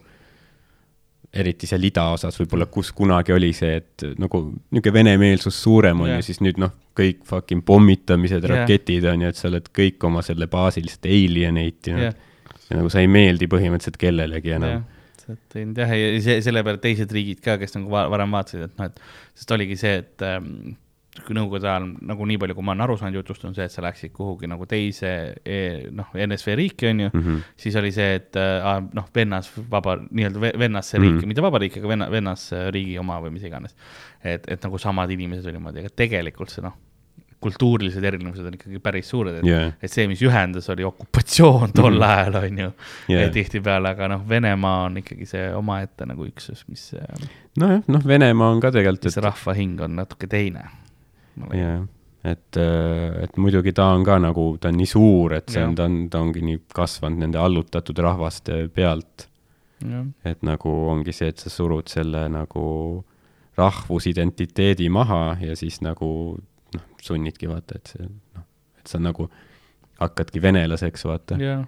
eriti seal idaosas võib-olla, kus kunagi oli see, et nagu niisugune venemeelsus suurem on yeah. ja siis nüüd noh, kõik fucking pommitamised yeah., raketid on ju, et sa oled kõik oma selle baasil lihtsalt alienate inud jah yeah., ja nagu sa ei meeldi põhimõtteliselt kellelegi enam jah, et jah, ja see, selle peale teised riigid ka, kes nagu va- varem vaatasid, et noh, et sest oligi see, et ähm, nõukogude ajal nagu nii palju, kui ma olen aru saanud jutust, on see, et sa läksid kuhugi nagu teise e, noh, NSV riiki, on ju mm, mm. -hmm. -hmm. siis oli see, et äh, noh, vennas vaba, nii-öelda ve- vennasse riiki mm. -hmm. mitte vaba riik, aga venna, vennas riigi oma või mis iganes. et, et nagu samad inimesed oli niimoodi, aga tegelikult see noh, kultuurilised erinevused on ikkagi päris suured, et Jaa. et see, mis ühendas, oli okupatsioon tol Mhm. ajal, on ju ja tihtipeale, aga noh, Venemaa on ikkagi see omaette nagu üksus, mis, nojah, noh, Venemaa on ka tegelikult, et rahva hing on natuke teine. jah, et, et muidugi ta on ka nagu, ta on nii suur, et see on, ta on, ta ongi nii kasvanud nende allutatud rahvaste pealt, et nagu ongi see, et sa surud selle nagu rahvusidentiteedi maha ja siis nagu noh, sunnidki vaata, et see noh, et sa nagu hakkadki venelaseks, vaata. jah,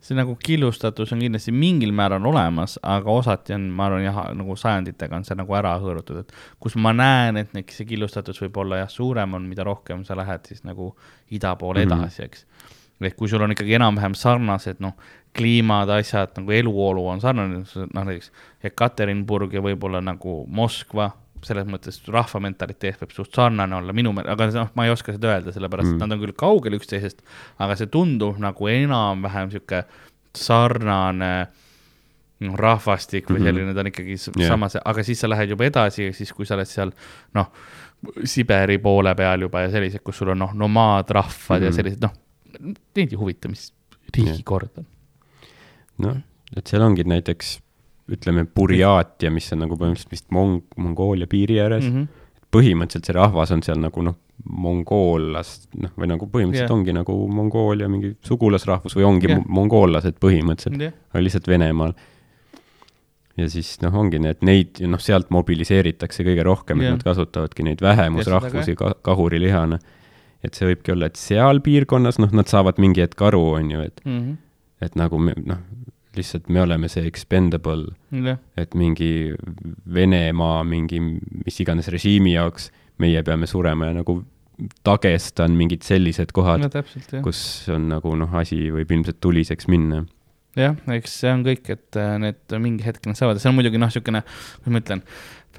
see nagu killustatus on kindlasti mingil määral olemas, aga osati on, ma arvan jah, nagu sajanditega on see nagu ära hõõrutud, et kus ma näen, et need- see killustatus võib olla jah, suurem on, mida rohkem sa lähed siis nagu ida poole Mhm. edasi, eks. et kui sul on ikkagi enam-vähem sarnased noh, kliimad, asjad nagu eluolu on sarnane, noh näiteks Ekaterinburg ja võib-olla nagu Moskva, selles mõttes rahva mentaliteet võib suht sarnane olla minu meelest, aga noh, ma ei oska seda öelda, sellepärast mm. Mm. et nad on küll kaugel üksteisest, aga see tundub nagu enam-vähem sihuke sarnane noh, rahvastik või Mhm. selline, ta on ikkagi s- Jah. samas, aga siis sa lähed juba edasi ja siis, kui sa oled seal noh, Siberi poole peal juba ja sellised, kus sul on noh, nomaadrahvad mm -hmm. ja Mhm. sellised noh, neid ei huvita, mis riigi Jah. kord on. noh, et seal ongi näiteks ütleme, Burjaatia, mis on nagu põhimõtteliselt vist Mong-, Mongoolia piiri ääres mm. -hmm. põhimõtteliselt see rahvas on seal nagu noh, mongoollas, noh, või nagu põhimõtteliselt yeah. ongi nagu Mongoolia mingi sugulasrahvus või ongi yeah. mongoollased põhimõtteliselt, jah, aga lihtsalt Venemaal. ja siis noh, ongi need, neid, noh, sealt mobiliseeritakse kõige rohkem, et Jah. nad kasutavadki neid vähemusrahvusi ka, kahurilihana. et see võibki olla, et seal piirkonnas, noh, nad saavad mingi hetk aru, on ju, et, Mhm. et nagu me, noh, lihtsalt me oleme see expendable jah, et mingi Venemaa mingi mis iganes režiimi jaoks meie peame surema ja nagu Dagestan, mingid sellised kohad no, kus on nagu noh, asi võib ilmselt tuliseks minna. jah, eks see on kõik, et äh, need mingi hetk nad saavad. Ja see on muidugi noh, niisugune, kuidas ma ütlen,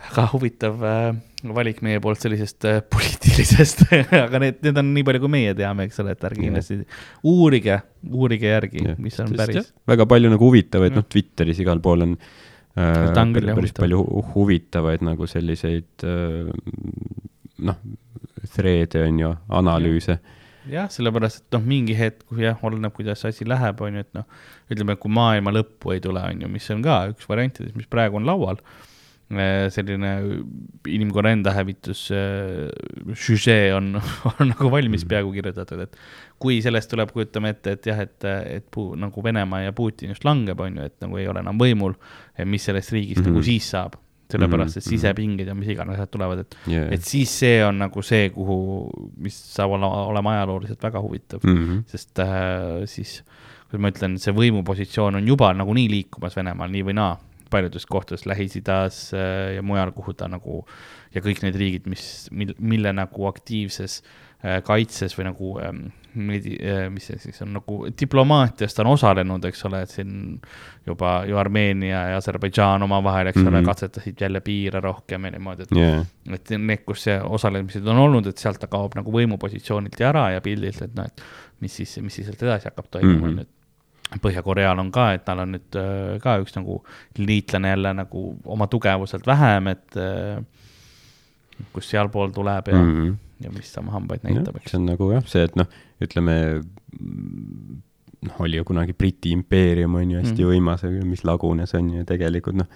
väga huvitav äh, valik meie poolt sellisest äh, poliitilisest, aga need, need on nii palju, kui meie teame, eks ole, et ärge kindlasti uurige, uurige järgi, mis on päris. väga palju nagu huvitavaid, noh, Twitteris igal pool on äh, päris huvitav. palju hu- huvitavaid nagu selliseid äh, noh, thread'e on ju, analüüse. jah, sellepärast, et noh, mingi hetk, jah, oleneb, kuidas asi läheb, on ju, et noh, ütleme, kui maailma lõppu ei tule, on ju, mis on ka üks variantidest, mis praegu on laual, selline inimkonna enda hävitus äh, süžee on, on nagu valmis peaaegu kirjutatud, et kui sellest tuleb, kujutame ette, et jah, et, et puu, nagu Venemaa ja Putin just langeb, on ju, et nagu ei ole enam võimul, mis sellest riigist mm -hmm. Mhm. nagu siis saab, sellepärast et Mhm, mhm. sisepinged ja mis iganes asjad tulevad, et Yeah. et siis see on nagu see, kuhu, mis saab olla, olema ajalooliselt väga huvitav mm., mm -hmm. sest äh, siis, kuidas ma ütlen, see võimupositsioon on juba nagunii liikumas Venemaal nii või naa, paljudes kohtades Lähis-Idas äh, ja mujal, kuhu ta nagu ja kõik need riigid, mis, mil-, mille nagu aktiivses äh, kaitses või nagu ähm, äh,, mis see siis on nagu diplomaatias ta on osalenud, eks ole, et siin juba ju Armeenia ja Aserbaidžaan omavahel, eks mm -hmm. ole Mhm., katsetasid jälle piire rohkem ja niimoodi, et Yeah. et need, kus see osalemised on olnud, et sealt ta kaob nagu võimupositsioonilt ja ära ja pildilt, et noh, et mis siis, mis siis sealt edasi hakkab toimuma mm, -hmm. nüüd. Põhja-Koreal on ka, et tal on nüüd äh, ka üks nagu liitlane jälle nagu oma tugevuselt vähem, et äh, kus sealpool tuleb ja mm, Mm -hmm. -hmm. ja mis ta oma hambaid näitab, eks see. on nagu jah, see, et noh, ütleme noh, oli ju kunagi Briti impeerium on ju hästi mm. võimas, mis lagunes on ju tegelikult noh,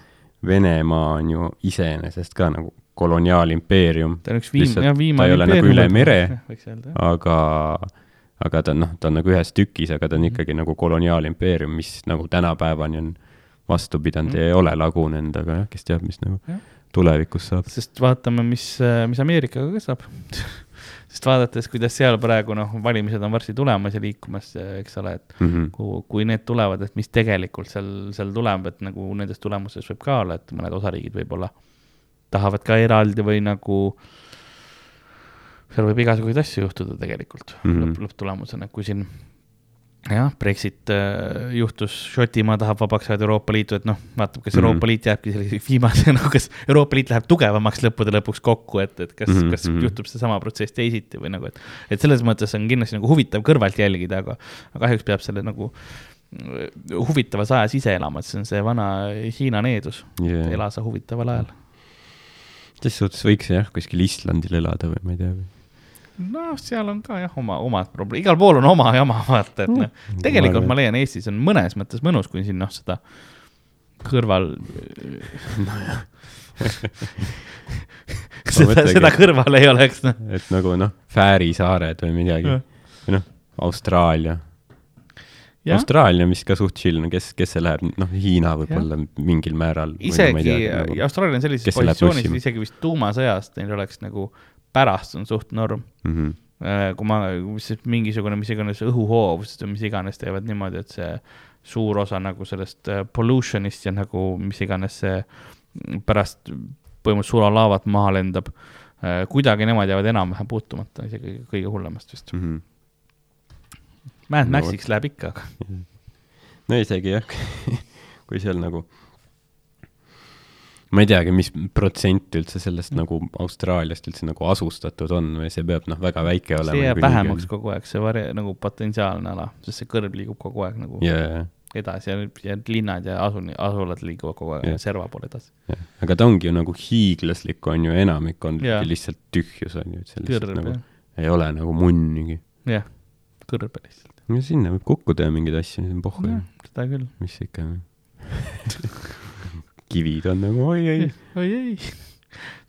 Venemaa on ju iseenesest ka nagu koloniaalimpeerium, ta on üks viim-, jah, ta viimane. ei ole nagu üle mere., öelda, jah. aga, ta on noh, ta on nagu ühes tükis, aga ta on Mhm. ikkagi nagu koloniaalimpeerium, mis nagu tänapäevani on vastu pidanud Mhm. ja ei ole lagunenud, aga jah, kes teab, mis nagu Jah. tulevikus saab. sest vaatame, mis, mis Ameerikaga ka saab. sest vaadates, kuidas seal praegu noh, valimised on varsti tulemas ja liikumas, eks ole, et Mm -hmm. kui, kui need tulevad, et mis tegelikult seal, seal tuleb, et nagu nendes tulemustes võib ka olla, et mõned osariigid võib-olla tahavad ka eraldi või nagu seal võib igasuguseid asju juhtuda tegelikult mm. -hmm. lõpp, lõpptulemusena, kui siin jah, Brexit äh, juhtus, Šotimaa tahab vabaks saada Euroopa Liitu, et noh, vaatab, kas Mhm. Euroopa Liit jääbki selliseks viimase, nagu kas Euroopa Liit läheb tugevamaks lõppude lõpuks kokku, et, et kas mm, -hmm. kas mhm. juhtub seesama protsess teisiti või nagu, et et selles mõttes on kindlasti nagu huvitav kõrvalt jälgida, aga aga kahjuks peab selle nagu äh, huvitavas ajas ise elama, et see on see vana Hiina needus Yeah. ela sa huvitaval ajal. ses suhtes võiks jah, kuskil Islandil elada või ma ei tea. noh, seal on ka jah, oma, omad probleemid, igal pool on oma jama, vaata, et noh, tegelikult arvan, ma leian, Eestis on mõnes mõttes mõnus, kui siin noh, seda kõrval seda, mõtlengi. seda kõrval ei oleks, noh. et nagu noh, Fääri saared või midagi või noh, Austraalia. jah, Austraalia, mis ka suht chill, no kes, kes see läheb, noh, Hiina võib-olla mingil määral. isegi Austraalia on sellises positsioonis, isegi vist tuumasõjast neil oleks nagu pärast on suht norm. mm. -hmm. kui ma, mingisugune, mis iganes õhuhoovused või mis iganes teevad niimoodi, et see suur osa nagu sellest äh, pollution'ist ja nagu mis iganes see pärast põhimõtteliselt sulalaavat maha lendab. kuidagi nemad jäävad enam-vähem puutumata, isegi kõige hullemast vist. Mm -hmm. Mad No Maxiks läheb ikka, aga no isegi jah, kui seal nagu, ma ei teagi, mis protsent üldse sellest Mm. nagu Austraaliast üldse nagu asustatud on või see peab noh, väga väike olema. see jääb vähemaks kogu aeg, see vari-, nagu potentsiaalne ala, sest see kõrb liigub kogu aeg nagu ja, ja, edasi ja, ja linnad ja asun-, asulad liiguvad kogu aeg yeah. serva poole edasi. ja, aga ta ongi ju nagu hiiglaslik on ju, enamik on Jaa. lihtsalt tühjus on ju, et seal lihtsalt kõrb nagu jah, ei ole nagu munnigi. jah, kõrb lihtsalt. no sinna võib kukkuda ja mingeid asju, see on pohhu ju, seda küll. mis ikka. kivid on nagu oi ei oi ei,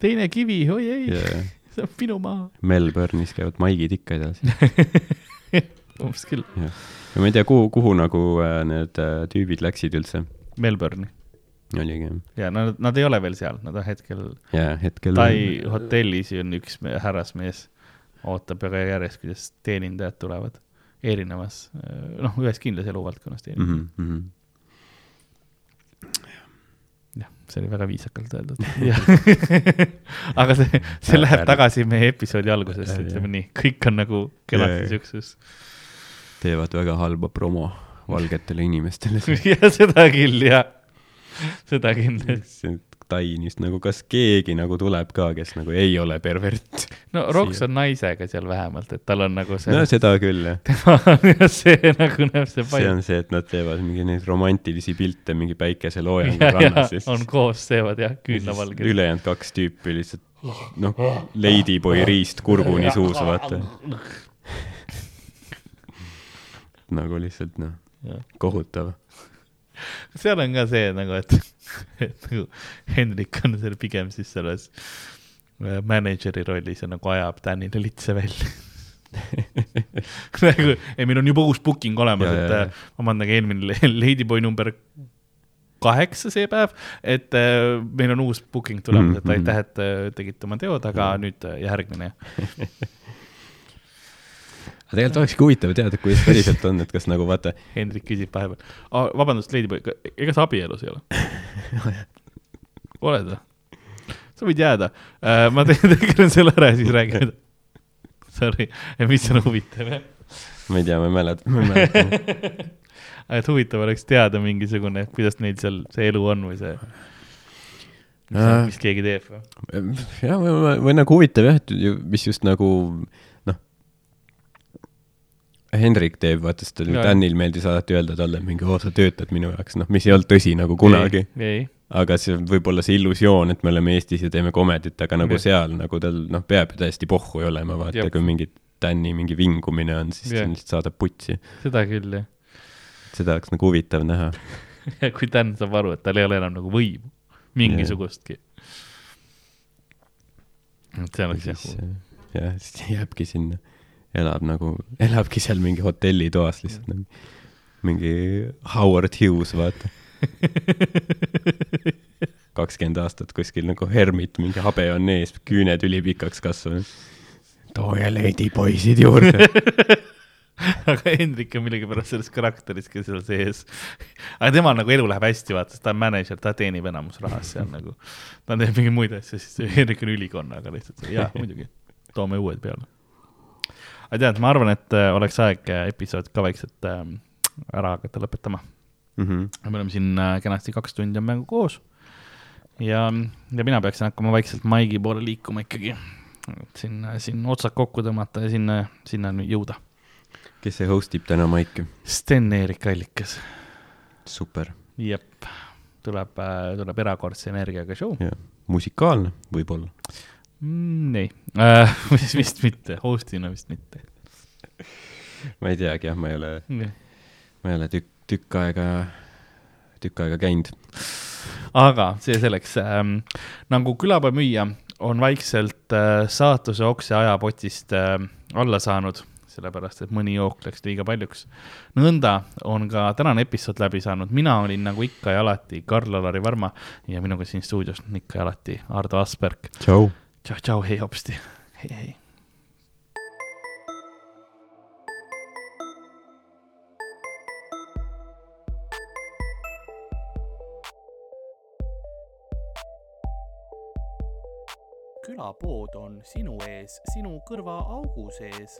teine kivi, oi ei ja yeah. see on minu maa. Melbourne'is käivad maigid ikka edasi. umbes küll. ja ma ei tea, kuhu, kuhu nagu äh, need äh, tüübid läksid üldse, Melbourne'i oligi jah. ja nad, nad ei ole veel seal, nad on hetkel ja hetkel. Tai hotellis on üks me- härrasmees, ootab väga järjest, kuidas teenindajad tulevad erinevas, noh, ühes kindlas eluvaldkonnas teenindajad mm. -hmm, mm -hmm. jah, see oli väga viisakalt öeldud. aga see, see läheb tagasi meie episoodi algusesse, ütleme nii, kõik on nagu kenasti siukses. teevad väga halba promo valgetele inimestele. ja seda küll, jah, seda kindlasti. Tainist nagu, kas keegi nagu tuleb ka, kes nagu ei ole pervert? no Roks on naisega seal vähemalt, et tal on nagu see no, seda küll jah. tema on see nagu näeb see see palju. on see, et nad teevad mingi neid romantilisi pilte mingi päikeseloojangu rannas on koos, teevad jah, küünlavalged. ülejäänud kaks tüüpi lihtsalt noh, Ladyboy riist kurguni suus, vaata. nagu lihtsalt noh, kohutav. seal on ka see nagu, et, et nagu Hendrik on seal pigem siis selles äh, mänedžeri rollis ja nagu ajab Danile litse välja. nagu, ei, meil on juba uus booking olemas, et ja, ja. äh, vabandage, eelmine le- Ladyboy number kaheksa see päev, et äh, meil on uus booking tulemas, et Mhm. aitäh, et äh, tegite oma teod, aga nüüd äh, järgmine. Aga tegelikult olekski huvitav teada, kuidas päriselt on, et kas nagu vaata, Hendrik küsib vahepeal, vabandust, Ladyboy, ega sa abielus ei ole? oled või? sa võid jääda uh,, ma teen, selle ära ja siis räägime. Sorry, mis on huvitav jah? ma ei tea, ma ei mäleta, ma ei mäleta. et huvitav oleks teada mingisugune, kuidas neil seal see elu on või see, Äh. mis keegi teeb või? jah, või, või, või nagu huvitav jah, et mis just nagu Hendrik teeb, vaata Jaa. Danil meeldis alati öelda talle mingi, oo, sa töötad minu jaoks, noh, mis ei olnud tõsi nagu kunagi. aga see võib olla see illusioon, et me oleme Eestis ja teeme komedit, aga nagu Jah. seal nagu tal noh, peab ju täiesti pohhu olema, vaata kui mingi Tänni mingi vingumine on, siis see lihtsalt saadab putsi. seda küll jah. seda oleks nagu huvitav näha. ja kui Dan saab aru, et tal ei ole enam nagu võimu, mingisugustki. et see oleks jah jah, siis jääbki sinna, elab nagu, elabki seal mingi hotellitoas lihtsalt nagu mingi Howard Hughes, vaata. kakskümmend aastat kuskil nagu hermit, mingi habe on ees, küüned ülipikaks kasvanud. tooge leidipoisid juurde. aga Hendrik on millegipärast selles karakteris ka seal sees. aga temal nagu elu läheb hästi, vaata, sest ta on mänedžer, ta teenib enamus rahast seal nagu. ta teeb mingeid muid asju, siis Hendrik on ülikonnaga lihtsalt, jah, muidugi, toome uued peale. Aga tead, ma arvan, et äh, oleks aeg äh, episood ka vaikselt äh, ära hakata lõpetama. Mhm. me oleme siin äh, kenasti kaks tundi on mängu koos. ja, ja mina peaksin hakkama vaikselt Maigi poole liikuma ikkagi. et siin, siin otsad kokku tõmmata ja sinna, sinna jõuda kes see host ib täna Maiki? Sten-Erik Allikas, super, jep, tuleb, tuleb erakordse energiaga show, musikaalne võib-olla. mm,. ei äh, vist, vist mitte, host'ina vist mitte. ma ei teagi jah, ma ei ole, ma ei ole tükk, tükk aega, tükk aega käinud. aga see selleks ähm,, nagu külapäevamüüja on vaikselt äh, saatuse okse ajapotist äh, alla saanud, sellepärast et mõni jook läks liiga paljuks. nõnda on ka tänane episood läbi saanud, mina olin nagu ikka ja alati Karl-Alari Varma ja minuga siin stuudios on ikka ja alati Ardo Asperg. tšau. tšau, tšau, hei hopsti, hei, hei. külapood on sinu ees, sinu kõrvaaugu sees